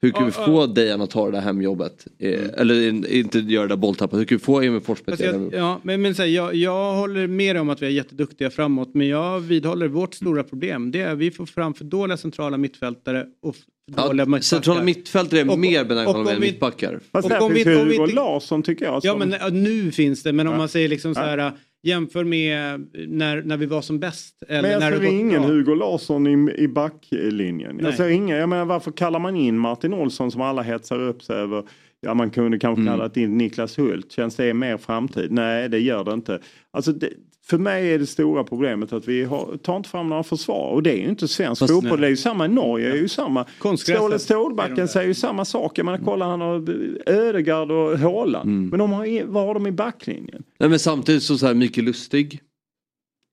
Hur kan vi få Dejan att ta det där hemjobbet? Eh, Eller in- inte göra det där bolltappet. Hur kan vi få Emil Forsberg Alltså till jag, ja, men, men så här, jag, jag håller med om att vi är jätteduktiga framåt men jag vidhåller vårt stora problem. Det är att vi får fram för dåliga centrala mittfältare och Ja, centrala mittfältare är Och- mer benägna att än mittbackar. Fast Och där om finns vi- om Hugo Larsson tycker jag. Ja som- men ja, nu finns det men om Ja. man säger liksom så Ja. Jämför med när, när vi var som bäst. Eller Men jag när ser ingen bra. Hugo Larsson i, i backlinjen. Nej. Jag ser ingen, jag menar varför kallar man in Martin Olsson som alla hetsar upp sig över? Ja man kunde kanske Mm. kallat in Niklas Hult. Känns det mer framtid? Nej det gör det inte. Alltså det, för mig är det stora problemet att vi har, tar inte fram några försvar. Och det är ju inte svensk Fast- fotboll. Det är ju samma i Norge. Det är ju samma. Ståle Stålbacken säger ju samma sak. Jag menar kolla han har Ödegard och Haaland. Mm. Men de har, vad har de i backlinjen? Nej men samtidigt så, så här Mikael Lustig.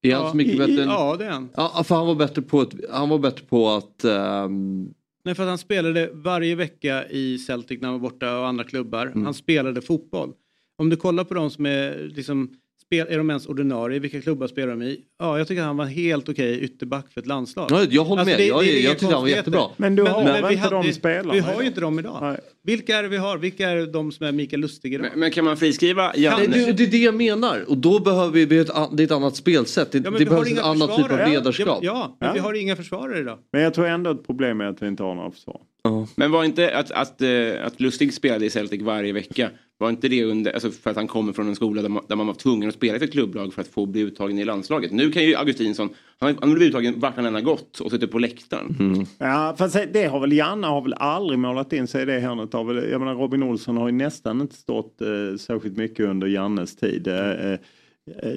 Är han så mycket i- bättre i- än... Ja det är han. Ja, för han var bättre på att, han var bättre på att ehm, Nej, för att han spelade varje vecka i Celtic när han var borta och andra klubbar. Mm. Han spelade fotboll. Om du kollar på de som är liksom spel, är de ens ordinarie? Vilka klubbar spelar de i? Ja, jag tycker att han var helt okej ytterback för ett landslag. Ja, jag håller med. Jag- jag inga tyckte han var jättebra. Men du har väl vi inte de spelarna Vi har ju inte dem idag. Vilka är det vi har? Vilka är de som är Mikael Lustig idag? Men, men kan man friskriva Nej, Janne? det, det är det jag menar. Och då behöver vi, det är ett, det annat spelsätt. Det, Ja, men det vi har behövs en inga annan typ av ledarskap. Ja, ja men Ja. vi har inga försvarare idag. Men jag tror ändå att problemet är att vi inte har några försvar. Men var inte att, att, eh, att Lustig spelade i Celtic varje vecka. Var inte det under, alltså för att han kommer från en skola där man, där man var tvungen att spela för ett klubblag för att få bli uttagen i landslaget. Nu kan ju Augustinsson, han, han blir uttagen vart han än har gått och sitter på läktaren. Mm. Ja, fast det har väl Janne har väl aldrig målat in sig i det hörnet. Av, jag menar Robin Olsson har ju nästan inte stått eh, särskilt mycket under Jannes tid. Eh, eh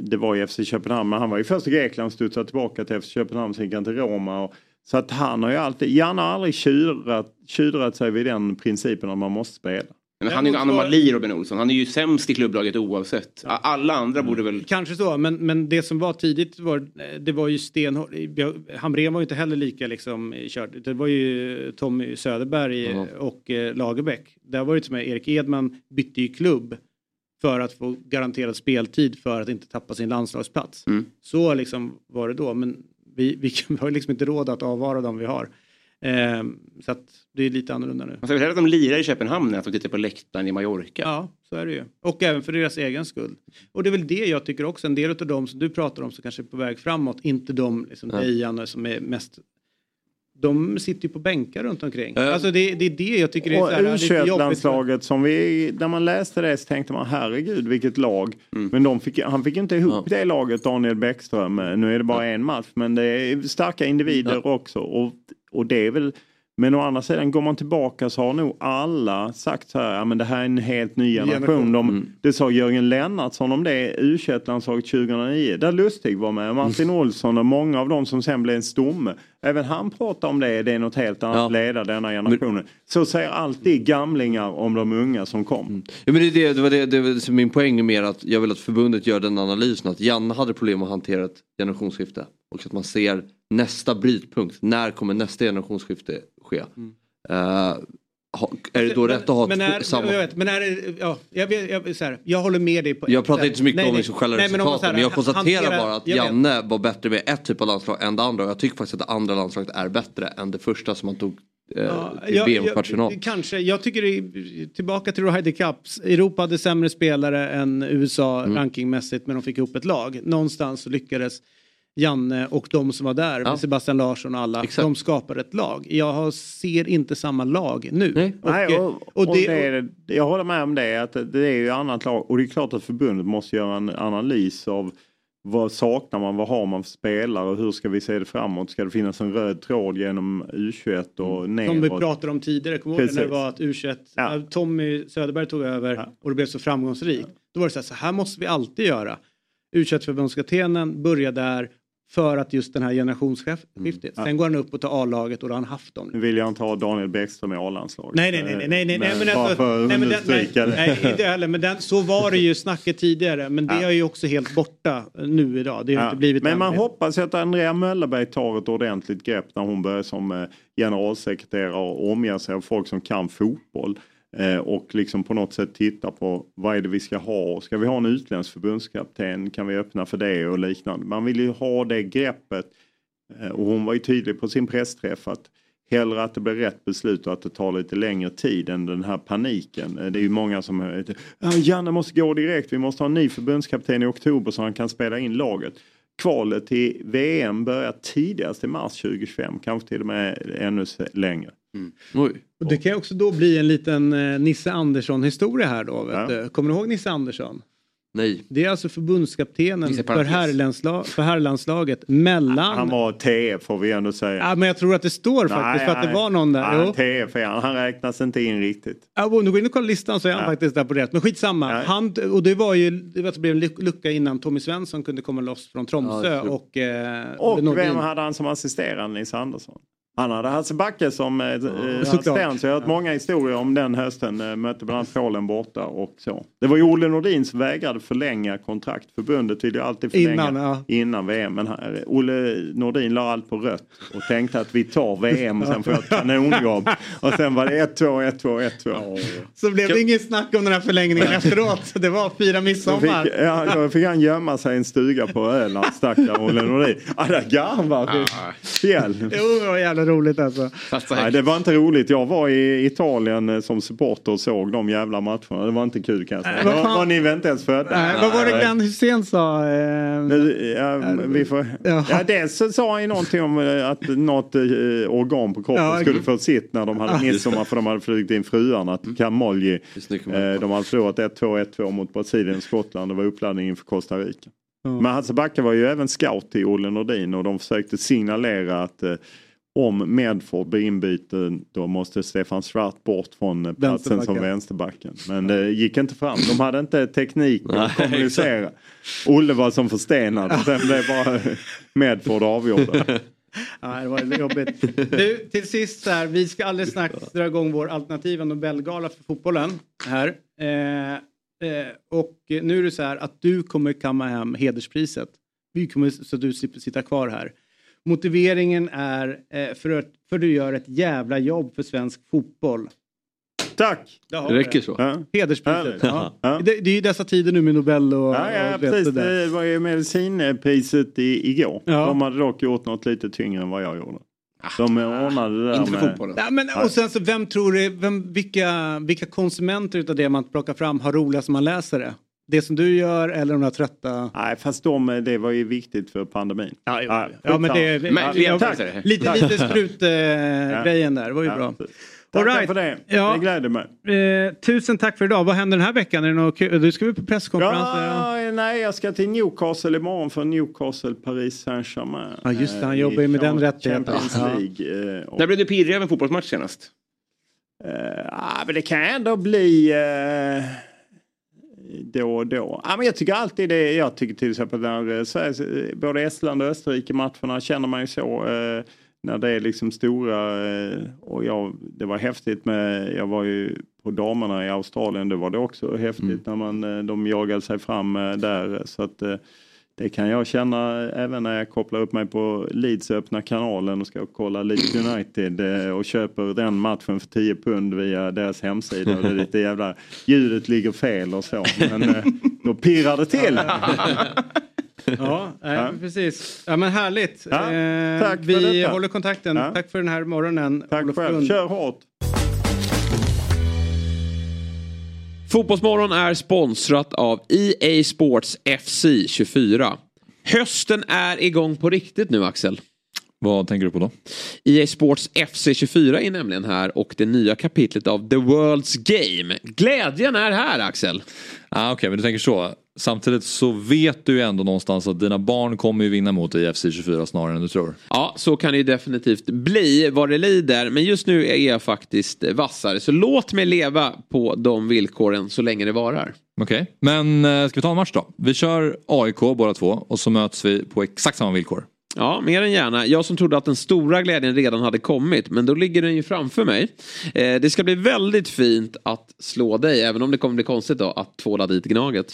det var i FC Köpenhamn, men han var ju först i Grekland och studsade tillbaka till FC Köpenhamn, sen gick han till Roma. Och, så att han har ju alltid, Janne har aldrig tjurat, tjudrat sig vid den principen att man måste spela. Men han är ju en anomali Robin Olsson. Han är ju sämst i klubblaget oavsett. Alla andra borde väl... Kanske så, men, men det som var tidigt var, det var ju stenhårt. Hamrén var ju inte heller lika liksom körd. Det var ju Tommy Söderberg Ja. och eh, Lagerbäck. Där var det som Erik Edman bytte ju klubb för att få garanterad speltid för att inte tappa sin landslagsplats. Mm. Så liksom var det då, men vi, vi, har ju liksom inte råd att avvara dem vi har. Ehm, så att det är lite annorlunda nu. Man ska väl hellre att de lirar i Köpenhamn än att de tittar på läktaren i Mallorca. Ja, så är det ju. Och även för deras egen skull. Och det är väl det jag tycker också. En del av dem som du pratar om som kanske är på väg framåt, inte de liksom Ja. Dejan som är mest de sitter ju på bänkar runt omkring. Ja. Alltså det, det är det jag tycker är Och så här, lite jobbigt. U21-landslaget som vi, när man läste det så tänkte man herregud vilket lag. Men de fick, han fick inte ihop Ja. det laget Daniel Bäckström. Nu är det bara en match men det är starka individer också. Och, och det är väl Men å andra sidan, går man tillbaka så har nog alla sagt så här, ja men det här är en helt ny generation. De, Mm. Det sa Jörgen Lennartsson om det u landslaget 2009. Där Lustig var med, Martin Olsson och många av dem som sen blev en stomme. Även han pratar om det, det är något helt annat att leda denna generationen. Så säger alltid gamlingar om de unga som kom. Ja, men det, det, det var det, det var min poäng är mer att jag vill att förbundet gör den analysen att Janne hade problem att hantera ett generationsskifte. Och att man ser nästa brytpunkt. När kommer nästa generationsskifte ske? Eh, ha, är det då rätt att ha men är, samma... jag, vet, men är det, ja, jag, jag, så här, jag håller med dig. På, Jag pratar inte så mycket nej, om liksom själva men resultaten här, men jag konstaterar hantera- bara att. Janne var bättre med ett typ av landslag än det andra och jag tycker faktiskt att det andra landslaget är bättre än det första som man tog eh, Ja, VM-kvartsfinal. Kanske. Jag tycker det tillbaka till Ryder Cups. Europa hade sämre spelare än USA Mm. rankingmässigt men de fick ihop ett lag. Någonstans lyckades Janne och de som var där, med Sebastian Larsson och alla, de skapade ett lag. Jag ser inte samma lag nu. Och, Nej, och, och, och det- det, är, jag håller med om det, att det är ju ett annat lag. Och det är klart att förbundet måste göra en analys av vad saknar man, vad har man för spelare och hur ska vi se det framåt? Ska det finnas en röd tråd genom U21 och Som vi neråt? pratade om tidigare, kommer ihåg när det var att U21, när Tommy Söderberg tog över och det blev så framgångsrikt. Då var det så här, så här måste vi alltid göra. U21-förbundskaptenen börjar där för att just den här generationsskiftet. Ja. Sen går han upp och tar A-laget och då har han haft dem. Nu vill jag inte ha Daniel Bäckström i A-landslaget. Nej, nej, nej, nej, nej, nej, nej, men bara alltså, för att nej, men den, nej, nej, inte heller, men den, så var det ju snacket tidigare, men det är ju också helt borta nu idag. Det har Ja, inte blivit Men man än. hoppas att Andrea Möllerberg tar ett ordentligt grepp när hon börjar som eh, generalsekreterare och omger sig av folk som kan fotboll. Eh, och liksom på något sätt titta på vad är det vi ska ha. Ska vi ha en utländsk förbundskapten? Kan vi öppna för det och liknande. Man vill ju ha det greppet. Eh, och hon var ju tydlig på sin pressträff att hellre att det blir rätt beslut och att det tar lite längre tid än den här paniken. Eh, det är ju många som eh, Janne måste gå direkt. Vi måste ha en ny förbundskapten i oktober så han kan spela in laget. Kvalet till VM börjar tidigast i mars 2025, kanske till och med ännu längre se- längre. Och det kan också då bli en liten eh, Nisse Andersson historia här då. Vet du. Kommer du ihåg Nisse Andersson? Nej. Det är alltså förbundskaptenen för, herrlandslag, för herrlandslaget mellan... Han var TF får vi ändå säga. Ja, men jag tror att det står faktiskt för att det var någon där. Nej. TF är han. Han räknas inte in riktigt. Ja, om du går in och kollar listan så är han faktiskt där på rätt. Men skitsamma. Han, och det var ju det var att det blev en luc- lucka innan Tommy Svensson kunde komma loss från Tromsö Ja, och... Eh, Och vem hade han som assisterande Nisse Andersson? Han hade Hasse Backe som eh, eh, Såklart. assistent. Så jag har hört många historier om den hösten. Eh, mötte bland annat Polen borta och så. Det var ju Olle Nordin som vägrade förlänga kontrakt. Förbundet ville ju alltid förlänga Innan, ja. innan VM. Men här, Olle Nordin la allt på rött och tänkte att vi tar VM och sen får jag ett kanonjobb. Och sen var det 1-2, 1-2, 1-2. Så blev det inget snack om den här förlängningen efteråt. Det var fyra Då midsommar. fick, ja, då fick han gömma sig i en stuga på Öland, stackare Olle Nordin. Ja, där garvar fjäll. Jo, roligt alltså. Nej, det var inte roligt. Jag var i Italien eh, som supporter och såg de jävla matcherna. Det var inte kul kan jag säga. Vad Var, var ni inte ens födda? Nej, vad var det Glenn Hysén sa? Eh, Nu, ja, vi får, ja, dels så sa han ju någonting om eh, att något eh, organ på kroppen Ja, skulle få sitt när de hade Ja. midsommar för de hade flugit in fruarna. Att Camolli, eh, de hade förlorat 1-2, 1-2 mot Brasilien och Skottland. Det var uppladdning inför Costa Rica. Men Hasse Backe var ju även scout till Olle Nordin och de försökte signalera att eh, om Medford blir inbyten då måste Stefan Svart bort från eh, platsen som Vänsterbacken. Men det gick inte fram. De hade inte teknik att kommunicera. Olle var som förstenad. Sen blev bara Medford avgjorda. Ja, det var jobbigt. Du, till sist så här, vi ska alldeles strax dra igång vår alternativa Nobelgala för fotbollen här. Eh, eh, och nu är det så här att du kommer kamma hem hederspriset. Vi kommer, så du slipper sitta kvar här. Motiveringen är eh, för att för du gör ett jävla jobb för svensk fotboll. Tack! Det räcker så. Ja. Hederspriset. Ja. Ja. Det, det är ju dessa tider nu med Nobel och, Ja, ja och precis. det. Det var ju medicinpriset i, igår. Ja. De hade dock gjort något lite tyngre än vad jag gjorde. De ordnade det där Inte med... fotbollen. Ja, men, och sen så vem tror du, vem, vilka, vilka konsumenter utav det man plockar fram har roligast när man läser det? Det som du gör eller de där trötta? Nej, fast de, det var ju viktigt för pandemin. Ja, jo, Ja, ja men det, Men, ja, Lena, tack. tack. lite, lite sprut-grejen där, det var ju Ja, bra. All right. för det. Ja. Det gläder mig. Eh, tusen tack för idag. Vad händer den här veckan? Är det något kul? Du ska väl på presskonferens? Ja, eh, nej, jag ska till Newcastle imorgon för Newcastle Paris Saint-Germain. Ja, just det, han eh, jobbar ju med den rättigheten. Champions Ja. League. eh, och- När blev du pirrig över en fotbollsmatch senast? Eh, ah, men det kan ändå bli eh, då och då. Ah, men jag tycker alltid det. Jag tycker till exempel när eh, Sveriges, eh, både Estland och Österrike matcherna känner man ju så. Eh, när det är liksom stora eh, och jag, det var häftigt med, jag var ju på damerna i Australien, det var det också häftigt när man, de jagade sig fram där. Så att det kan jag känna även när jag kopplar upp mig på Leeds öppna kanalen och ska kolla Leeds United eh, och köper den matchen för 10 pund via deras hemsida och det är lite jävla ljudet ligger fel och så. Men eh, då pirrar det till. Ja, Ja. precis. Ja, men härligt. Ja, Eh, tack för vi detta. håller kontakten. Ja. Tack för den här morgonen. Tack Olof själv, Lund. kör hårt. Fotbollsmorgon är sponsrat av EA Sports FC 24. Hösten är igång på riktigt nu Axel. Vad tänker du på då? EA Sports FC 24 är nämligen här och det nya kapitlet av The World's Game. Glädjen är här Axel. Ah, Okej, men du tänker så. Samtidigt så vet du ju ändå någonstans att dina barn kommer ju vinna mot dig i FC24 snarare än du tror. Ja, så kan det ju definitivt bli vad det lider. Men just nu är jag faktiskt vassare. Så låt mig leva på de villkoren så länge det varar. Okej, men eh, ska vi ta en match då? Vi kör AIK båda två och så möts vi på exakt samma villkor. Ja, mer än gärna. Jag som trodde att den stora glädjen redan hade kommit, men då ligger den ju framför mig. Eh, det ska bli väldigt fint att slå dig, även om det kommer bli konstigt då att tvåla dit Gnaget.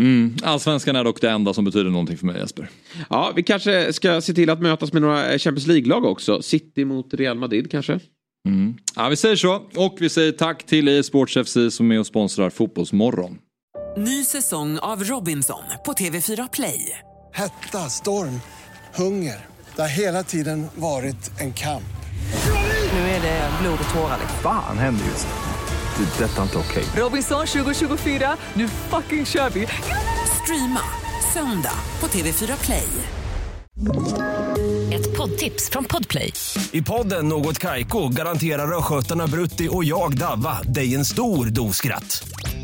Mm. Allsvenskan är dock det enda som betyder någonting för mig Jesper. Ja, vi kanske ska se till att mötas med några eh, Champions League-lag också. City mot Real Madrid kanske. Mm. Ja, vi säger så och vi säger tack till EA Sports FC som är och sponsrar Fotbollsmorgon. Ny säsong av Robinson på TV4 Play. Hetta, storm, hunger. Det har hela tiden varit en kamp. Nu är det blod och tårar. Fan händer just nu. Det. är Detta är inte okej. Robinson 2024, nu fucking kör vi! Streama söndag på TV4 Play. Ett poddtips från Podplay. I podden Något Kaiko garanterar östgötarna Brutti och jag, Davva, dig en stor dos skratt.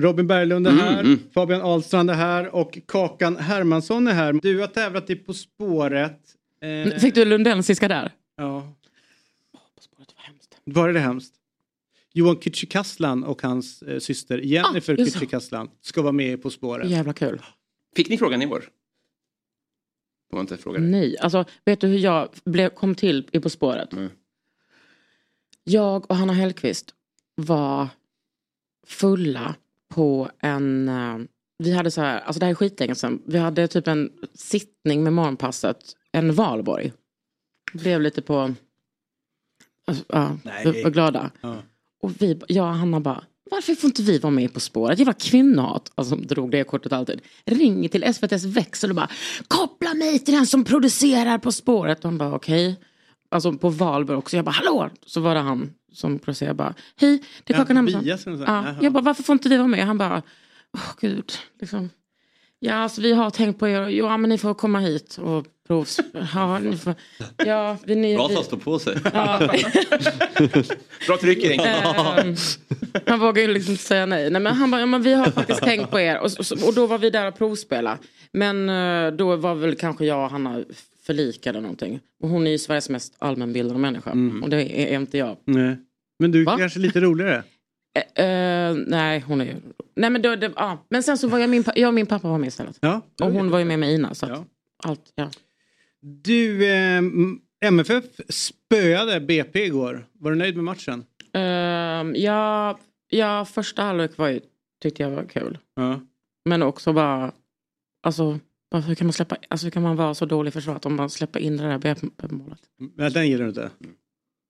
Robin Berglund är Mm, här. mm. Fabian Ahlstrand är här. Och Kakan Hermansson är här. Du har tävlat i På spåret. Eh, Fick du Lundensiska där? Ja. Var det hemskt? Johan Kücükaslan och hans eh, syster Jennifer Ah. Kücükaslan ska vara med På spåret. Jävla kul. Fick ni frågan i år? Om man inte frågade. Nej, alltså vet du hur jag blev, kom till i På spåret? Jag och Hanna Hellquist var fulla på en... eh, Vi hade så här, alltså det här är skitlänge sedan. Vi hade typ en sittning med morgonpasset, en valborg. Blev lite på... Alltså, ja, Nej. vi var glada. Ja. Och vi, jag och Hanna bara, varför får inte vi vara med På spåret? Jävla kvinnohat. Alltså drog det kortet alltid. Ringer till SVTs växel och bara, koppla mig till den som producerar På spåret. Och han bara, okej. Alltså på Valborg också. Jag bara, hallå! Så var det han som. Jag bara, hej, det är Ja, Kakan Hermansson. Något sånt. Ja, jag bara, varför får inte vi vara med? Han bara, åh gud. Liksom. Ja, alltså vi har tänkt på er. Ja, men ni får komma hit och provs... Ja, ni får... Ja, vi, ni, Bra att han står på sig. Ja. Bra tryck i Ehm, han vågar ju liksom inte säga nej. nej men han bara, ja, men vi har faktiskt tänkt på er. Och, och, och då var vi där och provspela. Men eh, då var väl kanske jag och Hanna förlikade någonting. Och hon är ju Sveriges mest allmänbildade människa. Mm. Och det är, inte jag. Nej. Men du är Va? kanske lite roligare. Eh, eh, nej, hon är ju... Nej, men, då, det, ja. men sen så var jag min, jag och min pappa var med istället. Ja, och hon var ju med med Ina. Så Ja. allt, ja. Du, eh, MFF spöade BP igår. Var du nöjd med matchen? Ehm, ja, ja, första halvlek var ju, tyckte jag var kul. Men också bara, alltså, bara hur kan man släppa, alltså hur kan man vara så dålig i försvaret om man släpper in det där BP-målet? Men den gillar du inte?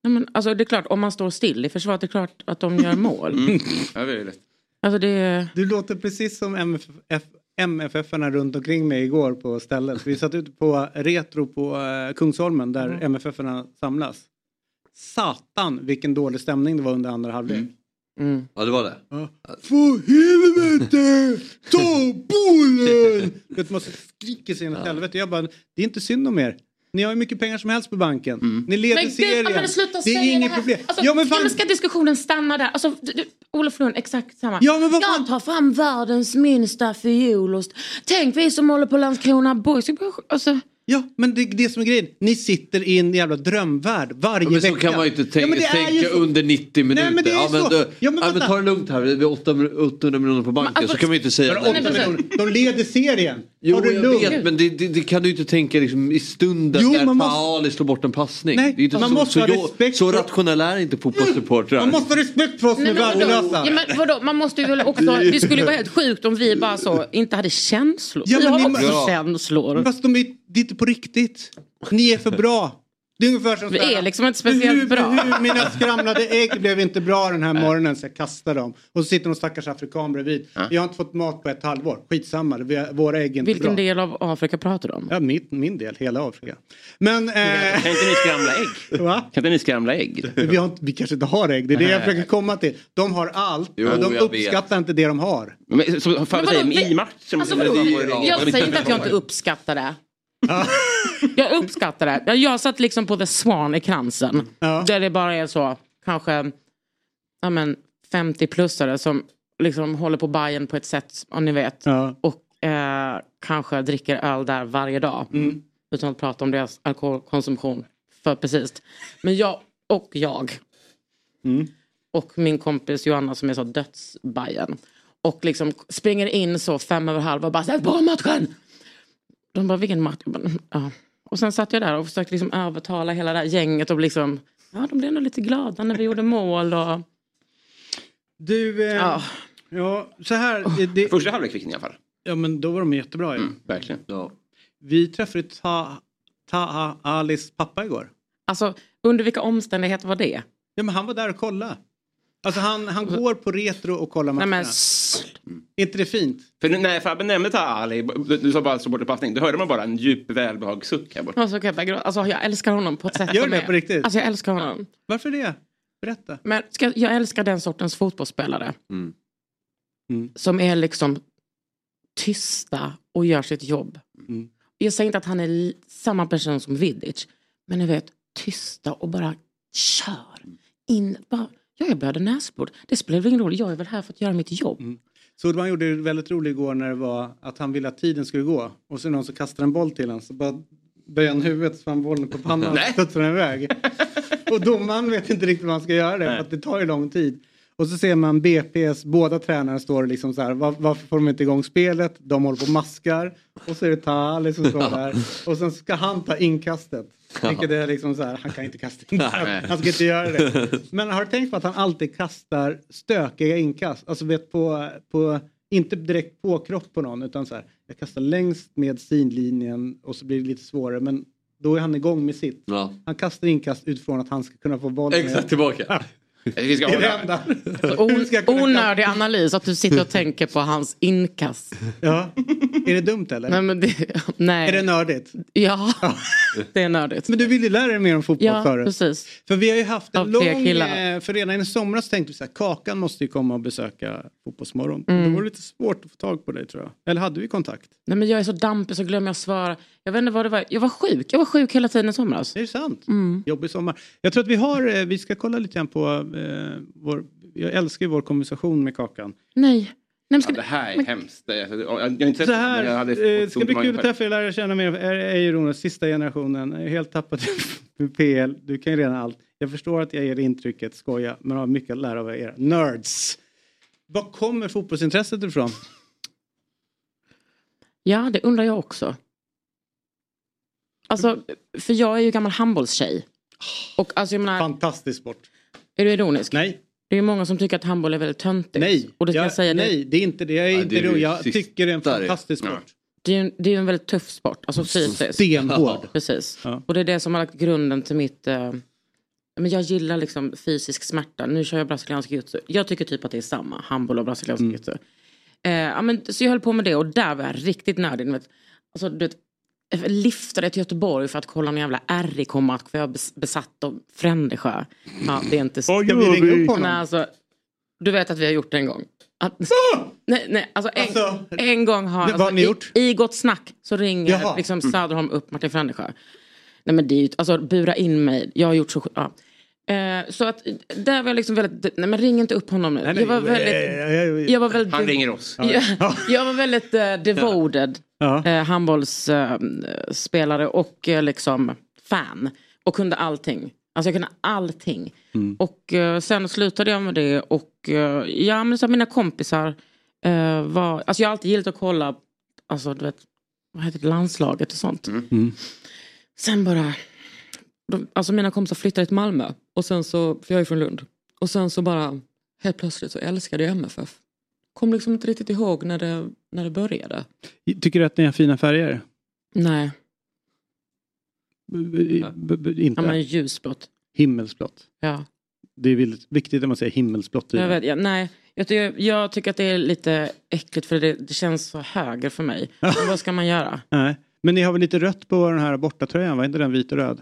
Nej, men, alltså det är klart, om man står still i försvaret, det är klart att de gör mål. Ja, det är lätt. Alltså det... Du låter precis som MFF, MFF-arna runt omkring mig igår på stället. Vi satt ute på Retro på eh, Kungsholmen där Mm. MFF-arna samlas. Satan vilken dålig stämning det var under andra halvlek. Mm. Ja det var det. För helvete! Ta bollen! Vet, man skriker sig in i helvete. Jag bara, det är inte synd om er. Ni har hur mycket pengar som helst på banken. Ni leder Men gud, serien. men sluta det är inget problem. Alltså, ja, men fan, ska diskussionen stanna där? Alltså, du, du, Olof Lund, exakt samma. Ja, men vad Jag tar fram världens minsta fiolost. Tänk vi som håller på Landskrona Boys. Alltså, Ja, men det är det som är grejen. Ni sitter i en jävla drömvärld varje Ja, men så vecka. kan man ju inte tänka, Ja, men det är ju tänka så. under 90 minuter. Nej, men det är ja, men, så. Ja, men ja, men ta det lugnt här, vi har 800 miljoner på banken så kan man ju inte säga... Men miljoner. De leder serien. Jo, Har du jag vet, men det, det, det kan du ju inte tänka liksom, i stunden Jo, när man måste- Paali slår bort en passning. Nej, det är inte man så, måste så, ha respekt så för- rationell är inte fotbollssupportrar. Man måste ha respekt för oss som är men värdelösa. Ja, men vadå? Man måste ju väl också, det skulle ju vara helt sjukt om vi bara så inte hade känslor. Ja, vi men har ni- också Ja. känslor. Fast de är, det är inte på riktigt. Ni är för bra. Det är ungefär som Vi här, är liksom inte speciellt hur, bra. Hur, mina skramlade ägg blev inte bra den här morgonen så jag kastade dem. Och så sitter någon stackars afrikan bredvid. Jag har inte fått mat på ett halvår. Skitsamma, vi har- våra ägg är inte Vilken bra. del av Afrika pratar du om? Ja, min, min del, hela Afrika. Men... Eh, Kan inte ni skramla ägg? Va? Kan inte ni skramla ägg? vi, har, vi kanske inte har ägg, det är det jag försöker komma till. De har allt, Jo, men de uppskattar inte det de har. Men, så, fan, Men säger, vadå, I matchen... Alltså, jag säger inte att jag inte uppskattar det. Jag uppskattar det. Jag- satt liksom på The Swan i kransen. Där det bara är så, kanske ja, men, 50-plussare som liksom håller på Bayern på ett sätt, om ni vet. Ja. Och eh, kanske dricker öl där varje dag. Mm. Utan att prata om deras alkoholkonsumtion. För precis. Men jag och jag. Mm. Och min kompis Johanna som är så dödsbajen. Och liksom springer in så fem över halv och bara sätt på matchen! De bara vilken match? Bara, Ja. Och sen satt jag där och försökte liksom övertala hela det här gänget och liksom Ja de blev ändå lite glada när vi gjorde mål och Du, eh, Ja. ja. så här. Det, det, Första halvlek fick ni i alla fall. ja men då var de jättebra ju. Verkligen. Ja. Vi träffade Ta- Taha Alis pappa igår. Alltså under vilka omständigheter var det? Ja men han var där och kollade. Alltså han, han går på retro och kollar Nej, matcherna. men, inte det fint? För när Fabbe nämnde Taha Ali, du du sa bara slå bort en passning, då hörde man bara en djup välbehagssuck här borta. Alltså, kan jag, bara gråta. alltså, jag älskar honom på ett sätt Gör som det är- på riktigt? Alltså jag älskar honom. Varför det? Berätta. Men ska, jag älskar den sortens fotbollsspelare. Mm. Som är liksom tysta och gör sitt jobb. Mm. Jag säger inte att han är samma person som Vidic. Men ni vet, tysta och bara kör. In, bara, jag är blöder näsblod. Det spelar väl ingen roll, jag är väl här för att göra mitt jobb. Mm. Så han gjorde det väldigt roligt igår när det var att han ville att tiden skulle gå. Och så någon som kastar en boll till honom så bara böjer han huvudet så får han bollen på pannan och studsar den iväg. och domaren vet inte riktigt vad han ska göra det för att det tar ju lång tid. Och så ser man BP's båda tränare står liksom så här, var, varför får de inte igång spelet? De håller på och maskar. Och så är det Tali som står där. Och sen ska han ta inkastet. Vilket är liksom så här, han kan inte kasta inkast. Han ska inte göra det. Men har du tänkt på att han alltid kastar stökiga inkast? Alltså vet på, på inte direkt på kropp på någon utan så här, jag kastar längst med sidlinjen och så blir det lite svårare men då är han igång med sitt. Ja. Han kastar inkast utifrån att han ska kunna få bollen. Exakt tillbaka. Vi ska Det är det hålla. onödig analys, att du sitter och tänker på hans inkast. Ja. Är det dumt eller? Nej, men det, nej. Är det nördigt? Ja, det är nördigt. Men du ville lära dig mer om fotboll Ja, förut. precis. För vi har ju haft en Av lång... eh, För redan i somras tänkte vi så här, Kakan måste ju komma och besöka Fotbollsmorgon. Mm. Då var det lite svårt att få tag på dig tror jag. Eller hade vi kontakt? Nej, men jag är så dampig så glömmer jag svara. Jag vet inte vad det var. Jag var sjuk. Jag var sjuk hela tiden i somras. Är det sant? Mm. Jobbig sommar. Jag tror att vi har, eh, vi ska kolla lite grann på eh, vår, jag älskar ju vår konversation med Kakan. Nej. Nej men ska Ja, det här är hemskt. Det- Jag jag har inte sett Så det, här, men jag hade eh, ska bli kul att träffa er, lära känna mer. Är, är ju Jonas, sista generationen, är helt tappat med PL. Du kan ju redan allt. Jag förstår att jag ger intrycket, skoja, men har mycket att lära av er. Nerds! Var kommer fotbollsintresset ifrån? Ja, det undrar jag också. Alltså, för jag är ju gammal handbollstjej. Och alltså jag menar, Fantastisk sport. Är du ironisk? Nej. Det är många som tycker att handboll är väldigt töntigt. Nej, Och det ska jag, jag säga, nej det är inte det. Jag, är Ja, inte det är jag tycker det är en fantastisk sport. Det är ju en, det är en väldigt tuff sport, alltså fysiskt. Stenhård. Precis. Ja. Och det är det som har lagt grunden till mitt... Eh, men jag gillar liksom fysisk smärta. Nu kör jag brasiliansk jiu Jag tycker typ att det är samma, handboll och brasiliansk Mm. jiu eh, ja, men, Så jag höll på med det och där var jag riktigt nördig. vet. Alltså, du vet, jag liftade till Göteborg för att kolla en jävla RIK-match för jag bes- besatt av Frändesjö. Ja, det är inte så. Ska vi ringa upp honom? Nej, alltså, du vet att vi har gjort det en gång. Att, nej, nej, alltså en, en gång har... vad har ni i- gjort? I Gott Snack så ringer Jaha. liksom Söderholm upp Martin Frändesjö. Nej men det är ju, alltså bura in mig. Jag har gjort så, ja. Eh, så att där var jag liksom väldigt, nej men ring inte upp honom nu. Nej, jag var nej, väldigt, jag- var väldigt, Han ringer oss. jag, jag var väldigt eh, devoted Ja. eh, handbollsspelare och eh, liksom fan. Och kunde allting. Alltså jag kunde allting. Mm. Och eh, sen slutade jag med det och ja men så mina kompisar var, alltså jag har alltid gillat att kolla, alltså du vet, vad heter det, landslaget och sånt. Mm. Sen bara, de, alltså mina kompisar flyttade till Malmö och sen så, för jag är från Lund. Och sen så bara, helt plötsligt så älskade jag MFF. Kom liksom inte riktigt ihåg när det, när det började. Tycker du att ni har fina färger? Nej, B- inte? ja, men ljusblått. Himmelsblått. Ja. Det är viktigt att man säger himmelsblått. Jag vet, ja, nej, jag tycker, jag tycker att det är lite äckligt för det, det känns så höger för mig. Men vad ska man göra? Nej. Men ni har väl lite rött på den här bortatröjan? Var inte den vit och röd?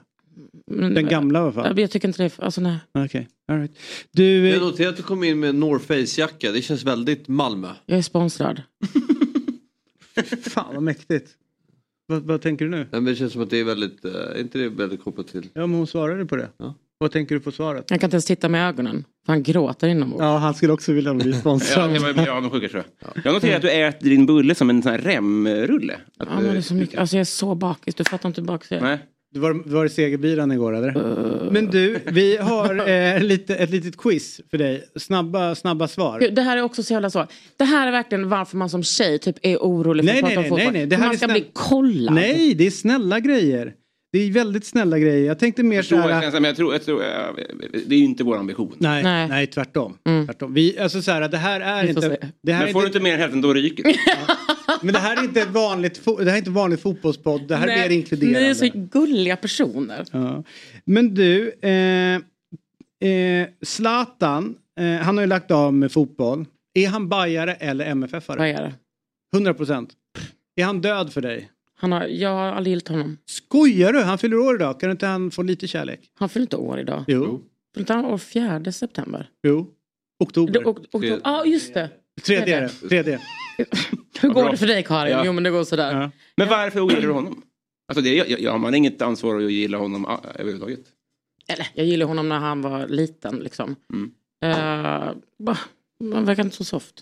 Men- Den gamla i alla fall. Jag tycker inte det, alltså nej. Okej, all right. Du, Jag noterar att du kom in med en North Face-jacka. Det känns väldigt Malmö. Jag är sponsrad. fan vad mäktigt. Vad, vad tänker du nu? Nej, men det känns som att det är väldigt, äh, är inte det väldigt kopplat till? Ja men hon svarade på det. Ja. Vad tänker du på svaret? Jag kan inte ens titta med ögonen. För han gråter inombords. Ja han skulle också vilja bli Ja, sponsrad. det var blir avundsjuk tror jag. Jag noterar att du äter din bulle som en sån här remrulle. Att, Ja, men det är så mycket, alltså jag är så bakis, du fattar inte hur bakis jag är. Nej. Du var, var det segerbilen igår eller? Men du, vi har eh, lite, ett litet quiz för dig. Snabba, snabba svar. Gud, Det här är också så jävla så. Det här är verkligen varför man som tjej typ är orolig för Nej, att nej, prata nej, om nej, fotboll. nej. Det här man ska snäll- bli kollad. Nej, det är snälla grejer. Det är väldigt snälla grejer. Jag tänkte mer så jag här... men jag tror, jag tror, äh, det är ju inte vår ambition. Nej, nej. Nej. tvärtom. Mm. tvärtom. Vi, alltså så här, det här är inte... Det här Men är får du inte inte mer än hälften då ryker det. men det här är inte vanligt, det här är inte vanligt fotbollspodd. Det här är mer inkluderande. Ni är så gulliga personer. Ja. Men du, eh, eh, Zlatan, eh, han har ju lagt av med fotboll. Är han bajare eller MFF-are? Det? 100 procent. Är han död för dig? Han har, jag har aldrig gillat honom. Skojar du? Han fyller år idag. Kan inte han få lite kärlek? Han fyller inte år idag. Jo. Fyller inte han år 4 september? Jo. Oktober. Det- och- och- Ja, just det. Tredje är det. Tredje. Hur går det för dig Karin? Ja. Jo men det går sådär. Ja. Men varför ogillar du honom? Alltså det, jag, jag, man har inget ansvar att gilla honom ah, överhuvudtaget. Eller jag gillade honom när han var liten liksom. Mm. Eh, bah, man verkar inte så soft.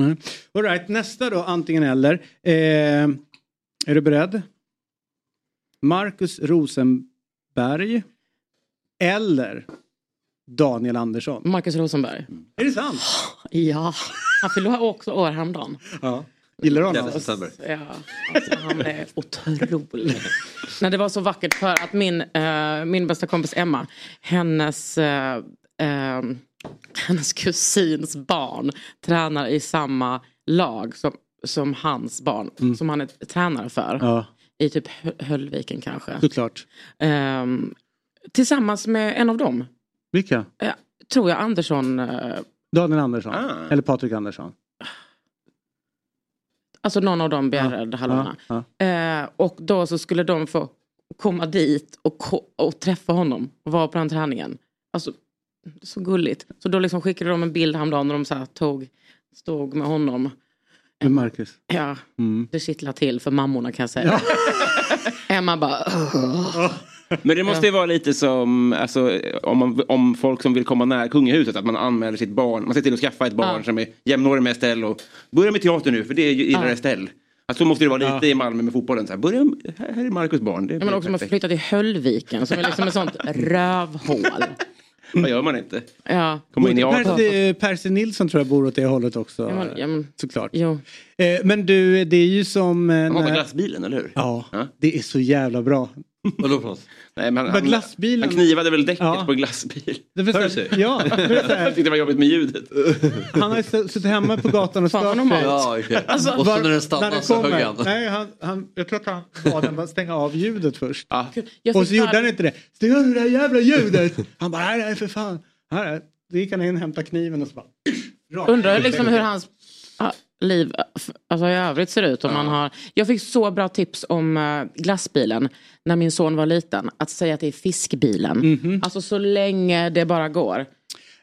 Mm. All right, nästa då, antingen eller. Eh, är du beredd? Marcus Rosenberg eller Daniel Andersson? Marcus Rosenberg. Är det sant? Ja, han fyllde också år häromdagen. Ja. Gillar du honom? Ja, alltså, han är otrolig. Nej, det var så vackert för att min, eh, min bästa kompis Emma, hennes, eh, eh, hennes kusins barn tränar i samma lag som, som hans barn, som han är tränare för. Mm. Ja, I typ Hö- Höllviken kanske. såklart. Ehm, tillsammans med en av dem, Vilka? eh, tror jag Andersson, eh, Daniel Andersson? Ah. Eller Patrik Andersson? alltså någon av de bjärrade halvorna. Ja, ja. Eh, och då så skulle de få komma dit och, ko- och träffa honom och vara på den träningen. Alltså, så gulligt. Så då liksom skickade de en bild häromdagen när de så här tog, stod med honom. Med Marcus? Ja, Mm. det kittlar till för mammorna kan jag säga. Emma bara... Men det måste ju vara lite som alltså, om, man, om folk som vill komma nära kungahuset. Att man anmäler sitt barn. Man ser till att skaffa ett barn Ja. som är jämnårig med Estelle. Och börja med teater nu för det gillar Ja. Estelle. Alltså, så måste det vara lite Ja. i Malmö med fotbollen. Så här, börja, här är Marcus barn. Det Ja, men också man perfekt. flytta till Höllviken som är liksom ett sånt rövhål. Vad gör man inte? Ja. Komma in i Japan. Percy, Percy Nilsson tror jag bor åt det hållet också. Ja, men, ja, men, Såklart. jo. Eh, men du, det är ju som... Eh, Han när- glassbilen, eller hur? Ja, Ja. det är så jävla bra. Vadå för något? Nej, men han, glassbilen- han knivade väl däcket Ja. på en glassbil. Det Hör sig? Ja, Jag tyckte det var jobbigt med ljudet. han har ju suttit hemma på gatan och stört sig. Ja, okej. Alltså, och så när den stannade så högg han. Nej, han, han, jag tror att han bad den bara stänga av ljudet först. Jag Och fick så gjorde han inte det. Stäng av det där jävla ljudet! Han bara, nej, nej för fan. Här är det. Då gick han in, hämtade kniven och så bara... rakt. Undrar liksom hur hans ah, liv alltså i övrigt ser ut. Om man har... Jag fick så bra tips om eh, glassbilen när min son var liten. Att säga att det är fiskbilen. Mhm. Alltså så länge det bara går.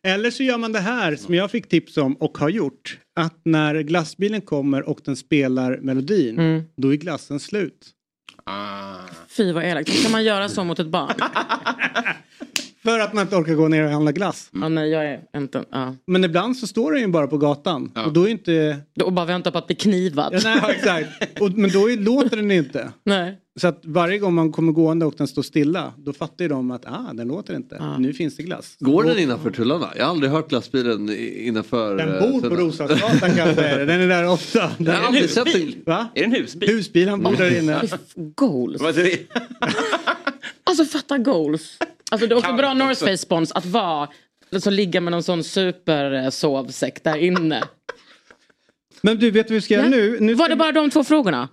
Eller så gör man det här som jag fick tips om och har gjort. Att när glassbilen kommer och den spelar melodin, Mm. då är glassen slut. Fy vad elakt. Kan man göra så mot ett barn? För att man inte orkar gå ner och handla glass. Ja, nej, jag är inte... Ja. Men ibland så står den ju bara på gatan. Och då är inte... Och bara vänta på att bli knivad. Ja, nej, exakt. Och, men då är, låter den inte. Nej. Så att varje gång man kommer gående och den står stilla, då fattar ju de att ah, den låter inte. Nu finns det glass. Går den innanför tullarna? Jag har aldrig hört glassbilen innanför... Den eh, bor på. Roslagsgatan kan jag säga. Den är där ofta. Jag har aldrig sett den. Va? Är det en husbil? Husbil, han bor där inne. Goals. Vad är det? Alltså fatta goals. Alltså det är också bra North Face spons att vara, alltså ligga med någon sån supersovsäck där inne. Men du, vet vad vi ska göra nu? nu Var det bara de två frågorna?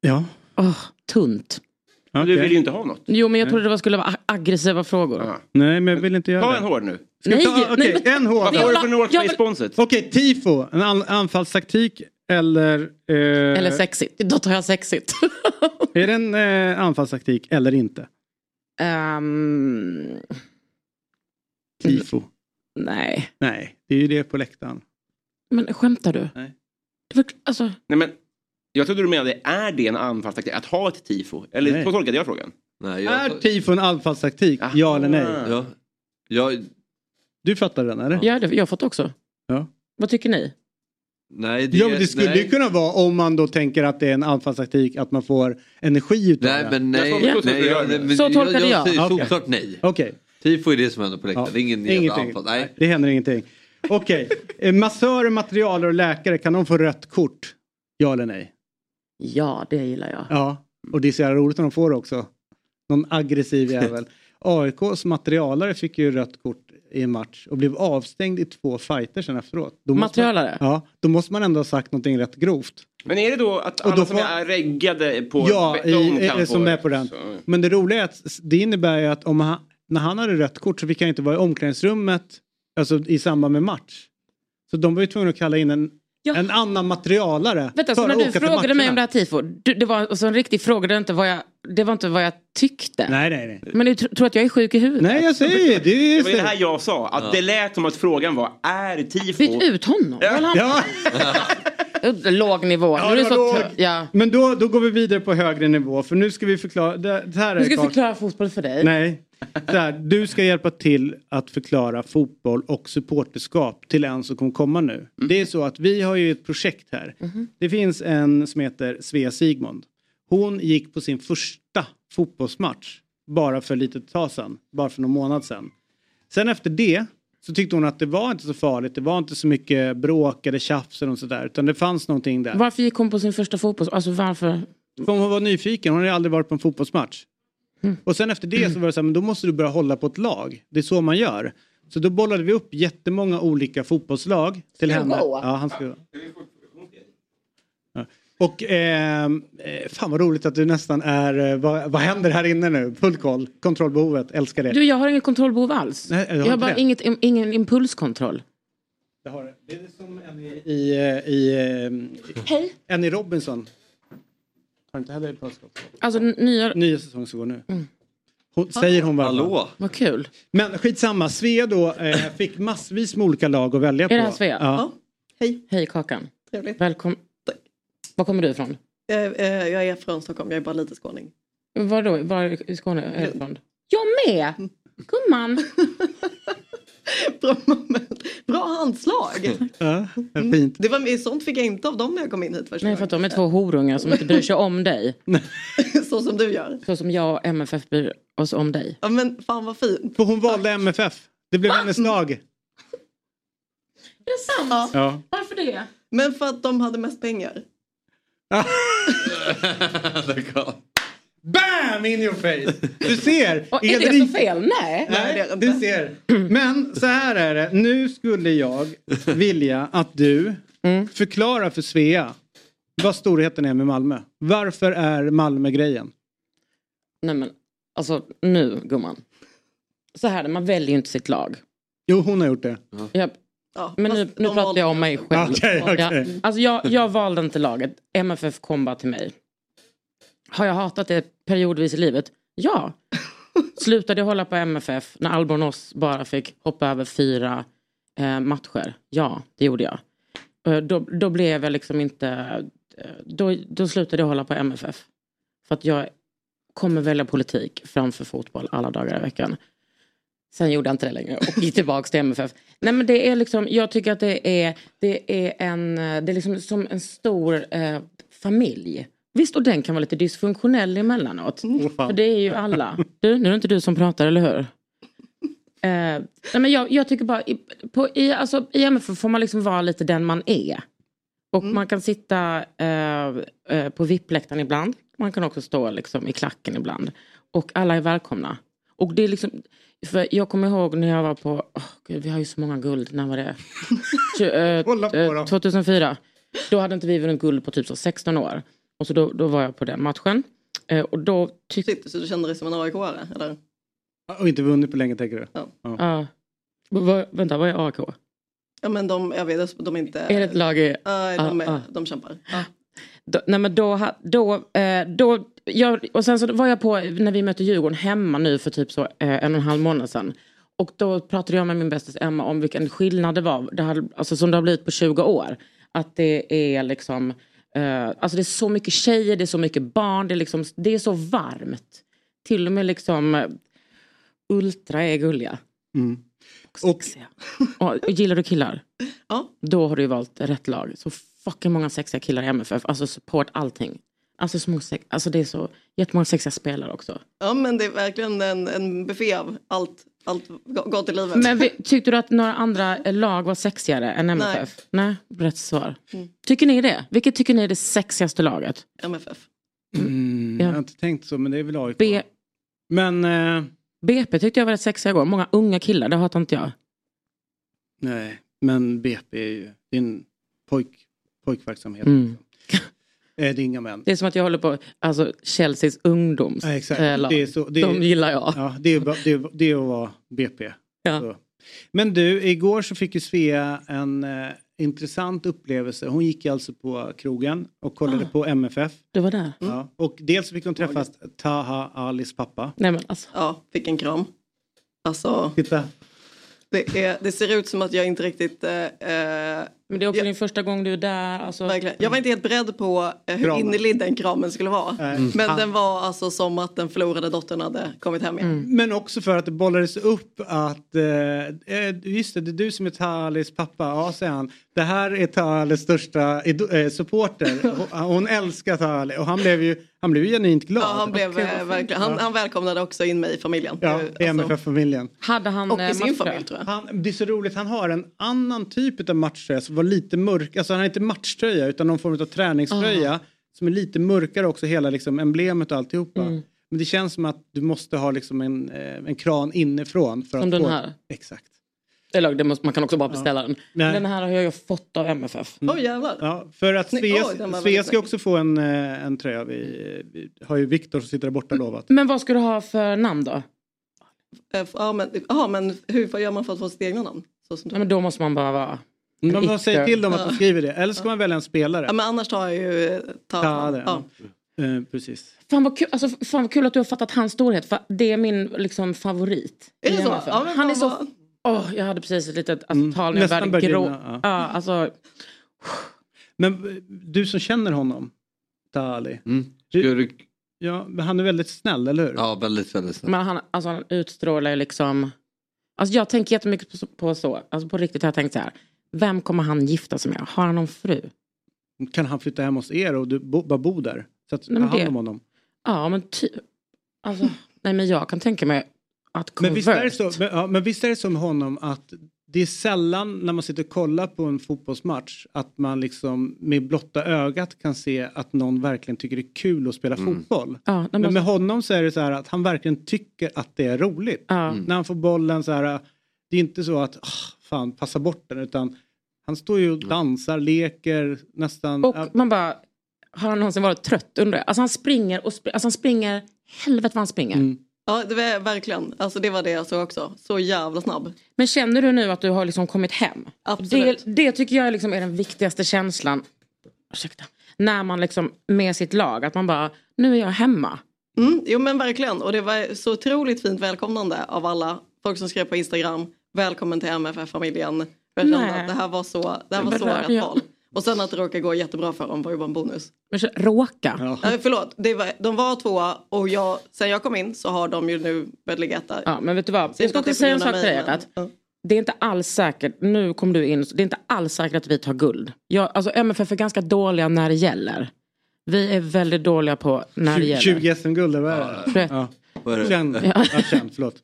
Ja. Åh, tunt. Men Du vill ju inte ha något. Jo men jag trodde det var- skulle vara ag- aggressiva frågor. Nej, men jag vill inte göra Ta det. en hård nu. Ska Nej, ta, okej, nej, men- en hård. Vad får du för North jag vill- Face-sponset? Okej, tifo. En an- anfallstaktik eller... Eh, Eller sexigt. Då tar jag sexigt. Är det en eh, anfallstaktik eller inte? Ehm, Tifo. nej, Nej, det är ju det på läktaren. men skämtar du? Nej. Det var, alltså, Nej, men, jag trodde du menade, är det en anfallstaktik att ha ett tifo? Eller Nej. så tolkade jag frågan. Nej, Är jag, tifo en anfallstaktik? Ja eller nej? ja, jag, Du fattar den eller? ja, det, jag har fått också. Ja. Vad tycker ni? Nej, det, Ja, men det skulle nej. ju kunna vara om man då tänker att det är en anfallstaktik att man får energi utav Nej, det. men nej. Tror- nej, jag, Så men tolkade jag. jag. Okej. solklart nej. Okej. Tifo är det som händer på läktaren. Ja. Det är ingen Ingenting. anfall. Nej. Det händer ingenting. Okej. Eh, Massörer, materialer och läkare, kan de få rött kort? Ja eller nej? Ja, det gillar jag. Ja. Och det är så jävla roligt när de får det också. Någon aggressiv jävel. AIKs materialare fick ju rött kort i en match och blev avstängd i två fighter sen efteråt. Då måste Materialare? Man, ja, då måste man ändå ha sagt någonting rätt grovt. Men är det då att alla då som får- är reggade på... Ja, de i, kan i, som är på den. så- Men det roliga är att det innebär ju att om han, när han hade rött kort så fick han inte vara i omklädningsrummet alltså i samband med match. Så de var ju tvungna att kalla in en, Ja. en annan materialare. Vänta, så när du frågade mig om det här tifo, du, det var alltså en riktig fråga, det var inte vad jag, det var inte vad jag tyckte. Nej, nej, nej. Men du tr- tror att jag är sjuk i huvudet? Nej, jag säger det. Det är var ju det här jag sa, att det lät som att frågan var, är tifo... Byt ut honom. Han- Ja, Låg nivå. Ja, nu är det det så ja. men då, då går vi vidare på högre nivå för nu ska vi förklara. Det, det här är Nu ska Karl- förklara fotboll för dig. Nej. Så här, du ska hjälpa till att förklara fotboll och supporterskap till en som kommer komma nu. Mm. Det är så att vi har ju ett projekt här. Mhm. Det finns en som heter Svea Sigmund. Hon gick på sin första fotbollsmatch bara för lite tag sedan. Bara för någon månad sedan. Sen efter det så tyckte hon att det var inte så farligt. Det var inte så mycket bråk eller tjafs eller sådär. Utan det fanns någonting där. Varför gick hon på sin första fotboll? Alltså varför? För hon var nyfiken, hon hade aldrig varit på en fotbollsmatch. Mm. Och sen efter det så var det så här, men då måste du börja hålla på ett lag. Det är så man gör. Så då bollade vi upp jättemånga olika fotbollslag till henne. Ja, han. Ja. Och ehm, eh, fan vad roligt att du nästan är, eh, vad, vad händer här inne nu? Full koll, kontrollbehovet, älskar det. Du, jag har ingen kontrollbehov alls. Nej, jag har jag har bara det. inget, ingen impulskontroll. Det, har det. är som en i, i, eh, i, eh, Hej. en i Robinson. Har du inte heller impulskontroll? Alltså nya... Nya säsongen som går nu. Mm. Hon, säger hon bara. Hallå? Vad kul. Men skitsamma, Svea då eh, fick massvis med olika lag att välja på. Är det här Svea? Ja. Hej. Hej Kakan. Trevligt. Välkommen. Var kommer du ifrån? Eh, eh, Jag är från Stockholm, jag är bara lite skåning. Var då? Var i Skåne är du ifrån? Jag med! Gumman! Bra, bra handslag! Ja, fint. Det var, sånt fick jag inte av dem när jag kom in hit första Nej för att de är två horungar som inte bryr sig om dig. Så som du gör. Så som jag och MFF bryr oss om dig. Ja men fan vad fint. För hon valde MFF. Det blev hennes lag. Är det sant? Ja. Varför det? Men för att de hade mest pengar. BAM! In your face! Du ser! Och är det så fel? Nej. Nej, du ser. Men så här är det. Nu skulle jag vilja att du Mm. förklarar för Svea vad storheten är med Malmö. Varför är Malmö grejen? Nej men alltså nu gumman. Så här är det, man väljer ju inte sitt lag. Jo, hon har gjort det. Jag, men nu, nu pratar jag om mig själv. Okej, okej. Ja, alltså jag, jag valde inte laget. MFF kom bara till mig. Har jag hatat det periodvis i livet? Ja. Slutade jag hålla på MFF när Albornoz bara fick hoppa över fyra eh, matcher? Ja, det gjorde jag. Eh, då, då blev jag liksom inte... eh, Då, då slutade jag hålla på MFF. För att jag kommer välja politik framför fotboll alla dagar i veckan. Sen gjorde jag inte det längre och gick tillbaka till MFF. Nej men det är liksom, jag tycker att det är, det är en, det är liksom som en stor eh, familj. Visst och den kan vara lite dysfunktionell emellanåt. För det är ju alla. Du, nu är det inte du som pratar, eller hur? Eh, nej men jag, jag tycker bara, i, på, i, alltså, i MFF får man liksom vara lite den man är. Och man kan sitta eh, eh, på VIP-läktaren ibland. Man kan också stå liksom i klacken ibland. Och alla är välkomna. Och det är liksom, för jag kommer ihåg när jag var på, åh gud, vi har ju så många guld, när var det? Tju- eh, eh, 2004. Då hade inte vi vunnit guld på typ så 16 år. Och så då, då var jag på den matchen. Eh, och då tyckte... Shit, så du kände dig som en AIK-are? Eller? Och inte vunnit på länge tänker du? Ja. Ja. Vad- vänta, vad är AIK? Ja men de, jag vet, de är inte... Är det ett lag i... Nej, de, är, Ah, ah. de kämpar. Då, nej men då, då, eh, då jag, och sen så var jag på när vi mötte Djurgården hemma nu för typ så eh, en och en halv månad sedan. Och då pratade jag med min bästis Emma om vilken skillnad det var, det hade, alltså som det har blivit på 20 år. Att det är liksom, eh, alltså det är så mycket tjejer, det är så mycket barn, det är, liksom, det är så varmt. Till och med liksom eh, Ultra är gulliga. Mm. Och, och, och gillar du killar? Ja. Då har du valt rätt lag. Så fucking många sexiga killar i MFF. Alltså support allting. Alltså, så många sex, alltså det är så jättemånga sexiga spelare också. Ja men det är verkligen en, en buffé av allt, allt go- gott i livet. Men vi, tyckte du att några andra lag var sexigare än MFF? Nej. Rätt svar. Mm. Tycker ni det? Vilket tycker ni är det sexigaste laget? MFF. Mm, Jag har inte tänkt så men det är väl AIK. B- Men eh, BP tyckte jag var rätt sexiga igår. Många unga killar, det hatar inte jag. nej, men BP är ju en pojk, pojkverksamhet. Mm. Eh, det är inga män. Det är som att jag håller på, alltså Chelseas ungdoms Ja, exakt. eh, lag. Det är så, det är, De gillar jag. Ja, det är, det är, det är att vara BP. Ja. Så. Men du, igår så fick ju Svea en eh, intressant upplevelse. Hon gick alltså på krogen och kollade Ah. på MFF. Du var där? Ja. Och dels fick hon träffa Taha Alis pappa. Nej men alltså. Ja, fick en kram. Alltså, Titta. det, är, det ser ut som att jag inte riktigt... Eh, eh, Men det är också din första gång du är där. Alltså. verkligen. Jag var inte helt beredd på eh, hur Kramen. innerlig den kramen skulle vara. Nej. Men Mm. den var alltså som att den förlorade dottern hade kommit hem igen. Men också för att det bollades upp att, eh, eh, just det, det är du som är Talis pappa. Ja, säger han. Det här är Talis största eh, supporter. Hon, hon älskar Tali och han blev ju, han blev ju genuint glad. Ja, han, blev, vad eh, verkligen, han, han välkomnade också in mig i familjen. Ja, i alltså, MFF-familjen. Hade han och i sin familj tror jag. Han, det är så roligt, han har en annan typ av matchtröja som var lite mörk. Alltså han har inte matchtröja utan någon form av träningströja. Som är lite mörkare också, hela liksom emblemet och alltihopa. Mm. Men det känns som att du måste ha liksom en, eh, en kran inifrån. För Som att den få... här? Exakt. Eller det måste, man kan också bara beställa den. Nej. Den här har jag fått av MFF. Oj jävlar. Ja, för att. Svea, ska också få en, eh, en tröja. Vi, vi har ju Viktor som sitter där borta lovat. Men vad ska du ha för namn då? Eh, Ja men, ja, men hur vad gör man för att få sitt egna namn? Så som Ja, men då måste man bara vara... Man måste säga till dem att Ja. de skriver det. Eller ska man välja en spelare? Ja, men annars tar jag ju eh, ta, Ta det. ja. Eh, precis. Fan vad, kul, alltså, fan vad kul att du har fattat hans storhet. För det är min liksom, favorit. Är det så? Ja, men Han är vad- så... Åh, jag hade precis ett litet alltså, Mm, tal när jag började grå... började grina, Ja. ja. alltså, Men eh, du som känner honom, Tali. Mm. Du... Ja, men han är väldigt snäll, eller hur? Ja, väldigt, väldigt snabbt. men han, alltså, han utstrålar ju liksom... Alltså, jag tänker jättemycket på, så- på så. Alltså, på riktigt har jag tänkt så här. Vem kommer han gifta sig med? Har han någon fru? Kan han flytta hem hos er och du bo, bara bo där? Så att ta hand det- om honom. Ja, men typ... Alltså, nej, men jag kan tänka mig att Men visst, är det så, men, ja, men visst är det som honom att det är sällan när man sitter och kollar på en fotbollsmatch att man liksom med blotta ögat kan se att någon verkligen tycker det är kul att spela Mm. fotboll. Ja, men men med honom så är det så här att han verkligen tycker att det är roligt. Ja. Mm. När han får bollen så här, det är inte så att "Ah, fan passa bort den utan han står ju och dansar, leker nästan. Och man bara, har han någonsin varit trött undrar jag? Alltså han springer och sp- alltså han springer, helvete vad han springer. Mm. Ja, det var verkligen. Alltså det var det jag såg också. Så jävla snabb. Men känner du nu att du har liksom kommit hem? Absolut. Det, det tycker jag liksom är den viktigaste känslan. Ursäkta. När man liksom med sitt lag, att man bara, nu är jag hemma. Mm, jo men verkligen. Och det var så otroligt fint välkomnande av alla. Folk som skrev på Instagram. Välkommen till MFF-familjen. Jag kände Nej. att det här var så, det här var så rätt val. Och sen att det råkade gå jättebra för dem var ju bara en bonus. Men så- Råka. Ja. förlåt, det var, de var tvåa och jag, sen jag kom in så har de ju nu börjat ligga etta. Ja, men vet du vad? Så Jag ska inte också att det är säga en sak till dig att det är inte alls säkert, nu kom du in, det är inte alls säkert att vi tar guld. Jag, alltså MFF är ganska dåliga när det gäller. Vi är väldigt dåliga på när det gäller. 20 SM-guld, eller vad är det? Ja. Det? Känn, Ja. ja, känn, förlåt.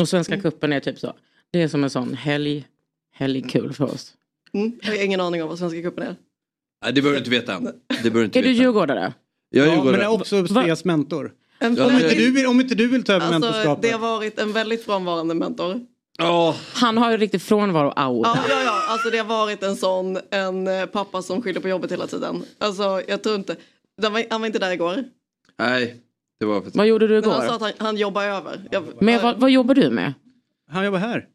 Och Svenska cupen är typ så. Det är som en sån helg, helg kul för oss. Mm, jag har ingen aning om vad Svenska cupen är. Nej, det behöver du inte veta. Det du inte Är du veta. djurgårdare? Jag är Ja, men djurgårdare. är också Sveas mentor. En Om inte, du vill, om inte du vill ta över Alltså, mentorskapet. det har varit en väldigt frånvarande mentor. Han har ju riktigt frånvaro-aura. Ja, ja, ja, alltså det har varit en sån, en eh, pappa som skyller på jobbet hela tiden. Alltså jag tror inte, han var, han var inte där igår. Nej, det var för Vad gjorde du Men han igår? sa att han, han jobbar över. Jag, Men vad, vad jobbar du med? Han jobbar här.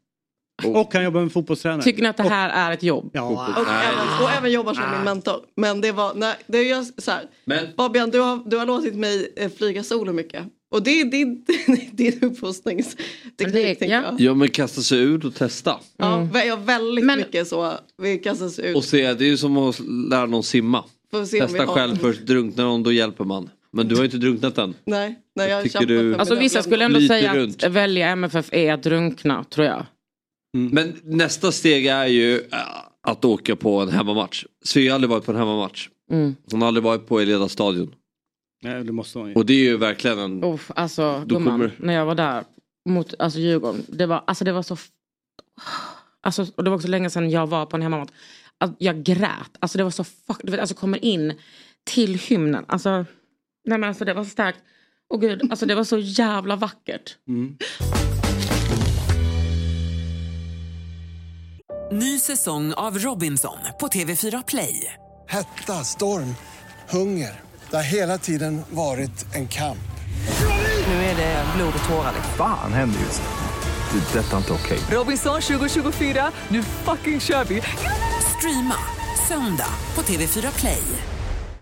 Och han jobbar med fotbollstränare. Tycker ni att det här är ett jobb? Ja. och, även, och även jobbar som min mentor. Men det var, nej, det är just så här. Men Fabian, du har, du har låtit mig eh, flyga solo mycket. Och det är din, din uppfostringsteknik tänker jag. Ja men kasta sig ut och testa. Ja, jag har väldigt mycket så. Vi kastas ut. Och se, det är ju som att lära någon simma. Testa själv först, drunknar någon då hjälper man. Men du har ju inte drunknat än. Nej, nej jag Tycker du- Alltså vissa skulle ändå säga runt. att välja MFF är att drunkna, tror jag. Men nästa steg är ju äh, att åka på en hemmamatch. Svea har aldrig varit på en hemmamatch. Mm. Hon har aldrig varit på Eleda stadion. Nej, det måste hon ju. Och det är ju verkligen en... Uff, alltså Då gumman, kommer- när jag var där mot alltså, Djurgården. Det var, alltså, det var så... Alltså, och det var också länge sedan jag var på en hemmamatch. Alltså, jag grät. Alltså det var så fuck... Du vet, alltså kommer in till hymnen. Alltså, nej men alltså det var så starkt. Och gud, alltså det var så jävla vackert. Ny säsong av Robinson på TV4 Play. Hetta, storm, hunger. Det har hela tiden varit en kamp. Nu är det blod och tårar. Fan händer just nu. Det. är Detta är inte okej. Robinson 2024, nu fucking kör vi! Streama söndag på TV4 Play.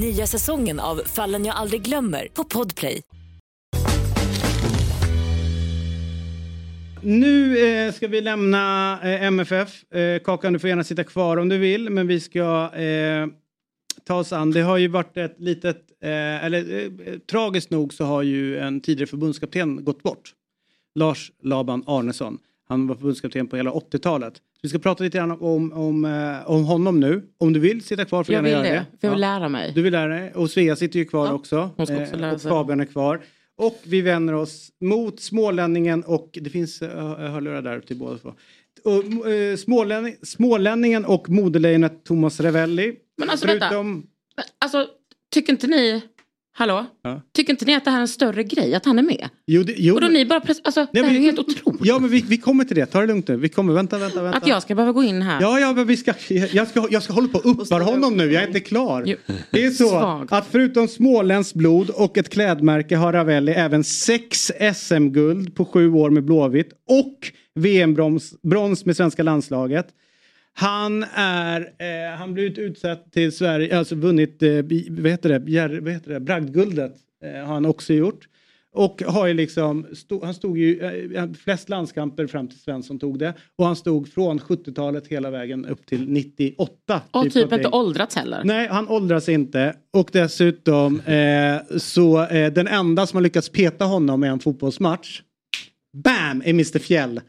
Nya säsongen av Fallen jag aldrig glömmer på Podplay. Nu eh, ska vi lämna eh, MFF. Eh, Kakan, du får gärna sitta kvar om du vill, men vi ska eh, ta oss an. Det har ju varit ett litet, eh, eller eh, tragiskt nog så har ju en tidigare förbundskapten gått bort. Lars Laban Arnesson. Han var förbundskapten på hela 80-talet. Vi ska prata lite grann om, om, eh, om honom nu. Om du vill sitta kvar får Jag vill gärna det, göra för jag vill Ja. lära mig. Du vill lära dig. Och Svea sitter ju kvar också. hon ska också Eh, lära och sig. Fabian är kvar. Och vi vänder oss mot smålänningen och det finns uh, hörlurar där till båda två. Och, eh, smålänning, smålänningen och moderlejonet Thomas Ravelli. Men alltså Förutom... vänta. Alltså, tycker inte ni... Hallå? Ja. Tycker inte ni att det här är en större grej, att han är med? Jo, det, jo, och då ni bara... pres- Alltså, det här är ju helt otroligt. Ja, men vi, vi kommer till det. Ta det lugnt nu. Vi kommer. Vänta, vänta, vänta. Att jag ska behöva gå in här. Ja, ja, men vi ska, jag, ska, jag ska hålla på och uppar honom nu. Jag är inte klar. Det är så Svag. att förutom småländskt blod och ett klädmärke har Ravelli även sex SM-guld på sju år med Blåvitt och VM-brons brons med svenska landslaget. Han är, eh, han blivit utsedd till Sverige, alltså vunnit, eh, vad heter det, Bjär, vad heter det, bragdguldet eh, har han också gjort. och har ju liksom, stod, han stod ju eh, flest landskamper fram till Svensson tog det. Och han stod från 70-talet hela vägen upp till 98. Och typ någonting. inte åldrats heller. Nej, han åldras inte. Och dessutom eh, så eh, den enda som har lyckats peta honom i en fotbollsmatch, BAM! är Mr Fjäll.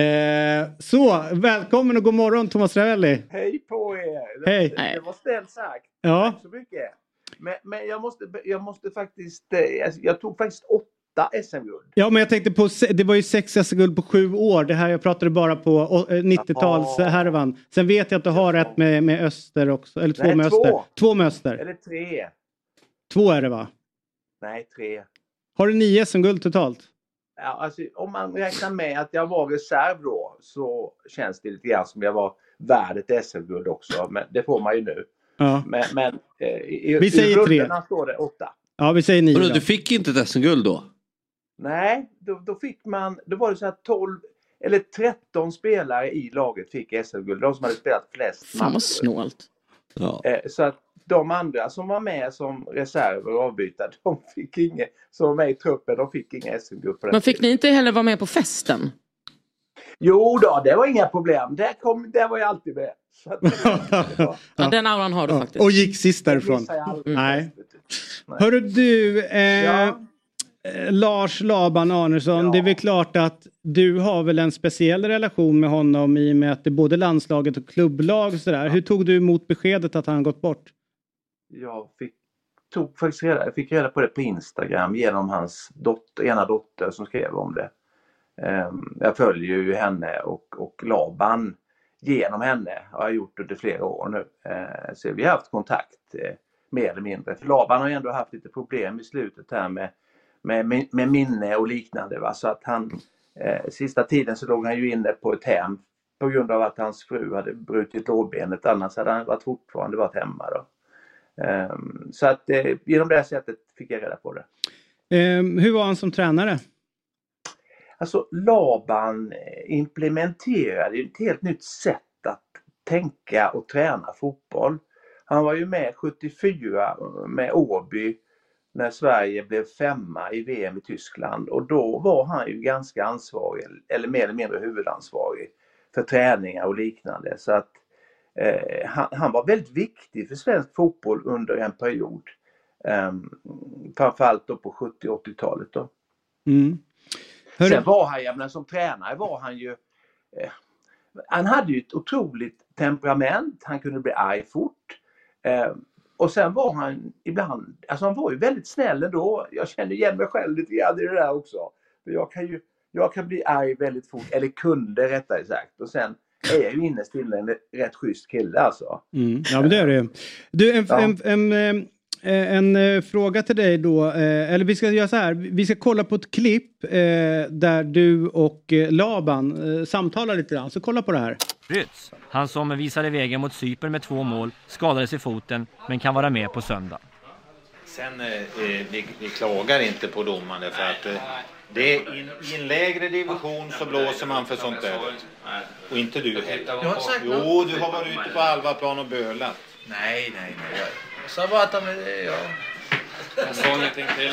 Eh, så, välkommen och god morgon Thomas Ravelli. Hej på er! Hej. Det, det var snällt sagt. Ja. Tack så mycket. Men, men jag, måste, jag måste faktiskt... eh, Jag tog faktiskt åtta SM-guld. Ja, men jag tänkte på, det var ju sex SM-guld på sju år. Det här jag pratade bara på å- eh, 90-talshärvan. Sen vet jag att du har ett med, med Öster också. Eller två Nej, med två. Öster. Två med Öster. Eller tre. Två är det va? Nej, tre. Har du nio SM-guld totalt? Ja, alltså, om man räknar med att jag var reserv då så känns det lite grann som jag var värd ett SM-guld också. Men det får man ju nu. Ja. Men, men eh, i, Vi säger i tre. rundorna står det åtta. Ja, vi säger nio då. du fick inte ett SM-guld då? Nej, då, då fick man, då var det så att 12 eller 13 spelare i laget fick SM-guld. De som hade spelat flest Fan vad snålt. Eh, Så att de andra som var med som reserver och avbytare, de fick inget, som var med i truppen, de fick inga SM-guld Men fick ni inte heller vara med på festen? Jo då, det var inga problem. Där, kom, där var jag alltid med. Ja, den auran har du Ja, faktiskt. Och gick sist därifrån. aldrig. Nej. Hörru du, eh, eh, Lars Laban Arnesson, det är väl klart att du har väl en speciell relation med honom i och med att det är både landslaget och klubblag och sådär. Hur tog du emot beskedet att han gått bort? Jag fick, tog faktiskt reda, jag fick reda på det på Instagram genom hans dotter, ena dotter som skrev om det. Ehm, jag följer ju henne och, och Laban genom henne har jag gjort under flera år nu. Ehm, så vi har haft kontakt eh, mer eller mindre. För Laban har ju ändå haft lite problem i slutet här med, med, med minne och liknande. Va? Så att han, eh, sista tiden så låg han ju inne på ett hem på grund av att hans fru hade brutit lårbenet. Annars hade han varit fortfarande varit hemma. Då. Ehm, så att eh, genom det här sättet fick jag reda på det. Eh, hur var han som tränare? Alltså Laban eh, implementerade ett helt nytt sätt att tänka och träna fotboll. Han var ju med 74 med Åby när Sverige blev femma i VM i Tyskland och då var han ju ganska ansvarig, eller mer eller mindre huvudansvarig för träningar och liknande. Så att eh, han, han var väldigt viktig för svensk fotboll under en period. Um, framförallt då på 70 och 80-talet då. Mm. Hörru- Sen var han, jag menar, som tränare var han ju... Eh, han hade ju ett otroligt temperament, han kunde bli arg fort. Eh, och sen var han ibland, alltså han var ju väldigt snäll ändå. Jag känner igen mig själv lite grann i det där också. Jag kan ju jag kan bli arg väldigt fort, eller kunde rättare sagt. Och sen är jag ju innerst inne en rätt schysst kille alltså. Mm. Ja, men det är det ju. Du, en, Ja. en, en, en, en, eh, fråga till dig då. eh, Eller vi ska göra så här. Vi ska kolla på ett klipp eh, där du och eh, Laban eh, samtalar lite grann. Så kolla på det här. Rytz, han som visade vägen mot Cypern med två mål, skadades i foten men kan vara med på söndag. Sen, eh, eh, vi, vi klagar inte på domaren för att eh, det är in, i en lägre division så blåser man för sånt där. Och inte du heller. Jag har inte sagt Jo, något. du har varit ute på halva plan och bölat. Nej, nej, nej. Jag sa bara att de... Ja. Jag sa ingenting till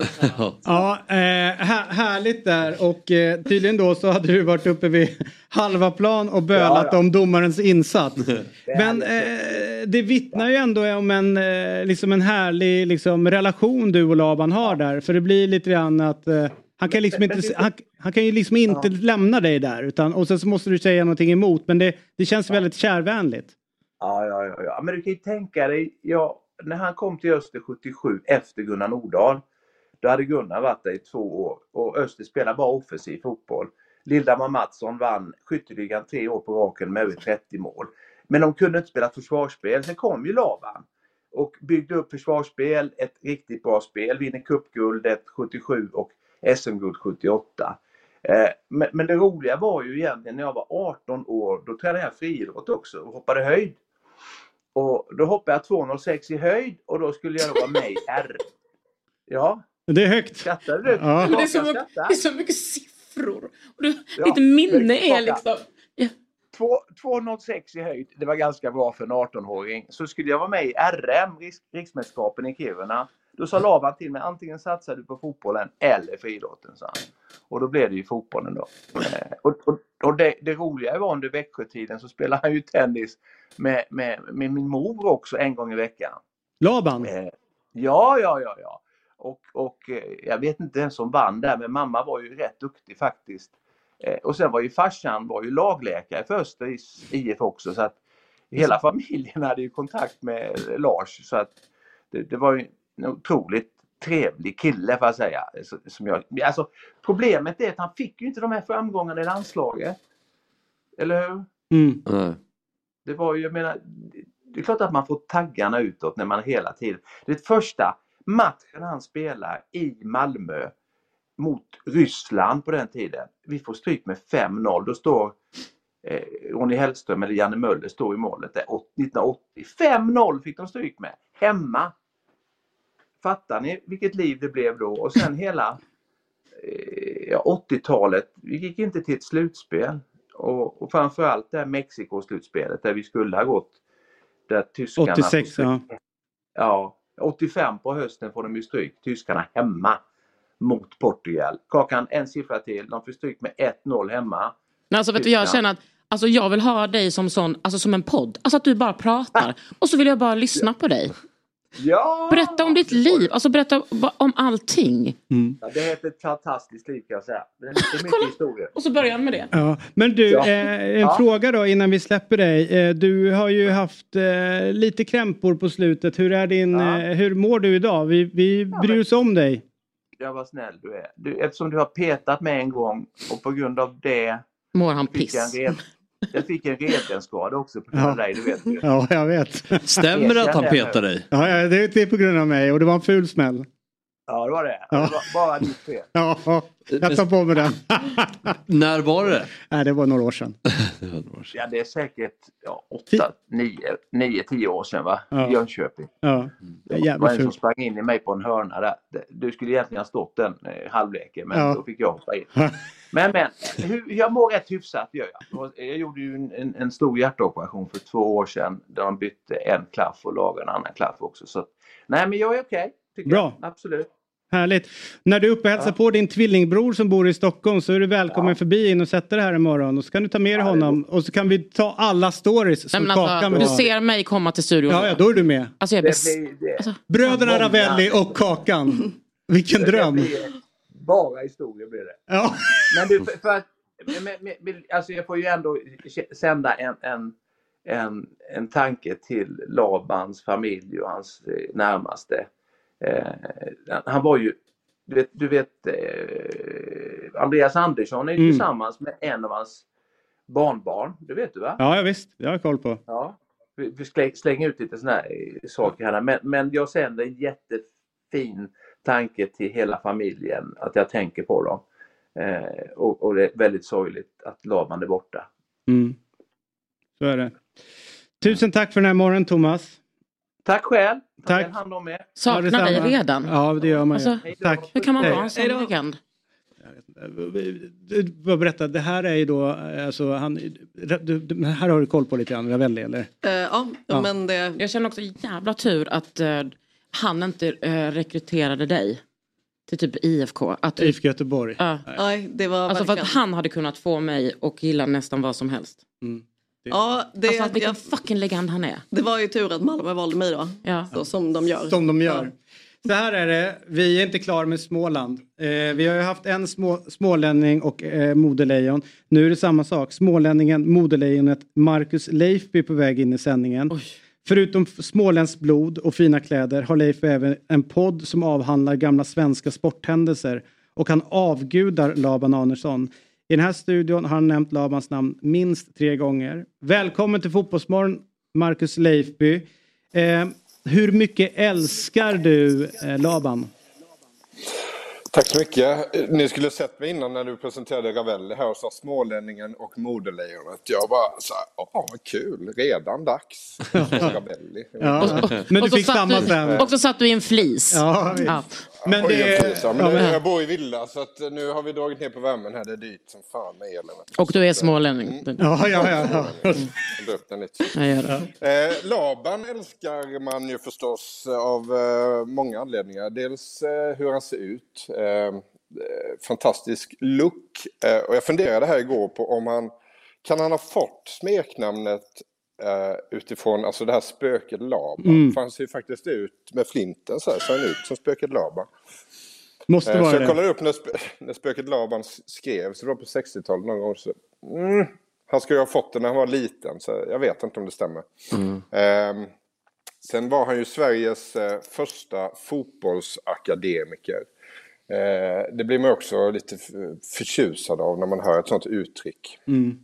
Ja, eh, här, härligt där. Och eh, tydligen då så hade du varit uppe vid halva plan och bölat Ja, ja. om domarens insats. Men eh, det vittnar ju ändå om en, eh, liksom en härlig liksom, relation du och Laban har där. För det blir lite grann att eh, han kan liksom inte, han, han kan ju liksom inte lämna dig där. Utan, och sen så måste du säga någonting emot. Men det, det känns väldigt kärvänligt. Ja, ja, ja, ja. Men du kan ju tänka dig, ja, när han kom till Öster 77 efter Gunnar Nordahl. Då hade Gunnar varit där i två år och Öster spelar bara offensiv fotboll. Lilldamar Mattsson vann skytteligan tre år på raken med över 30 mål. Men de kunde inte spela försvarsspel. Sen kom ju Lavan och byggde upp försvarsspel, ett riktigt bra spel, vinner cupguldet 77 och SM-guld 78. Eh, men, men det roliga var ju egentligen när jag var 18 år, då tränade jag friidrott också och hoppade höjd. Och då hoppade jag 2,06 i höjd och då skulle jag då vara med i R. Ja. Det är högt. Skrattar du? Ja. Men det, är så mycket, det är så mycket siffror. Och du, Ja, ditt minne är liksom... Ja. två- 2,06 i höjd. Det var ganska bra för en 18-åring. Så skulle jag vara med i RM, riks, riksmästerskapen i Kiruna. Då sa Laban till mig, antingen satsar du på fotbollen eller friidrotten. Och då blev det ju fotbollen då. Eh, och och, och det, det roliga var under Växjötiden så spelade han ju tennis med, med, med min mor också en gång i veckan. Laban? Eh, ja, ja, ja, ja. Och, och eh, jag vet inte vem som vann där, men mamma var ju rätt duktig faktiskt. Eh, och sen var ju farsan var ju lagläkare för Österis IF också så att hela familjen hade ju kontakt med Lars så att det, det var ju en otroligt trevlig kille får jag säga. Som jag, alltså, problemet är att han fick ju inte de här framgångarna i landslaget. Eller hur? Mm. Det var ju, jag menar, det är klart att man får taggarna utåt när man hela tiden... Det första matchen han spelar i Malmö mot Ryssland på den tiden. Vi får stryk med 5-0. Då står eh, Ronny Hellström eller Janne Möller står i målet där, åt- 1980. 5-0 fick de stryk med. Hemma. Fattar ni vilket liv det blev då? Och sen hela eh, ja, 80-talet. Vi gick inte till ett slutspel. Och, och framförallt det här Mexiko-slutspelet där vi skulle ha gått. Där tyskarna... 86 ja. Ja, 85 på hösten får de ju stryk, tyskarna hemma mot Portugal. Kakan, en siffra till. De får stryk med 1-0 hemma. Men alltså vet du, jag känner att alltså, jag vill ha dig som sån, alltså som en podd. Alltså att du bara pratar. Och så vill jag bara lyssna på dig. Ja! Berätta om ditt liv, alltså berätta om allting. Ja, det är ett fantastiskt liv kan jag säga. Det är mycket historia. Och så börjar han med det. Ja, men du, Ja. eh, en Ja. fråga då innan vi släpper dig. Eh, du har ju haft eh, lite krämpor på slutet. Hur, är din, eh, hur mår du idag? Vi, vi bryr oss om dig. Ja, vad snäll du är. Du, eftersom du har petat mig en gång och på grund av det Mår han piss? Jag fick en revbensskada också på grund av Ja. dig, du vet ju. Ja, jag vet. Stämmer det att han petar dig? Ja, ja det, det är på grund av mig och det var en ful smäll. Ja, det var det. Ja. Det var bara ditt fel. Ja, jag tar på mig den. När var det? Nej, det var några år sedan. Ja, det är säkert ja, åtta, nio, nio, tio år sedan va? Ja. I Jönköping. Ja, det är Det var en som sprang in i mig på en hörna där. Du skulle egentligen ha stått den eh, halvleken men Ja. då fick jag hoppa in. Men men, hur, jag mår rätt hyfsat gör jag. Jag gjorde ju en, en, stor hjärtoperation för två år sedan där de bytte en klaff och lagade en annan klaff också. Så, nej men jag är okej. tycker Bra. Jag. Absolut. Härligt. När du är uppe och hälsar på din tvillingbror som bor i Stockholm så är du välkommen förbi in och sätta dig här imorgon. Och så kan du ta med dig honom och så kan vi ta alla stories Nej, som Kakan alltså, vill du ser mig komma till studion. Ja, ja, då är du med. Alltså jag Det bes... blir, det, Bröderna. Ravelli och Kakan. Vilken det dröm. blir bara historia blir det. Ja. Men du, för, för att, men, men, men, alltså jag får ju ändå sända en, en, en, en tanke till Labans familj och hans eh, närmaste. Eh, han var ju, du vet, du vet eh, Andreas Andersson är ju Mm. tillsammans med en av hans barnbarn. Det vet du va? Ja, ja visst. Det har jag koll på. Ja. Vi, vi slä- slänger ut lite sådana här eh, saker här. Men, men jag sänder en jättefin tanke till hela familjen. Att jag tänker på dem. Eh, och, och det är väldigt sorgligt att Laban är borta. Mm. Så är det. Tusen tack för den här morgonen Thomas. Tack själv. Ta Tack. väl hand om er. Saknar Ja, dig redan? Ja, det gör man ju. Alltså, Tack. Hur kan man vara en sån legend? Du, Bara berätta, det här är ju då, alltså, han, du, du, här har du koll på lite grann, Ravelli eller? Eh, ja, Ja. men det... Jag känner också jävla tur att eh, han inte eh, rekryterade dig till typ IFK. Att du, IFK Göteborg. Ja. Nej, det var Alltså för att han hade kunnat få mig och gilla nästan vad som helst. Mm. Ja, det, Alltså vilken jag, fucking legend han är. det var ju tur att Malmö valde mig då. Ja. Så, som de gör. Som de gör. Så här är det, vi är inte klara med Småland. Eh, vi har ju haft en små, smålänning och eh, modelejon. Nu är det samma sak. Smålänningen, modelejonet Marcus Leifby på väg in i sändningen. Förutom f- småländskt blod och fina kläder har Leif även en podd som avhandlar gamla svenska sporthändelser och han avgudar Laban Arnesson. I den här studion har han nämnt Labans namn minst tre gånger. Välkommen till Fotbollsmorgon, Marcus Leifby. Eh, hur mycket älskar du eh, Laban? Tack så mycket. Ni skulle ha sett mig innan när du presenterade Ravelli här och sa Smålänningen och Modelejonet. Jag bara så här, åh vad kul, redan dags. Ravelli. Ja. Och- Men du och så fick samma du- sen. Och så satt du i en flis. Ja. Men det- jag men ja, men- jag bor i villa så att nu har vi dragit ner på värmen här. Det är dyrt som fan med elen. Och du är smålänning. Ja, ja, ja. ja. Jag upp den lite. Jag det. Eh, Laban älskar man ju förstås av eh, många anledningar. Dels eh, hur han ser ut. Eh, fantastisk look. Eh, och jag funderade här igår på om han kan han ha fått smeknamnet eh, utifrån alltså det här spöket Laban. Mm. Ser ju faktiskt ut med flinten så här, han ut som spöket Laban. Måste Eh, vara så jag det. kollade upp när, sp- när spöket Laban skrevs, det var på 60-talet någon gång. Så, mm, han skulle ju ha fått det när han var liten, så jag vet inte om det stämmer. Ehm, sen var han ju Sveriges eh, första fotbollsakademiker. Det blir man också lite förtjusad av när man hör ett sånt uttryck. Mm.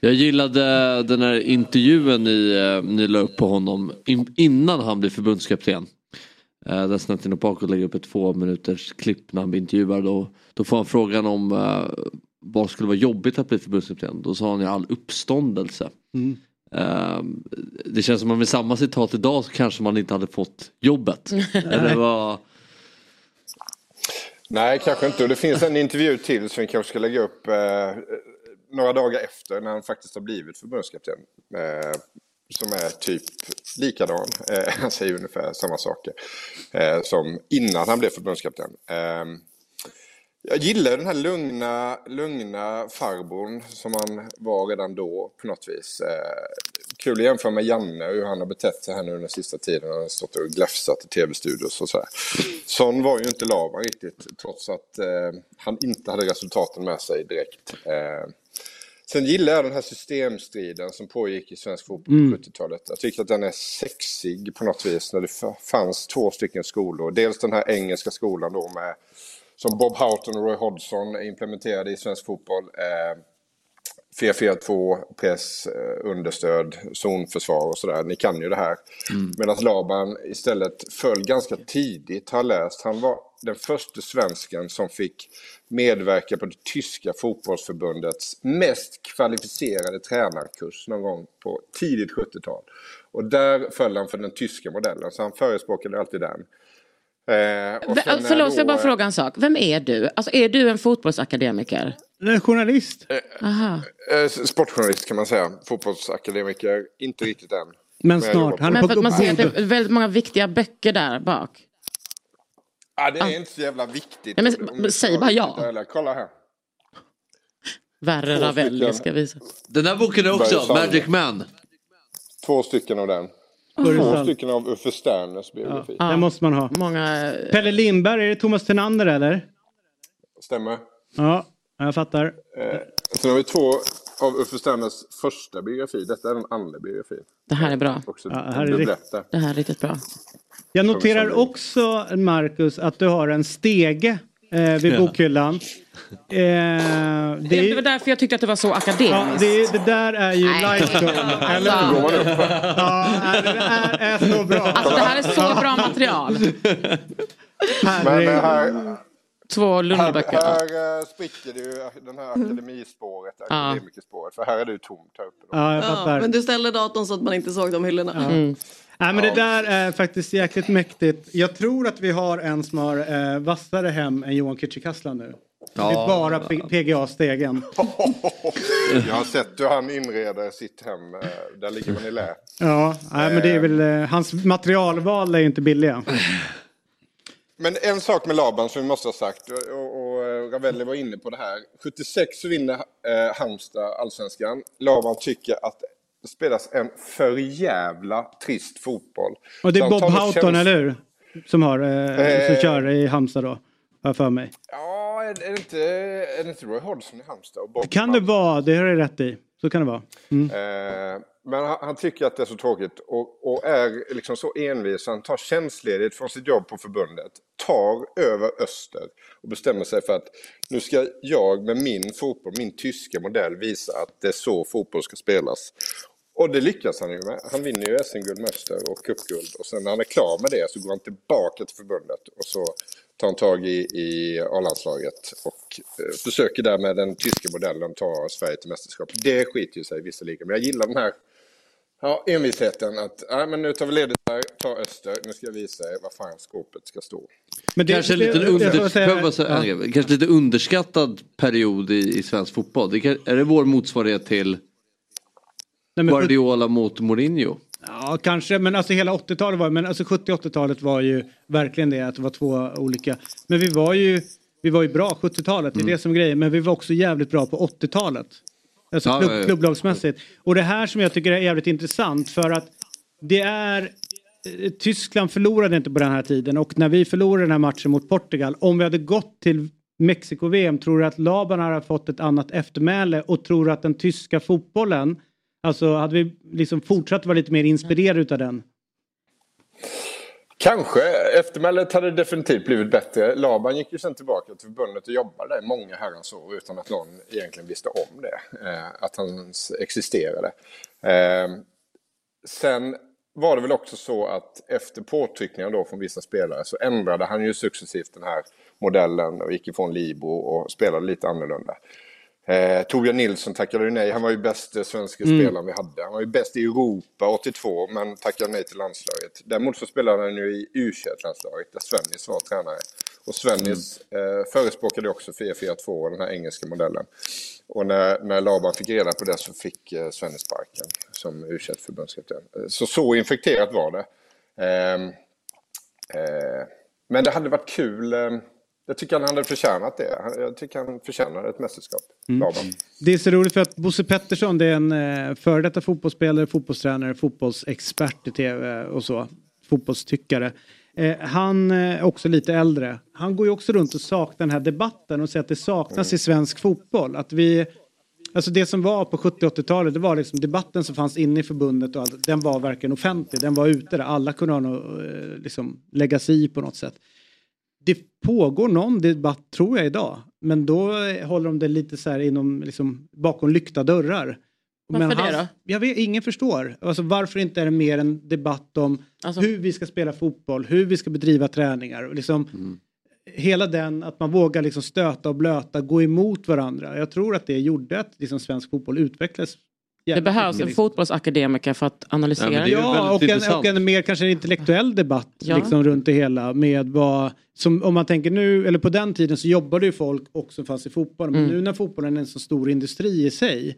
Jag gillade den här intervjun ni, eh, ni la upp på honom in, innan han blev förbundskapten. Eh, där och bakåt lägger upp ett två minuters klipp när han blir intervjuad. Då, då får han frågan om eh, vad skulle vara jobbigt att bli förbundskapten. Då sa han ju all uppståndelse. Mm. Eh, det känns som att med samma citat idag så kanske man inte hade fått jobbet. Eller vad... Nej, kanske inte. Och det finns en intervju till som vi kanske ska lägga upp eh, några dagar efter när han faktiskt har blivit förbundskapten. Eh, som är typ likadan. Eh, han säger ungefär samma saker eh, som innan han blev förbundskapten. Ehm, jag gillar den här lugna, lugna farbrorn som han var redan då på något vis. Eh, kul att jämföra med Janne och hur han har betett sig här nu den sista tiden. Han har stått och gläfsat i tv-studios och så här. Sån var ju inte Laban riktigt trots att eh, han inte hade resultaten med sig direkt. Eh, Sen gillar jag den här systemstriden som pågick i svensk fotboll på Mm. 70-talet. Jag tycker att den är sexig på något vis när det fanns två stycken skolor. Dels den här engelska skolan då med som Bob Houghton och Roy Hodgson implementerade i svensk fotboll. Eh, 4-4-2, press, eh, understöd, zonförsvar och sådär. Ni kan ju det här. Medan Laban istället föll ganska tidigt, har läst. Han var den första svensken som fick medverka på det tyska fotbollsförbundets mest kvalificerade tränarkurs någon gång på tidigt 70-tal. Och där föll han för den tyska modellen, så han förespråkade alltid den. Eh, och V- eh, Förlåt, får jag bara eh, fråga en sak. Vem är du? Alltså, är du en fotbollsakademiker? En journalist. Aha. Eh, Sportjournalist kan man säga. Fotbollsakademiker, inte riktigt än. Men snart. Han Men på för att man ser att det är väldigt många viktiga böcker där bak. Ja, det är inte så jävla viktigt. Ja, men säg bara ja. Eller, kolla här. Värre Ravelli ska visa. Den här boken är också. Magic Man. Två stycken av den. Två stycken av Uffe Sterners biografi. Det måste man ha. Många... Pelle Lindberg, är det Thomas Thenander eller? Stämmer. Ja, jag fattar. Eh, sen har vi två av Uffe Sterners första biografi. Detta är den andra biografin. Det här är bra. Också Ja, här är där. Det här är riktigt bra. Jag noterar också, Marcus, att du har en stege eh, vid Ja. bokhyllan. Eh, det, Det var är, därför jag tyckte att det var så ja, akademiskt. det, det där är ju. Eller Alltså. hur? Ja, det är, är så bra. Alltså det här är så bra material. Men eh, här, Två här, Lundböcker. här eh, spricker det ju den här akademispåret, Ja. akademikerspåret. För här är det ju tomt här uppe. Ja, jag Ja, fattar. men du ställde datorn så att man inte såg de hyllorna. Ja. Nej, men det där är faktiskt jäkligt mäktigt. Jag tror att vi har en som har eh, vassare hem än Johan Kücükaslan nu. Det är Ja. bara PGA-stegen. Jag har sett hur han inreder sitt hem. eh, Där ligger man i lä. Ja, nej, men det är väl, eh, hans materialval är ju inte billiga. Men en sak med Laban som vi måste ha sagt, och, och och Ravelli var inne på det här. 76 så vinner eh, Halmstad allsvenskan. Laban tycker att spelas en för jävla trist fotboll. Och det är Bob Houghton, käns- eller hur? Som, har, eh, som Eh. kör i Halmstad då. Har för mig. Ja, är, är, det inte, är det inte Roy Hodgson i Halmstad? Och Bob Kan det vara, det har du rätt i. Så kan det vara. Mm. Eh, men han, han tycker att det är så tråkigt och, och är liksom så envis. Han tar tjänstledigt från sitt jobb på förbundet, tar över Öster och bestämmer sig för att nu ska jag med min fotboll, min tyska modell visa att det är så fotboll ska spelas. Och det lyckas han ju med. Han vinner ju SM-guld med Öster och cupguld. Och sen när han är klar med det så går han tillbaka till förbundet. Och så tar han tag i, i A-landslaget och eh, försöker där med den tyska modellen ta Sverige till mästerskap. Det skiter ju sig visserligen. Men jag gillar den här ja, envisheten att nej, men nu tar vi ledigt här, tar Öster, nu ska jag visa er var fan skåpet ska stå. kanske, en liten jag- jag under, får säga- ja. Kanske lite underskattad period i, i svensk fotboll. Det kan, är det vår motsvarighet till men- Guardiola mot Mourinho? Ja, kanske, men alltså hela 80-talet var, men alltså 70 80-talet var ju verkligen det, att det var två olika. Men vi var ju, vi var ju bra 70-talet, det är Mm. det som är grejen, men vi var också jävligt bra på 80-talet. Alltså Ja, klubb, klubblagsmässigt. Och det här som jag tycker är jävligt intressant för att det är eh, Tyskland förlorade inte på den här tiden och när vi förlorade den här matchen mot Portugal, om vi hade gått till Mexiko-VM, tror du att Laban hade fått ett annat eftermäle och tror du att den tyska fotbollen, alltså hade vi liksom fortsatt vara lite mer inspirerade utav den? Kanske. Eftermälet hade definitivt blivit bättre. Laban gick ju sen tillbaka till förbundet och jobbade där i många herrans år utan att någon egentligen visste om det. Eh, att han existerade. Eh, sen var det väl också så att efter påtryckningar då från vissa spelare så ändrade han ju successivt den här modellen och gick ifrån Libro och spelade lite annorlunda. Eh, Torbjörn Nilsson tackade ju nej. Han var ju bästa svenska Mm. spelaren vi hade. Han var ju bäst i Europa 82 men tackade nej till landslaget. Däremot så spelade han ju i u landslaget där Svennis var tränare. Och Svennis eh, förespråkade också 4-4-2 den här engelska modellen. Och när, när Laban fick reda på det så fick eh, Svennis sparken som u förbundskapten. Eh, Så så infekterat var det. Ehm, eh, men det hade varit kul. Eh, jag tycker han hade förtjänat det. Jag tycker han förtjänar ett mästerskap. Mm. Det är så roligt för att Bosse Pettersson det är en eh, före detta fotbollsspelare, fotbollstränare, fotbollsexpert i tv och så. Fotbollstyckare. Eh, han är också lite äldre. Han går ju också runt och saknar den här debatten och säger att det saknas i svensk fotboll. Att vi, alltså det som var på 70-80-talet det var liksom debatten som fanns inne i förbundet och allt, den var verkligen offentlig. Den var ute där. Alla kunde ha något, eh, liksom, lägga sig i på något sätt. Det pågår någon debatt tror jag idag. Men då håller de det lite så här inom, liksom, bakom lyckta dörrar. Varför Men det han- då? Jag vet, ingen förstår. Alltså, varför inte är det mer en debatt om Alltså- hur vi ska spela fotboll, hur vi ska bedriva träningar. Och liksom, Mm. Hela den, att man vågar liksom stöta och blöta, gå emot varandra. Jag tror att det gjorde att liksom svensk fotboll utvecklades. Det behövs en liksom. fotbollsakademiker för att analysera. Ja, och en, och en mer kanske intellektuell debatt Ja. liksom, runt det hela. Med vad, som, om man tänker nu, eller på den tiden så jobbade ju folk också fast i fotbollen. Men Mm. nu när fotbollen är en så stor industri i sig.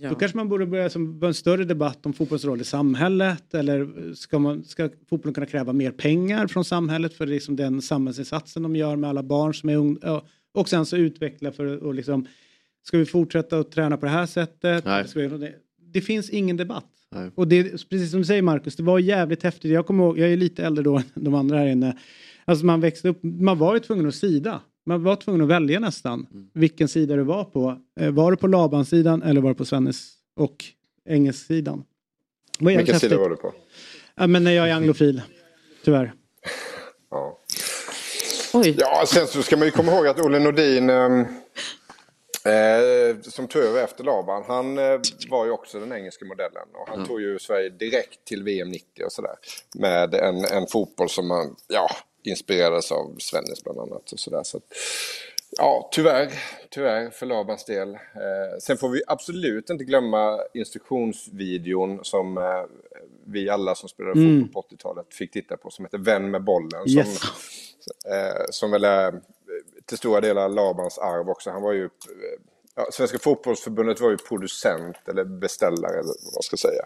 Ja. Då kanske man borde börja som, en större debatt om fotbollens roll i samhället. Eller ska, man, ska fotbollen kunna kräva mer pengar från samhället för liksom den samhällsinsatsen de gör med alla barn som är unga. Och sen så utveckla för att liksom, ska vi fortsätta att träna på det här sättet? Vi, det, finns ingen debatt. Nej. Och det, precis som du säger Marcus, det var jävligt häftigt. Jag kommer ihåg, jag är lite äldre då än de andra här inne. Alltså man växte upp, man var ju tvungen att sida. Man var tvungen att välja nästan vilken sida du var på. Eh, Var du på Laban-sidan eller var du på Svennes och Engels-sidan? Vilken sida häftigt. var du på? Ja, men jag är anglofil, tyvärr. Ja. Oj. Ja, sen så ska man ju komma ihåg att Olle Nordin ehm, eh, som tog över efter Laban, han eh, var ju också den engelska modellen. Och han tog ju Sverige direkt till VM 90 och sådär. Med en, en fotboll som man, ja, inspirerades av Svennis bland annat. Och sådär. Så ja, tyvärr, tyvärr för Labans del. Eh, sen får vi absolut inte glömma instruktionsvideon som eh, vi alla som spelade Mm. fotboll på 80-talet fick titta på som heter Vän med bollen. Yes. Som, eh, som väl är till stora delar Labans arv också. Han var ju, ja, Svenska fotbollsförbundet var ju producent eller beställare eller vad man ska säga.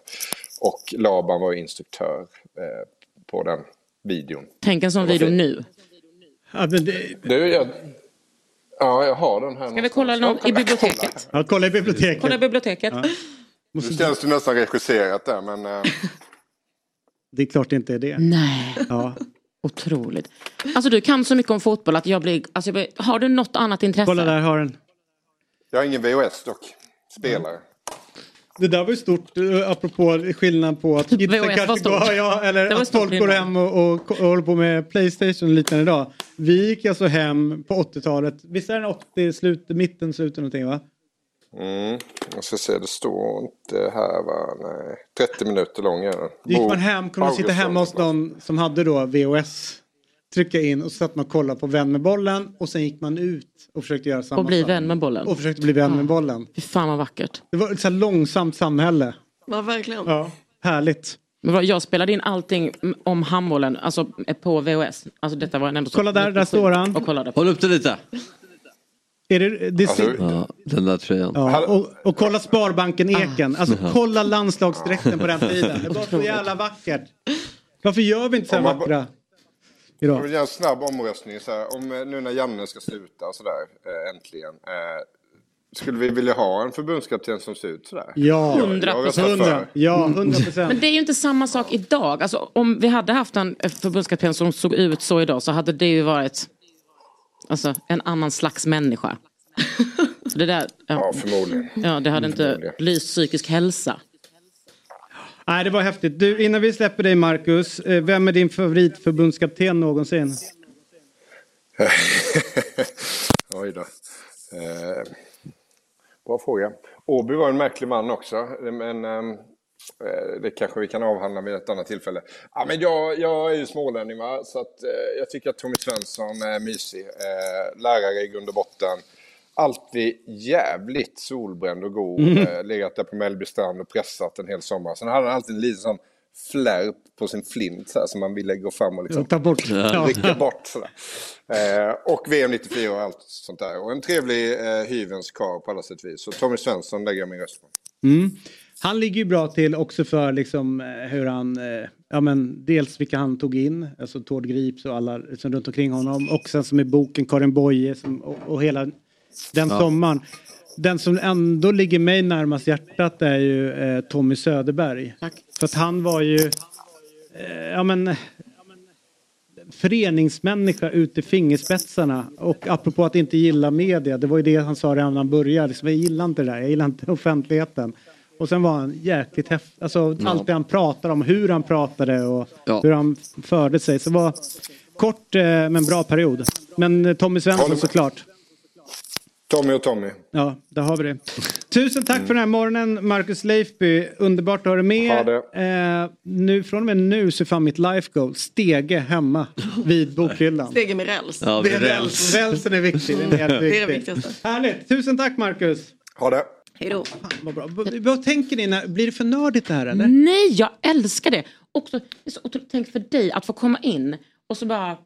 Och Laban var ju instruktör eh, på den videon. Tänk en sån video nu. Ja, men det, Du, jag, ja, jag har den här. Ska vi kolla någon i biblioteket? ja, kolla i biblioteket. Kolla i biblioteket. Ja. Nu känns det nästan regisserat där men... Eh, Det är klart det inte är det. Nej. Ja. Otroligt. Alltså du kan så mycket om fotboll att jag blir... Alltså, jag blir har du något annat intresse? Kolla där har den. jag har ingen VHS dock. Spelare. Det där var ju stort, eh, apropå skillnad på att kidsen VHS var kanske stort. går, ja, eller Det var att folk går hem och, och, och håller på med Playstation och liknande idag. Vi gick alltså hem på 80-talet, visst är den 80, slut, mitten, slutet någonting va? Mm. Jag ska se, det står inte här va? Nej. 30 minuter lång är den. Gick man hem, kunde man sitta hemma hos någon som hade då VHS. Trycka in och så satt man och kollade på Vän med bollen och sen gick man ut och försökte göra samma Och bli sak. vän med bollen. Och försökte bli vän med bollen. Fy fan vad vackert. Det var ett så här långsamt samhälle. Ja, verkligen. Ja, härligt. Men jag spelade in allting om handbollen alltså, på VHS. Alltså, detta var ändå så Kolla där, där står han. Och kollade. Håll upp det lite. Är det, det Alltså, Ja, den där tröjan. Ja, och, och kolla Sparbanken Eken. Alltså kolla landslagsdräkten på den tiden. Det var så jävla vackert. Varför gör vi inte så här man vackra Jag idag? vill göra en snabb omröstning så här, om eh, nu när Janne ska sluta och sådär eh, äntligen. Eh, skulle vi vilja ha en förbundskapten som ser ut sådär? Ja, Jag- jag röstar för. Hundra. Ja, Men procent. det är ju inte samma sak idag. Alltså, om vi hade haft en förbundskapten som såg ut så idag så hade det ju varit alltså, en annan slags människa. Så det där, ja, Ja, förmodligen. ja, det hade inte lyst psykisk hälsa. Nej, det var häftigt. Du, innan vi släpper dig Marcus, eh, vem är din favoritförbundskapten någonsin? Oj då. Eh, bra fråga. Åby var en märklig man också, men eh, det kanske vi kan avhandla vid ett annat tillfälle. Ja, men jag, jag är ju smålänning, va? så att, eh, jag tycker att Tommy Svensson är mysig. Eh, lärare i grund och botten. Alltid jävligt solbränd och god. Mm. Eh, legat där på Mellby strand och pressat en hel sommar. Sen hade han alltid en liten sån flärp på sin flint så här, som man ville gå fram och liksom Ta bort. Rycka bort. Sådär. Eh, och VM 94 och allt sånt där. Och en trevlig eh, hyvens karl på alla sätt och vis. Så Tommy Svensson lägger jag min röst på. Mm. Han ligger ju bra till också för liksom eh, hur han, eh, ja men dels vilka han tog in, alltså Tord Grips och alla som runt omkring honom. Och sen som i boken Karin Boye som, och, och hela den Ja. sommaren. Den som ändå ligger mig närmast hjärtat är ju eh, Tommy Söderberg. För att han var ju, eh, ja men föreningsmänniska ut i fingerspetsarna. Och apropå att inte gilla media, det var ju det han sa redan när han började. Liksom, jag gillar inte det där, jag gillar inte offentligheten. Och sen var han jäkligt häftig, alltså Ja. allt det han pratade om, hur han pratade och Ja. hur han förde sig. Så det var kort eh, men bra period. Men eh, Tommy Svensson såklart. Tommy och Tommy. Ja, där har vi det. Tusen tack för den här morgonen, Marcus Leifby. Underbart att ha dig med. Ha Eh, nu, från och med nu så är fan mitt life goal stege hemma vid bokhyllan. Stege med räls. Ja, Det är räls. räls. Rälsen är viktig. Den är helt Det är det viktig. viktigaste. Härligt. Tusen tack Marcus. Ha det. Hej då. Vad, bra. vad tänker ni? När, blir det för nördigt det här eller? Nej, jag älskar det. Också, det är så otroligt, tänk för dig att få komma in och så bara...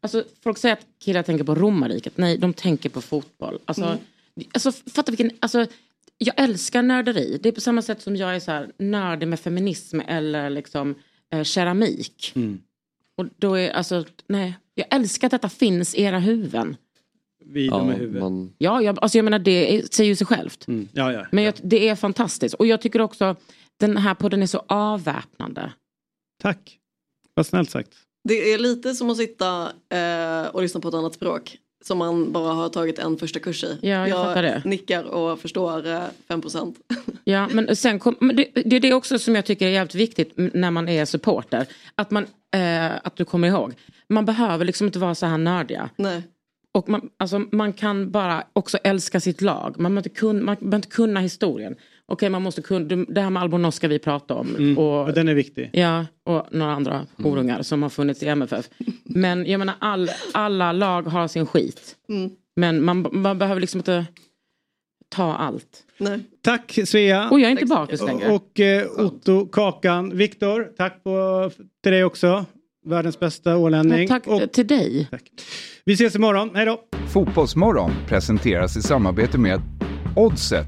Alltså, folk säger att killar tänker på romarriket. Nej, de tänker på fotboll. Alltså, Mm. alltså, fatta vilken... Alltså, jag älskar nörderi. Det är på samma sätt som jag är så här, nördig med feminism eller liksom eh, keramik. Mm. Och då är alltså, nej, jag älskar att detta finns i era huvuden. Vid Ja, med huvudet. man, Ja, jag, alltså jag menar det säger ju sig självt. Mm. Ja, ja. Men jag, det är fantastiskt. Och jag tycker också den här podden är så avväpnande. Tack. Vad snällt sagt. Det är lite som att sitta eh, och lyssna på ett annat språk. Som man bara har tagit en första kurs i. Ja, jag fattar det. nickar och förstår eh, 5%. Ja, men sen kom, men det, det är det också som jag tycker är jävligt viktigt när man är supporter. Att, man, eh, att du kommer ihåg. Man behöver liksom inte vara så här nördiga. Nej. Och man, alltså, man kan bara också älska sitt lag. Man behöver inte kunna, man behöver inte kunna historien. Okej, man måste kunna, det här med Albonos ska vi prata om. Mm. Och, Och den är viktig. Ja, och några andra horungar som har funnits i MFF. Men jag menar, all, alla lag har sin skit. Mm. Men man, man behöver liksom inte ta allt. Nej. Tack Svea. Och jag är inte bakis längre. Och eh, Otto Kakan. Viktor, tack på, till dig också. Världens bästa ålänning. Ja, tack och, till dig. vi ses imorgon. Hej då. Fotbollsmorgon presenteras i samarbete med Oddset,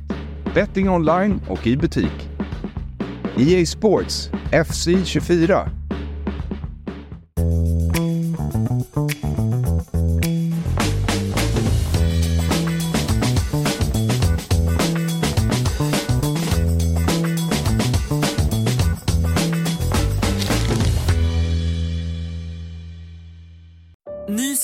betting online och i butik. EA Sports, FC 24.